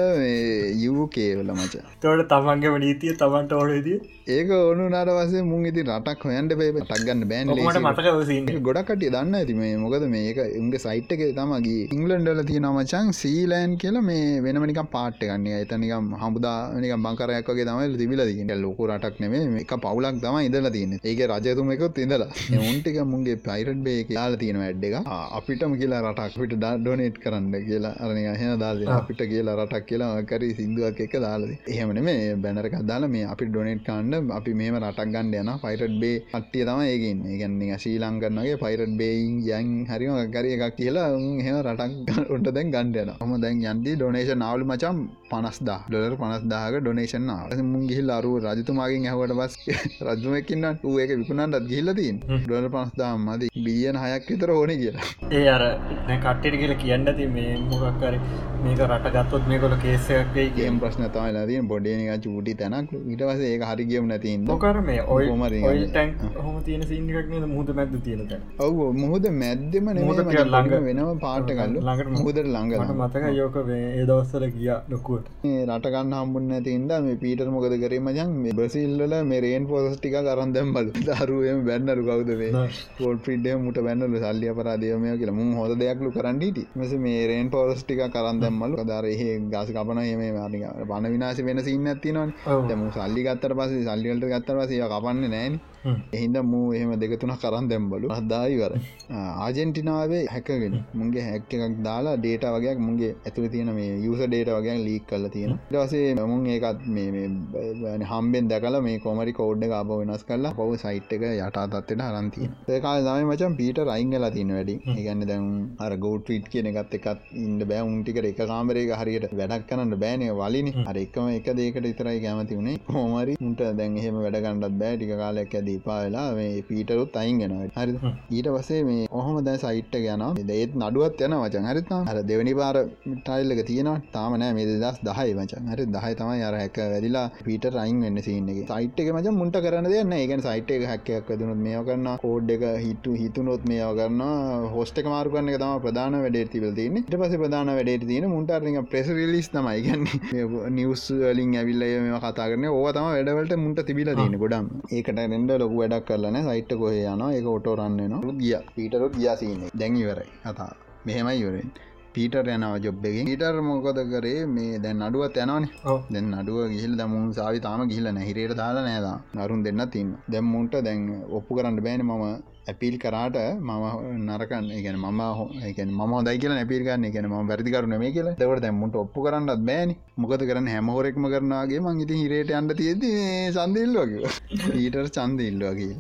යූ කේවල මච තොට තමන්ගේ නීතිය තමන්ට ඕඩදී ඒක ඕනු නට වසේ මුන් ඉති රටක් හොයන්ට පේ ටක්ගන්න බෑන් මතක ගොඩක්ට දන්න ඇති මේ. මොකද මේක උන්ගේ සයිට් එක තමගේ ඉංගලන්ඩල තිය නමචන් සීලෑන් කියල මේ වෙනමනික පාට්ට ගන්න ඇතනිකම් හමුදානික බංකරයක්ගේ තමයි තිබිලදිට ලොකු රටක් නෙේ එක පවුලක් තම ඉදල තියන ඒක රජතුමකොත් ඉදලා උන්ටික මුන්ගේ පයිරට් බේ යාල තියෙන වැඩ් එක. අපිටම කියලා රටක් පිට ඩොනේට් කරන්න කියලා. අරනි හෙන දාල අපිට කියලා රටක් කියලා කරි සිින්දුවක් එක දාලද එහෙමන මේ බැනරක දාලා මේ අපි ඩොනේට් කන්න අපි මේම රටක් ගණ්ඩ යන පයිරට් බේ අට්ටිය තම ඒගන්න ඒගන්නේ ශ්‍රී ලංකරන්නගේ පයිරට් බේයින් යන් හරිම කර එකක් කියලා හෙම රටක් උන්ට දැන් ගණ්ඩයන හම දැන් යන්දි ඩොනේෂන් නාවලු මචම් පනස්දා ඩොලර් පනස්දාක ඩොනේෂන් මුන් ගිහිල් අරු රජතුමාගෙන් ඇහවට බස් [laughs] රජමකින්න ඌ ඒක විකුණන්ටත් ගිල්ලතින් ඩොල පනස්දා මද. බියන හයක් විතර ඕන කියලා. ඒ අර කට්ටට කියල කියන්න ති මේ මොකක්කර මේක රට ගත්තොත් මේ කොල කේසයක්ේ ගේම් ප්‍රශ්න තමයිලාදී බොඩේනික චූටි තැනක්. ඉටවස ඒ හරිගියම් නැති මොකර මේ ඔය හොම. තියෙන සිංහක් මුහද මැද තියෙනත ඔව මුහද මැද්දම ළඟ. වෙනම පාටකල්ල ළඟට මුහදර ළඟ මතක යෝක ඒ දවස්සල කිය ලොකුවට. රටගන්න හම්බුන්න තින්ද මේ පීටර් මොකද කරේ මජන් බ්‍රසිල්ල මේ රේන් පොස්ටික කරන්දම් බල දරුවම බැන්නලු කවදේ පොල් පිඩ්ඩ මුට බැන්නල සල්ලිය පරාදයමය කියලා. මුන් හොද දෙයක්ලු කරන්නට මෙස මේ රේන් පෝස්ටික කරන්දම්මලු දර ඒ ගස් කපන මේ බන විනාශ වෙන සින්න ඇතිනවා දැම සල්ලි ගත්තර පස සල්ලිවලට ගත්තර පසය කපන්න නෑන එහින්ද මූ එහෙම දෙකතුන කරන් දැම්බලු. අදදායිවර ආජෙන්ටිනාවේ හැකගෙන මුගේ හැක්ක එකක් දාලා ඩේට වගේ මුගේ ඇතුළ තියෙන මේ යුස ඩේට වගේ ලීක් කල තියෙන දසේ මුන් ඒකත් මේ හම්බෙන් දැකල මේ කොමරි කෝඩ් අප වෙනස් කරලා පව සයිට් එක යටතත්වට හරන්තිය ඒකා දම මචන් පීට රයිංගලා තින වැඩි. ඒගන්න දැන් අර ගෝඩ් ටීට් කියන එකත් එකත් ඉන්ඩ බෑ. උන්ටිකට එක කාමරේ හරියට වැඩක් කරන්න බෑනය වලින්. අර එකම එක දේකට ඉතරයි කැමති වුණේ හෝමරි උන්ට දැන් එහෙම වැඩගන්නත් බෑ. ටික කාලයක් ඇද පාවෙලා මේ පීටරුත් අයින් ගෙනවට හරි ඊට පසේ මේ ඔහොම දැ සයිට්ට ගැන ඒත් නඩුවත් යන වචන්. හරිතා අර දෙවැනි පාර ටයිල්ලක තියෙන තාමනෑ මේ දස් දහයි වචන්. හරි දහයි තමයි අර හැක වැදිලා පීට රයින් වෙන්න සින්නගේ සයිට් එක මච මුන්ට කරන දෙන්න ඒගැන සයිට් එක හැක්කයක් දුනුත් මේ කරන්න කෝඩ් එක හිටු හිතුනොත් මේ කරන්න හෝස්ට මාරු කරන එක තම ප්‍රධාන වැඩේ තිබල තින ට පස ප්‍රධාන වැඩේ තින මුන්ටරක ප්‍රෙස රිලිස් තමයි. ගන්න නිවස් වලින් ඇවිල්ල මේ කතා කරන ඕ තම වැඩවලට මුන්ට තිබිල තින ගොඩම් ඒකට රෙන්ඩ ලොකු වැඩක් කරලන සයිට් කොහ යන එක ඔටෝ රන්නන ගිය. පීටරුත් ගියාසින්නේ දැඟිවරයි කතා. මෙහෙමයි යුරෙන් පීටර් යනව ජොබ්බෙකින් ඊටර් මොකොද කරේ? මේ දැන් අඩුවත් යනවන. දැන් අඩුව ගිහිල් දමුන් සාවි තාම ගිහිල නැහිරයට දාලා නෑදා නරුන් දෙන්න තින්න දැම්මුන්ට දැන් ඔප්පු කරන්න බෑන මම ඇපිල් කරාට මම නරකන්න ගැන ම හො ම දයි කියල නැපිල්ගන්න ගැන ම වැරදිකරු මේ කියල. දවට දැම්මුට ඔප්පු කරන්නත් බෑන. මොකද කරන්න හැමහොරෙක්ම කරනගේ මං ඉති හිරයට අන්ඩ තියද සන්දිල්ලගේ ඊටර් චන්දඉල්ලගේ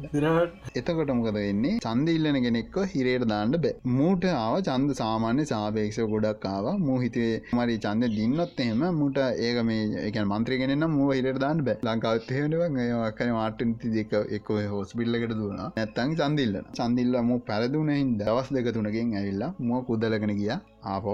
එතකොට මොකද වෙන්නේ? සන්දිල්ලන කෙනෙක්ක හිරයට දාන්න බෑ. මූට ආව චන්ද සාමාන්‍ය සාපේක්ෂ ගොඩක් ආව. මූහිතේ මරි චන්ද දින්නොත් එහෙම මුට ඒක මේ එක මන්ත්‍රගෙනන්න මුව හිරට දාන්න බෑ. ලංකාවත්හෙනවා කන මාටන්ති දෙක එක්ක හෝස්පිල්ලකට දුවන නැත්තං චන්දිල්ල චන්දිල්ල මු පැරදුනෙහින් දවස් දෙක තුනකින් ඇවිල්ලා මුව කුදලගෙන ගිය. ආපව්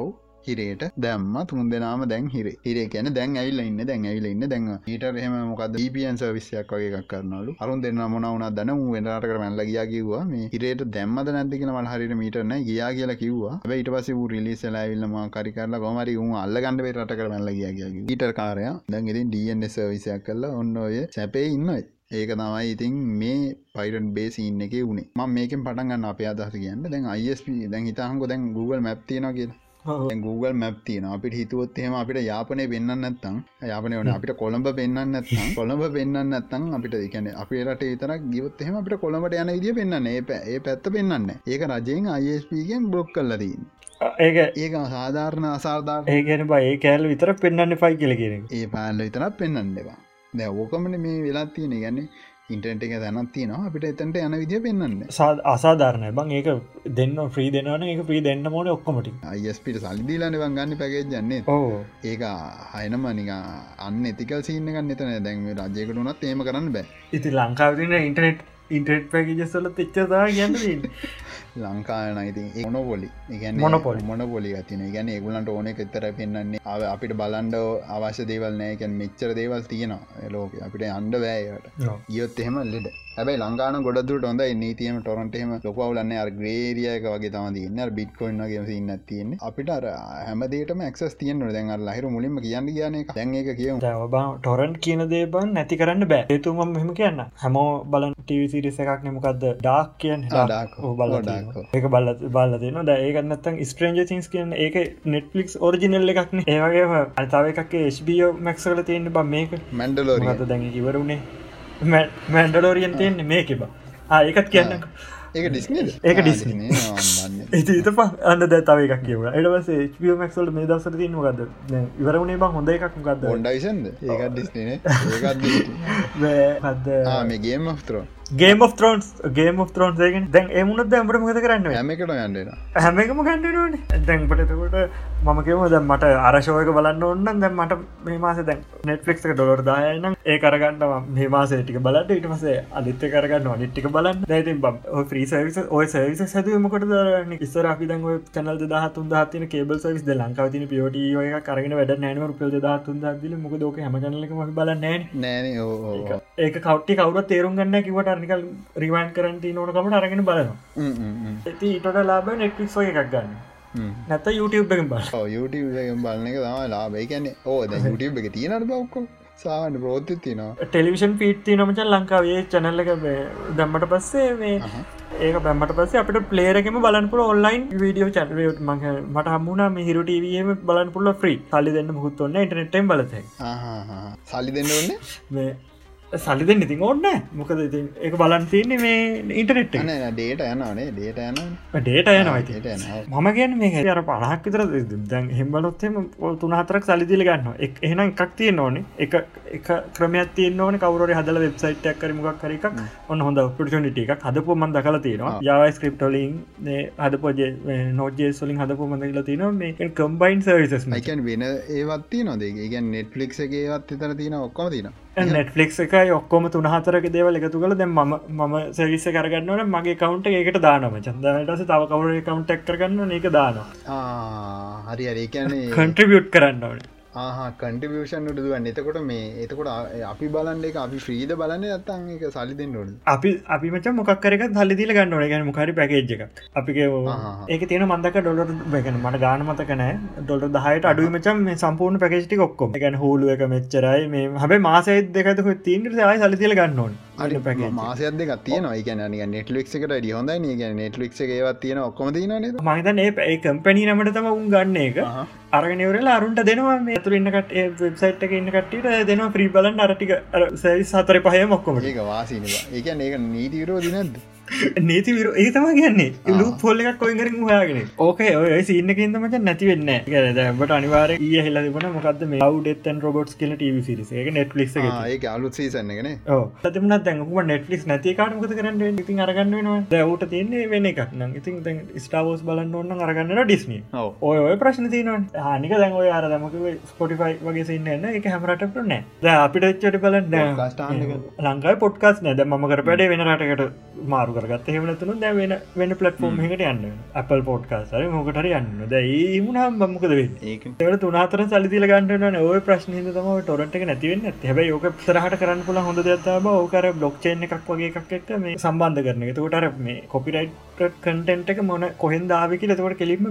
හිරේට දැම්ම තුන් දෙනාම දැන් හිර. හිරේ කියන දැන් ඇවිල්ල ඉන්න දැන් ඇවිල ඉන්න දැන් ඊට එහෙම මොකද දීපියන් සවිස්යක් වගේ එකක් කරනලු අරුන් දෙන්න මොනවුන දන වෙනට කර මැල්ල ගියා කිව්වා. මේ හිරේට දැම්මද නැතිකෙන මල් හරිට මීටරන ගියා කියලා කිව්වා. ඊට පස වූ රිලිසලා ඇවිල්ලම කරි කරලා ගොමරි උන් අල්ල ගණඩ රට කර මැල්ල ගියා කිය ඊට කාරය දැන් ඉතින් ඩන්න සවිසයක් කරලා ඔන්න ඔය සැපේ ඉන්නයි ඒක තමයි ඉතින් මේ පයිරන් බේසින්න එක වුණේ ම මේකෙන් පටන්ගන්න අප අදහස කියන්න. දැන් අයිස්ප දැන් හිතහංකො දැන් Google මැප්තියන කියලා. Google මැප් තියන අපිට හිතුවොත් එහෙම අපිට යාපනය පෙන්න්න නැත්තම් යාපනය වන අපිට කොළඹ පෙන්න්න කොළඹ පෙන්න්න නැත්තම් අපිට එකන අපේ රට විතරක් ගිවත් එහෙම අපිට කොළඹට යන විදිිය පෙන්න්න ඒ ඒ පැත්ත පෙන්න්න ඒක රජයෙන් අයිස්පගෙන් බ්ලොක් කල්ලදන්න ඒක ඒක සාධාරණ අසාධා ඒගැන බයි කෑල් විතර පෙන්න්න පයි කියලගෙන ඒ පාල්ල විතරක් පෙන්න්න දෙවා දැ ඕකමට මේ වෙලා තියෙන ගැන්නේ ඉන්ටර්ට එක දැනත් තියනවා. අපිට එතන්ට යන විදිිය පෙන්න්න අසාධාරණය. බං ඒක දෙන්න ්‍රී දෙනවන එක ප්‍රී දෙන්න මෝන ඔක්කොමටි අයිස්පිට සල්දිීලන ගන්න පැකේ ජන්නේ ඕ ඒක හයනම නික අන්න එතිකල් සින්න ගන්න එතන දැන්ම රජයකට වනත් ඒම කරන්න බෑ. ඉති ලංකාවතින ඉන්ටනෙට් ඉන්ට්‍රෙට් පැකිජස්සල තිච්චදා ගන්න ලංකාන ඉති මොනොපොලි. මොනොපොල්. මොන පොලි තින ගැන ඒගුලන්ට ඕන එතර පෙන්න්නේ අපිට බලන්ඩ අවශ්‍ය දේවල් නෑකැන් මෙච්චර දේවල් තියෙනවා ලෝක. අපිට අන්ඩ වෑයට ගියොත් එහෙම ලෙඩ. හැබයි ලංකාන ගොඩදුට හොඳ නීතියම ටොරන්ටේම ලොකවලන්න අර ග්‍රේරියක වගේ තම තින්න බිට්කොයින්ගේ ඉන්න තියන්නේ. අපිට අර හැමදේටම ක්ස් තියන දැන් ලහිර මුලින්ම කියන්න කියන දැන් එක කියව ටොරන්් කියන දේබන් නැති කරන්න බෑ. ඒතුම මෙම කියන්න හැමෝ බලන් ටවිසිරිස එකක් නමකක්ද ඩාක් කියන්න. බල ඒක බල බල දෙන ද ඒකන්නත්තන් ස්ට්‍රේන්ජ සින්ස් කියන ඒක නෙට්ලික්ස් ඔරිජිනල් එකක්න ඒවගේ අතාව එකක් ස්බියෝ මැක්සල තියෙන බ මේක. මැන්ඩලෝ හත දැන් ඉවරුණේ මැන්ඩලෝරියන් තියෙන්නේ මේක බා. ඒකත් කියන්න ඒක ඩිස්න ඒක ඩිස් ඉත ප අන්න දැතාව එකක් කියව එඩවස මක්සල් මේ දසර තින ගද ඉවරුණේ බ හොඳ එකක් ගද ොන්ඩයිසන්ද ඒකත් ඩිස්නේ [laughs] ඒකත් මේ ගේම තරෝ ගේම ෝන්ස් ගේම ෝන් ගෙන දැන් එමුණත් දැම්ට මත කරන්න හැමකට ගන්නන හැමකම ගන්නන දැන්පටතකොට මමකම දැ මට අරශෝයක බලන්න ඔන්න දැ මට මේ මාස දැන් නෙට්ලික් ඩොලර් දායනම් ඒ කරගන්නවා මේ මාසේටික බලට ඉට පසේ අනිත්‍ය කරගන්න නිට්ටික බලන්න. බම් ්‍රී සවිස ඔය සවිස සැදීමකට දරන්න ඉස්සර අපි දැන් චනල් දහතුන් දහතින කේබල් සවිස් ද ලංකාවතින පියෝට ඔය කරගෙන වැඩ නෑනව රුපියල් දහතුන් දදිල මොක දෝක හම ජනලක ම බලන්න නෑන ඒක කවට්ටි කවුර තේරුම් ගන්න කිවට නිකල් රිවයින් කරන්ති නොටකමට අරගෙන බලනවා. ඇති ඊට ලාබ ඔය එකක් ගන්න. නැත YouTube එකෙන් බල YouTube එකෙන් බලන එක තම ලාබයි කියන්නේ ඕ ද YouTube එක තියෙනට බවක්කො සාහන ප්‍රෝත්ති තිනවා ටෙලිවිෂන් පිට්ති නොමචන් ලංකාවේ. චැනල්ල එක දම්මට පස්සේ මේ ඒක බැමට පස්ස අපට පලේරකම බලන්පුල ඔන්ලයින් වීඩියෝ චැනලට මහ මට හමුණ හිරු ටවම බලන්පුල ්‍රී සල්ලි දෙන්න මුහුත් ඔන්න ඉටනෙට්ටම් බලත සල්ලි දෙන්න ඔන්න සල්ලි දෙන්න ඉතින් ඕන්න මොකද ඉතින් එක බලන් තියන්නේ මේ ඉන්ටනෙට් ඩේට යනනේ ඩේට යන ඩේට යනවා. මම ගැන මේ අර පහක් විතර දැන් හෙම්බලොත්තෙම තුනහතරක් සලිදිල ගන්න එක එහෙනම් එකක් තිය ඕනේ. එක එක ක්‍රමයක් තිය ඕන. කවර හදල වෙබ්සයිට් කරමක් කරක් ඔන්න හොඳ පටිනිට එකක් හදපු මන්ද කල තියෙනවා. යවයි ස්ක්‍රප්ටලින් හදපෝජ නෝජේ සොලින් හදපු මඳල තින මේ කම්බයින් සර්විසස් මයිකන් වෙන ඒවත්ති නොදේ ගැන් නෙට්ලික්ගේ තර තින ඔක්කම තින නෙට්ලික් එකයි ඔක්කොම තුනහතරක දේවල් එකතු කළ දැ ම ම සවිස කරගන්නවන මගේ කවුන්ට ඒකට දානම චන්දටස තව කවර කවුන්ටක් කරගන්න ඒක දානවා. හරි අරේ කියන්නේ කන්ට්‍රිබියුට් කරන්න ඕනේ කන්ටිවියෂන් ුදුවන් එතකොට මේ එතකොට අපි බලන්න එක අපි ්‍රීද බලන්න ඇත්තන් එක සලි දෙන්න ොඩ අපි අපි මච මොක්කරක හල්ලිදිල ගන්න ඕන. ගැන මොකරි පැකේජ් එක අපිගේ ඒක තියෙන මන්දක ඩොලර් බැගෙන මට ගාන මතකනෑ ඩොලර් දහයට අඩු මචම් මේ සම්පූර්ණ පැකේටි ඔක්කොම. ගැන හෝලුව එක මෙච්චරයි. මේ හැබ මාසයිත් දෙකතු තිීන්ට සයි සලිදිල ගන්න ඕන මාසයක් දෙක තියන එක නෙටලික් එකට ඩි හොඳයි. ගැ නෙටලික් එකවත් තියෙන ඔක්කොම තින මහිතන ඒ කම්පැනී නමට තම උන් ගන්න එක. අරගෙනවරලා අරුන්ට දෙනවා. මේ තුරන්නකට වෙබ්සයිට් එක ඉන්න කට්ට දෙනවා. ්‍රී බලන් අරටික සැයි සතර පහය මොක්කොම වාසිනවා ඒක ඒක නීතිවරෝ දිනද නීති විර ඒ තම කියන්නේ. ලු පොල්ල එකක් කොයිගරින් හයාගෙන. ඕකේ ඔය සින්නකින් තමට නැතිවෙන්න ගැට අනිවාර ඒ හෙල තිබන මොකද මේ අවුඩෙත්තන් රොබොට් කියල ටව සිරිස එක නෙට්ලික් ඒ අලුත් සීසන්නගෙන තම දැන්කුම නෙට්ලික් නැති කාටමක කරන්න ඉතින් අරගන්න වෙනවා දැවට තියන්නේ වෙන එකක්. නම් ඉතින් ස්ටාවෝස් බලන්න ඔන්න අරගන්නට ඩිස්න ඔය ඔය ප්‍රශ්න තියනවා හනික දැන් ඔය අර දමක ස්පොටිෆයි වගේ සින්න එක හැමරට නෑ ද අපිට එච්චට බලන්න ලංකායි පොට්කස් නැද ම කර පැඩේ වෙන රටකට කරගත් හෙමනතුන දැ වෙන වෙන පලට්ෆෝර්ම් එකට යන්න Apple පෝට්කාසර මොකටර යන්න ද ඒමුණම් බම්මකද ඒ තුනාතර සලිදිල ගන්නන ඔය ප්‍රශ්නය තම ටොරට නැතිවෙන්න හැබයි ඕක සරහට කරන්න පුල හොඳ දතාව ඕකර බ්ලොක්්චේන එකක් වගේ එකක් එක්ක මේ සම්බන්ධ කරන තකොටර මේ කොපිරයිට් කටන්ට එක මොන කොහෙන් දාවික ලතවට කෙලිම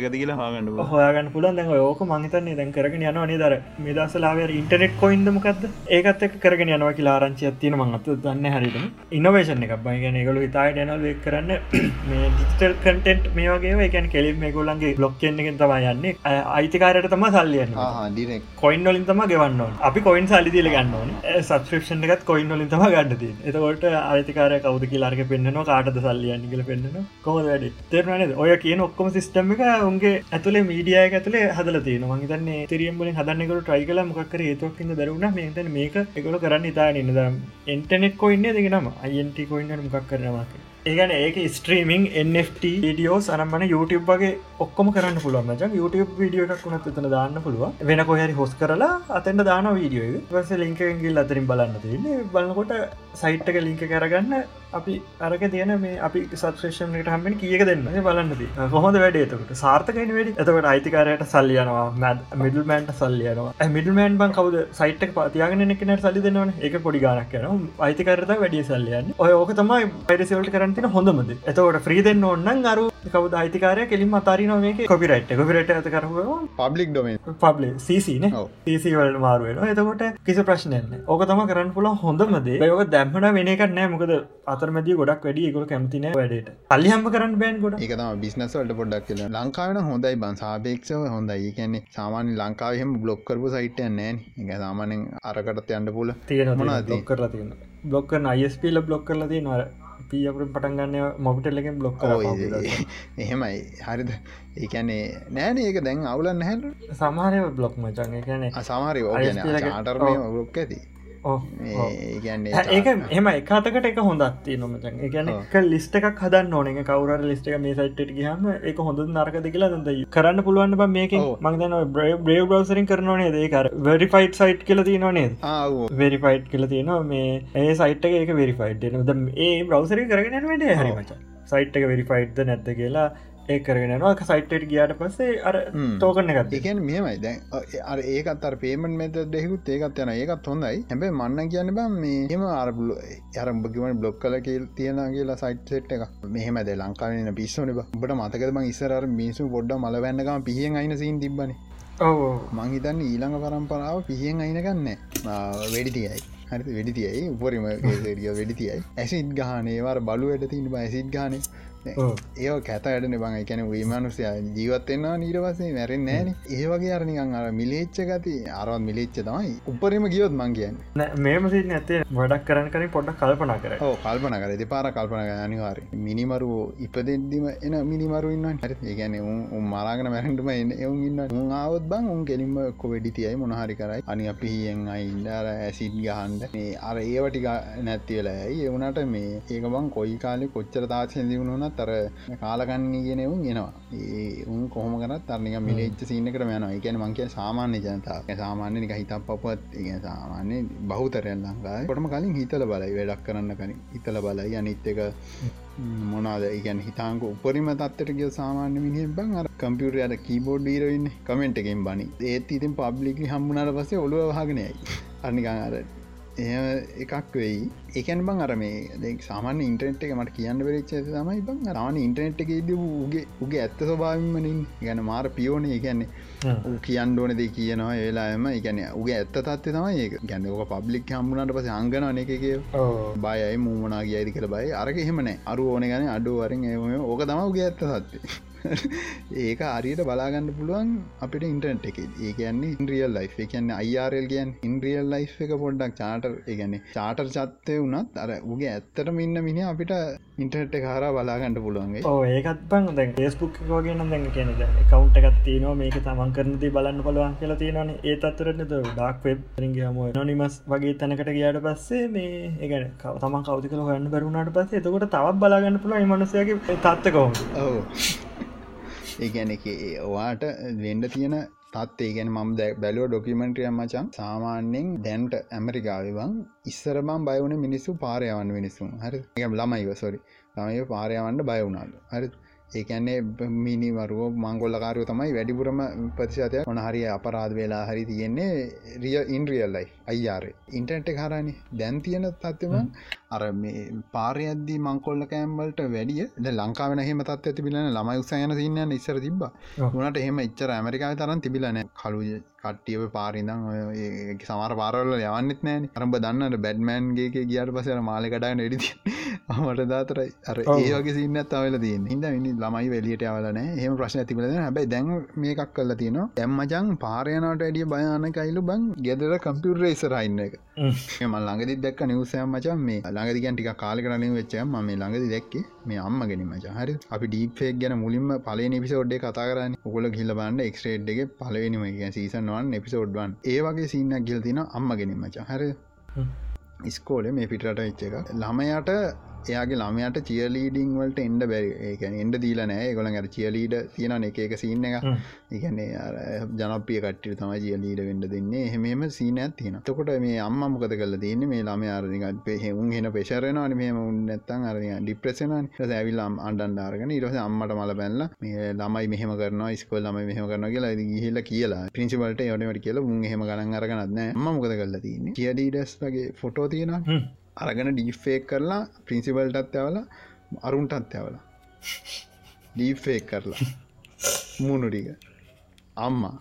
එක කියලා හගන්න හොයාගන්න පුලන් දැන් ඕක මහිතන්නේ දැන් කරගෙන යනවා නිදර මේ දසලාව ඉන්ටනෙට් කොයින්දමකක්ද ඒකත් කරගෙන යනවා කියලා ආරංචි ඇත්තින මංගත්ත දන්න හරිට ඉනවේශන එකක් බයිගෙන හිතායි ඩැනල් වෙක් කරන්න. [clears throat] මේ ඩිස්ටල් කටෙන්ට් මේ වගේ එකන් කෙලින් මේ ගොල්ලන්ගේ බ්ලොක්්ෙන්ගෙන් තම යන්නේ. අයිතිකාරයට තම සල්ලියන්න කොයින් වලින් තම ගෙවන්න අපි කොයින් සල්ලිදිල ගන්නවන සබස්ක්‍රපෂන් එකත් කොයින් වලින් තම ගන්නති එතකොට අයිතිකාරය කවද කියලාරක පෙන්න්නන කාටද සල්ලියන්න කියල පෙන්න්න කොම වැඩ? තෙරනද ඔය කියන ඔක්කොම සිිස්ටම් එක උන්ගේ ඇතුලේ මීඩිය ඇතුලේ හදල තියෙන මහිතන්නේ තිරියම්බලින් හදන්නකට ට්‍රයි කල මොක්කර ඒතුවක්කිද දරුණ මේත මේක එකල කරන්න ඉතා නින්නද එන්ටනෙක් කොයින්න දෙගෙනම අයින්ට කොයින්න මොකක් කරනවා ඒගන ඒක ස්ට්‍රීමිං NFT ඩියෝ සනම්මන YouTube වගේ ඔක්කොම කරන්න පුළුවන්. මචන් YouTube වීඩියෝ එකක් වුණත් එතන දාන්න පුළුව වෙන කොහැරි හොස් කරලා අතෙන්ට දාන වීඩියෝ වස ලිංකගිල් අතරින් බලන්න තින්නේ බලන්නකොට සයිට්ක ලිංක කරගන්න අපි අරක තියන මේ අපි සත්්‍රේෂණයට හම්මෙන් කියක දෙන්න. බලන්නද කොහොද වැඩේතකට සාර්ථකයින වැඩි එතකට? අයිතිකාරයට සල්ලියනවා මැත් මිඩල්මන්ට සල්ලියනවා මිඩල්මෑන් බන් කවද? සයිට්ක පතියාගෙන එකනට සල්ලි දෙන්නවන එක පොඩි ගනක් යන අයිතිකරත වැඩිය සල්ලියන්න ඔය ඕක තමයි පයිරසිවල්ට කරන්න තින හොඳමද එතවට ්‍රීදෙන් ඔන්න අරු කවද අයිතිකාරය කෙලින් අතාරි නොමේ කොපිරයිට් කොපිරට ඇත කරව පබ්ලික් ඩොම පබ්ලි සීසින සීසිවල මාරුවෙන එතකොට කිසි ප්‍රශ්නයන්න ඕක තම කරන්න පුල හොඳමද යෝක දැම්මට වෙනක නෑ මොකද අතරමද ගොඩක් වැඩි ගොල කැමතින වැඩට. අල්ලිහම කරන්න බෑන් ගොඩ එකතම බිස්නස්වලට පොඩක් කියල. ලංකාවන හොඳයි බන්. සාපේක්ෂව හොඳයි. කියන්නේ සාමාන්‍ය ලංකාවහෙම බ්ලොක්කරපු සයිට්ය නෑන්. එක සාමානෙන් අරකටත් යන්න පුල තියෙන ොක් කරලා තියෙන බ්ලොක්කරන අයිස්පිල බ්ලොක් කරලා තිය නර පීපට පටන්ගන්න මොබිටල්ලකින් බ්ලොක් එහෙමයි. හරිද? ඒකැනේ නෑන ඒක දැන් අවුලන්න හැල් සමාරය බ්ලොක් මචන්. එකන සමාරය ආටර්ම බ්ලොක් ඇති ඒක එම එකතකට එක හොඳත් නොමචන් ගැන ලිස්ට එකක් හදන්න ඕන. කවර ලිස්ට එක මේ සයිට් ගහම එක හොඳ නරකද කියලා දද කරන්න පුළුවන් බ මේක මංදන බ්‍රේව් බ්‍රවසරින් කරනනේ දේකර වෙරිෆයිට් සයිට් කියල තියනනේ වෙරිෆයිට් කියල තියනවා. මේ ඒ සයිට් එක වෙරිෆයිට් ද ඒ බ්‍රවසරි කරගෙන වැඩ හරිමච සයිට් එක වෙරිෆයිට්ද නැත්ත කියලා ඒ කරගෙනවා සයිට්ට ගියාට පස්සේ අර තෝකන එකත් එකන් මෙමයි දැන් අර ඒකත් අර පේමන් මෙත දෙෙකුත් ඒකත් යන ඒකත් හොඳයි. හැබයි මන්න කියන්න බම් මේ හෙම අරබුල අරම්භගවන බ්ලොක් කල තියෙන කියලා සයිට් සෙට් එක මෙහමද ලංකාවන පිස්සන බට මතකම ඉස්සර මිසු පොඩ්ඩ මලවැන්නකම පිහියෙන් අයින සින් තිබන මංහිතන්න ඊළඟ පරම්පරාව පිහියෙන් අයිනගන්න වැඩිතියයි හරි වෙඩිතියයි උපරිම [laughs] වැඩිතියයි ඇසිත් ගානේවර බලුවට තින් ඇසිත් ගානේ ඒ කැත වැඩන බං. එකන වීමනුසය ජීවත්වෙන්වා නීරවසේ මැරෙන් නෑන ඒ වගේ අරනිකං අර මිලේච්ච ගති අරවත් මිලේච්ච තමයි උපරම ගියොත් මං කියන්න. මේම සිට ඇත්තේ වඩක් කරන කරින් පොඩ්ඩක් කල්පනා කර කල්පන කර දෙ පාර කල්පන අනිවාර මිනිමරුව ඉපදෙද්දිම එන මිනිමරු ඉන්න හරි. ඒගැන උන් මලාගෙන මැරටම එන්න එවුන් ඉන්න උන් ආවත් බං උන් කෙලින්ම කො වෙඩි තියයි මොනහරි කරයි. අනි අපි හියෙන් අයින්ඩර ඇසිඩ් ගහන්ඩ මේ අර ඒවටික නැත්තිවලා ඇයි? එවුනට මේ ඒක බං කොයි කාලෙ කොච්චර තාක්ෂ දියුණුන තර කාලගන්නේ ගෙනවුන් එනවා. ඒ උන් කොහොම කරත් තරනික මිලේච්ච සිීනකට යන එකන මංකය සාමාන්‍ය ජනතාව. සාමාන්‍ය නික හිතක් පපුවත් ඒ සාමාන්‍ය බහුතරයන් ලංකායි කොටම කලින් හිතල බලයි වැඩක් කරන්න කලින් හිතල බලයි. අනිත් එක මොනාද ඉගැන් හිතාංක උපරිම තත්වට ගිය සාමාන්‍ය මිනිියෙන් බං අර කම්පියුට අට කීබෝඩ් ීරඉන්න කමෙන්ට් එකෙන් බනි ඒත් ඉතින් පබ්ලිකි හම්බුණට පසේ ඔළුව වහගෙනයයි අනිකං අර එ එකක් වෙයි. එකන් බං අර මේ සාමාන ඉන්ටනෙට් එක මට කියන්න වෙරච්ච තමයි බං රාන ඉන්ටනෙට් එක ද උගේ උගේ ඇත්ත ස්වභාවමනින් ගැන මාර පියෝනය ඌ කියන්න ඕන දෙ කියනවා ඒලාම එකන උගේ ඇත්ත තත්ව තමයි ඒ ගැන ඕක පබ්ලික් හම්බුණට පස අංගන එක බයයි මූමනා කියයිදි කළ බයි. අරක එහෙමනෑ අරු ඕන ගැන අඩු වරින් ඒම ඕක තම උගේ ඇත්ත සත්වේ ඒක අරියට බලාගන්න පුළුවන් අපිට ඉන්ටර්ට එක. ඒ කියන්නේ ඉන්ද්‍රියල් ලයි් කියන්න අයිරල් කියන් ඉන්ද්‍රියල් ලයි් එක පොඩ්ඩක් චාටර් ඒගැන්නේ චාටර් චත්තය වනත් අර උගේ ඇත්තට ඉන්න මිනි අපිට ඉන්ටර්ට කාර බලාගන්නට පුළුවන්ගේ ඕ ඒකත් බං දැන් ේස්බුක් වගේ දැන් කියන කවුන්ට එකත් තියනවා මේක තමන් කරනති බලන්න පුළුවන් කියලා තියෙනන ඒ අත්තරට ඩක් වෙබ් රිගේම නොනිමස් වගේ තැනකට ගයාට පස්සේ මේ ඒගන තම කවතිකල හන්න බරුණට පස්සේ එතකොට තවත් බලාගන්න පුළුව මනසයගේ තත්ත කොහොම ඒගැන එක ඔවාට වෙන්ඩ තියෙන තත් ඒගැන මම් බැලෝ ඩොකිමෙන්ට්‍රිය මචන් සාමාන්‍යෙන් දැන්ට ඇමරිකාවිවන් ඉස්සර බම් බයවන මිනිස්සු පාරයවන්න මිනිස්සුම් හරි ළමයිව සොරි ළමය පාරයවන්ට බයවුණාලු හරි ඒකන්නේ මිනිවරුව මංගොල්ලකාරය තමයි වැඩිපුරම ප්‍රතිශතය මොන හරි අපරාධ වෙලා හරි තියෙන්නේ රිය ඉන්ද්‍රියල්ලයි අයියාර ඉන්ටර්ට හරනි දැන් තියෙන තත්වම අර මේ පාරයද්දී මංකොල්ල කෑම්බලට වැඩිය ද ලංකාවෙන හෙම තත් ඇතිබිලන ළමයි උත්සයන සින්නන්න ඉස්සර තිබ වනට එහෙම එච්චර ඇමරිකාව තරන් තිබිලන කලු කට්ටියව පාරිදම් සමර පාරල යවන්නෙත් නෑන අරඹ දන්නට බැඩ්මෑන්ගේ ගියට පසර මාල කඩාන එඩි මට [laughs] දාතරයි. අර ඒගේ සින්න තවල තිය හිද ළමයි වෙලියට අවලන හෙම ප්‍රශ්න තිබල හැබයි දැන් මේකක් කල්ල තියන එම්මජන් පාරයනට ඇඩිය භයන කයිලු බං ගෙදර කම්පියුර් ඉසරයින්න එක. ම ළඟදි දක් නිවසයම් මචන් මේ ළඟදිගන් ටික කාල කරන වෙච්ච ම මේ ළඟදි දැක්කේ මේ අම්ම ගෙන මච හරි? අපි ඩීපෙක් ගැන මුලින්ම පලේ නිපිසෝඩ්ඩේ කතා කරන්න. ඔකොල ගිල්ල බන්න එක්ස්ටේඩ්ගේ පලවෙනිම සීසන් වන් එපිසෝඩ්වන් ඒ වගේ සින්නක් ගිල් තින අම්ම ගෙනින් මච හර? ඉස්කෝල මේ පිටට එච්ච එක. ළමයට එයාගේ ළමයට චියලීඩිං වලට එන්ඩ බැරි. ඒකන එන්ඩ දීලනෑ ගොල අර චියලීඩ තියෙන එක එක සින්න එක ඒකන්නේ ජනපිය කට්ට තම ජියලීඩ වෙන්ඩ දෙන්නේ. එහෙමම සීනයක් තියෙන තකොට මේ අම්ම මොකද කල තියන්නේ? මේ ළම අරනික පෙහෙවුන් හෙන පෙශරෙනවාන මෙම උන් නැත්තන් අරය ඩිප්‍රසන ඇවිල්ලාම් අන්ඩන්ඩාරගෙන ඉරස අම්මට මල බැල්ල මේ ළමයි මෙහම කරන ස්කොල් ලම මෙහම කරන කියලා ගිහිල්ල කියලා. පින්සිිපලට යොනවට කියලා උන් හෙම ගණන් අරගනත්න ම මොකද කල්ල තියන්නේ? කියඩීඩස්ගේ ෆොටෝ තියෙනවා අරගෙන ඩීෆේක් කරලා ප්‍රින්සිබල්ටත් ඇවල අරුන්ටත් ඇවල ඩීෆේක් කරලා. මුණුටික අම්මා.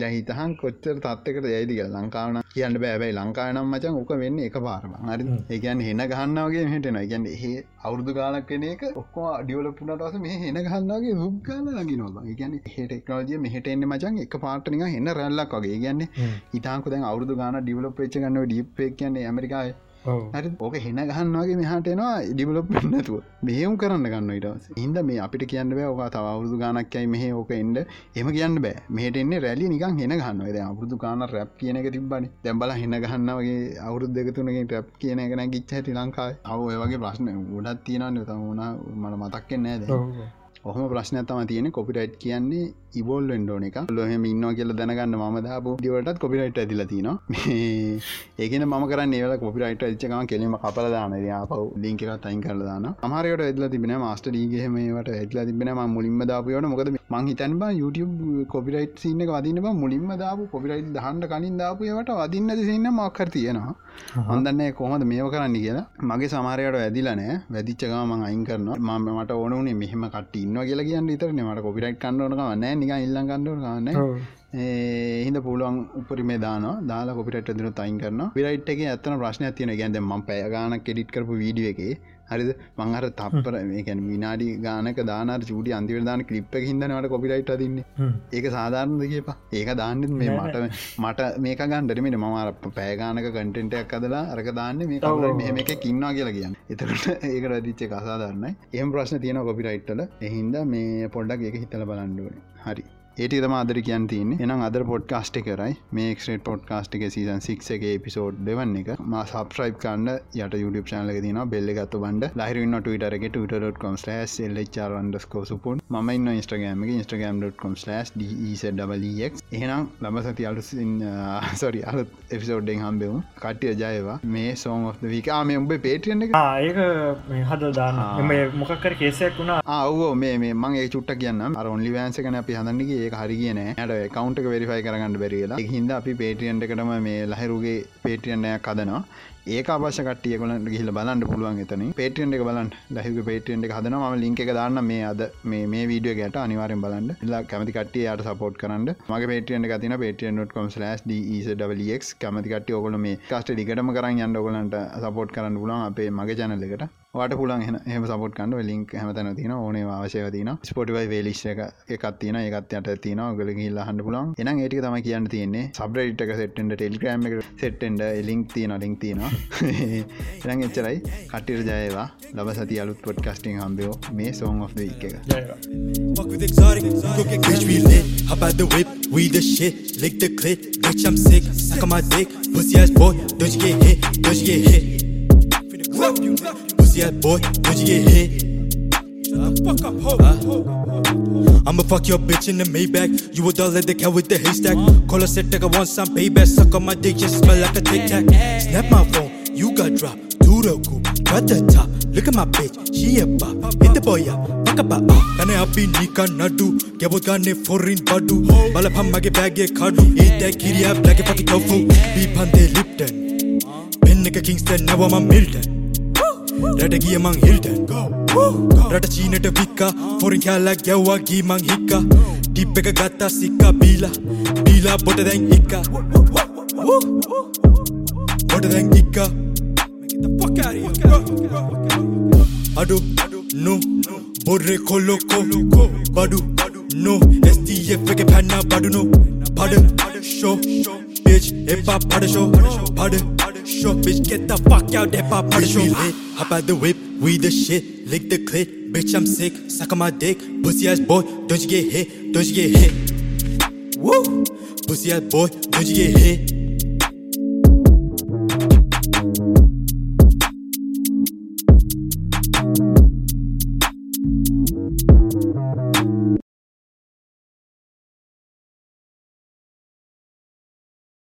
ජහිතහන් කොච්චර තත්කට යයිදික ලංකාවන කියන්න බෑබයි ලංකානම් මචන් ඕක වෙන්න එක පාරම හරි ඒකන් හෙන ගහන්නාවගේ හටන ගැන්න ඒ අවුරදු ගාලක් කෙන එක ඔක්කෝ ඩියවලපුනටස මේ හෙන ගහන්නාගේ හුක්ගල ලගි නොබ ගැන හෙටෙක්නෝජිය මෙහට එන්න මචන් එක පාටනික හෙන්න රැල්ලක් වගේ. ගැන්න ඉතාකු දැන් අවුරදු ගාන ඩිවලප් වෙච්ච ගන්න ඩිප්පේ කියන්නේ ඇමරිකායි ඕක හෙන ගහන්නවාගේ මෙහටෙනවා ඩිවලොප් නැතුව. මෙහම් කරන්න ගන්න ඉටස හිද මේ අපිට කියන්න බෑ ඕක තව අවුදු ගනක්යයි මෙහ ඕක එන්ඩ එම කියන්න බෑ. මෙහට එන්න රැලි නිකන් හෙන ගන්නවද අවුදු ගාන රැප් කියන එක තිබ්බනි. දැම්බල හෙන ගහන්නවගේ අවුරුදු දෙකතුනගේ රැප් කියන එකන ගිච්ච ඇති ලංකායි අව ඒවගේ ප්‍රශ්න ගොඩත් තියෙනන්න තම වුණ මට මතක්කෙන්නේ නෑද ඔහම ප්‍රශ්න තම තියෙන කොපිටයිට් කියන්නේ ඉබෝල් ෙන්ඩෝන එක ලොහෙම ඉන්න කියල දැනගන්න ම දාපු ඩිවටත් කොපිරයිට් ඇතිල තින ඒකන ම කරන්න ඒවල කොපිරයිට ච්චකම කෙලීම කපල දාන පව ලිංකකත් අයින් කරල දාන අමරයට එදල තිබෙන මස්ට ඩීගේමට එදල තිබෙන ම මුලින්ම දාපුයට මොකද මං හිතන් බා YouTube කොපිරයිට් සින්න වදින මුලින්ම දාපු කොපිරයිට් දහන්ට කලින් දාපුයට වදින්න සින්න මක්කර තියෙනවා. හොඳන්නේ කොහොමද මේව කරන්න කියලා. මගේ සමාරයට වැදිලනෑ වැදිච්චගම අයින් කරන ම මට ඕනුනේ මෙහම කට ඉන්න කියලා කියන්න ඉතරන මට කොපිරයිට් කන්නවනක නෑ නික ඉල්ලන් කන්නඩ ගන්න හිද පුළුවන් උපරි මේ දාන දාලා කොපිට දින තයින් කරන පිරයිට් එක ඇත්තන ප්‍රශ්න තියන ගැන්ද ම පැයගන කෙඩිට් කරපු වීඩිය එක හරිද? මංහර තප්පර මේකැන විනාඩි ගානක දානර චූටි අන්තිවදාන කලිප්ප හිදනවට කොපිලයිට් අදින්නේ ඒක සාධාරණද කියපා ඒක දාන්නෙත් මේ මට මට මේක ගන්ඩරමට මර පෑගානක කටෙන්ටයක් අදලා අරක දාන්න මේ මේක කින්නවා කියලා කියන්න. එතකට ඒක රදිච්ච කසාධරන්න එම ප්‍රශ්න තියෙන කොපිරයිට්ටල එහින්ද මේ පොඩ්ඩක් ඒක හිතල බලන්ඩුවන හරි ඒට තම අදර කියන් තියන්න. එනම් අදර පොඩ්කාස්ට් කරයි. මේ ක්ස්ටේට පොඩ්කාස්ට් එක සීසන් සික් එක පිසෝඩ් දෙවන්න එක. ම සබස්්‍රයිප් කන්න යට YouTube චනල තින බෙල්ල ගත්තු බන්ඩ ලහිරන්න ටටරගේ ට.com එල්චරන්ඩස්කෝ සුපුන් ම ඉන්න ඉස්ටගෑම ඉස්ටගම්.com ඩක් එහෙනම් ලබසති අලුසින් සොරි අලත් එපිසෝඩ්ඩෙන් හම්බෙවු කට්ටිය ජයවා. මේ of විකා මේ උඹේ පේටියෙන් එක? ඒක හද දාන්න. මොකක්කර කේසයක් වුණා. ආවෝ මේ මං ඒ චුට්ට කියන්න අර ඔන්ලි වෑන්සකන අපි හදන්නගේ ඒ හරි කියන ට කවන්ට වෙරිෆයි කරගන්න බැරිලා හිද අපි පේටියන්ට එකටම මේ ලහිරුගේ පේටියන්නයක් කදනවා ඒක අවශ්‍ය කටියකලට ගිහිල බලන්න පුළුවන් එතන පේටියන්ට එක බලන් ලහික පේටියන්ට එක හදන ම ලින්ක එක දාන්න මේ අද මේ මේ වීඩියෝ ගැට අනිවාරෙන් බලන්න. ලා කැමති කටිය යට සපෝට් කරන්න. මගේ පේටියන්ට ගතින පේටියන්.com/ඩක් කැමති කට්ටිය ඔගොල මේ කස්ට ලිකටම කරන්න යන්න ඔගලන්ට සපෝට් කරන්න පුලන් අපේ මගේ චැනල එකට. වාට පුලන් එහම සපොට් කන්න ලින්ක් හමතන තින ඕනේ අවශය තින ස්පොටිවයි වේලිශ් එක එකත් තින එකත් යට තින ගල හිල්ල හන්ඩ පුලන් එනම් ඒටික තම කියන්න තියන්නේ. සබ්‍රයිට්ක සෙට්ට ටෙල්ග්‍රම් එක සෙට්ටෙන්ඩ ලින්ක් තියන ලින්ක් තියෙන [laughs] එරං එච්චරයි. කට්ටිර ජයවා ලබ සති අලුත් පොඩ් කස්ටිං හම්බයෝ මේ සෝන් of එක. Fuck with exotic, go get bitch we lit. Hop out the whip, we the shit, lick the clit, bitch I'm sick, suck on my dick, pussy ass boy, don't you get hit, don't you get hit. Pussy ass boy, don't you get hit. Shut the fuck up, ho. I'ma fuck your bitch in the Maybach. You a dull like the cat with the haystack. Call a set, take a one some payback. Suck on my dick, just smell like a tic tac. Snap my phone, you got dropped. Do the goop, cut the top. Look at my bitch, she a pop. Hit the boy up. ಕನೆ ಅಪ್ಪಿ ನೀಕ ನಡು ಕೆಬೋದಾನೆ foreign ಬಡು ಬಲಫಮ್ಮಗೆ ಬ್ಯಾಗೆ tofu. Be ಕಿರಿಯ ಬ್ಲಾಗೆ ಪಕ್ಕಿ ತೊಫು ಬಿ ಬಂದೆ ಲಿಪ್ಟನ್ ಬೆನ್ನಕ್ಕೆ ಕಿಂಗ್ಸ್ಟನ್ ನವಮ Milton. පෙන්න එක කිංස්ටන් නැවම මිල්ටන් රට ගිය මං හිල්ටන් රට චීනට වික්කා ෆොරින් කෑල්ලක් ගැව්වා ගී මං හික්කා ටිප් එක ගත්තා සික්කා බීලා බීලා බොට දැන් හික්කා බොට දැන් හික්කා අඩු නු බොර්රෙ කොල්ලොක්කෝ බඩු නෝ ස්ටF එක පැන්න බඩුනු පඩ ෂෝ bitch එපා පඩ ෂෝ පඩ show. Bitch, get the fuck out that pop out of show. Lit. Hop out the whip, we the shit. Lick the clit, bitch, I'm sick. Suck on my dick, pussy ass boy. Don't you get hit, don't you get hit. Woo! Pussy ass boy, don't you get hit.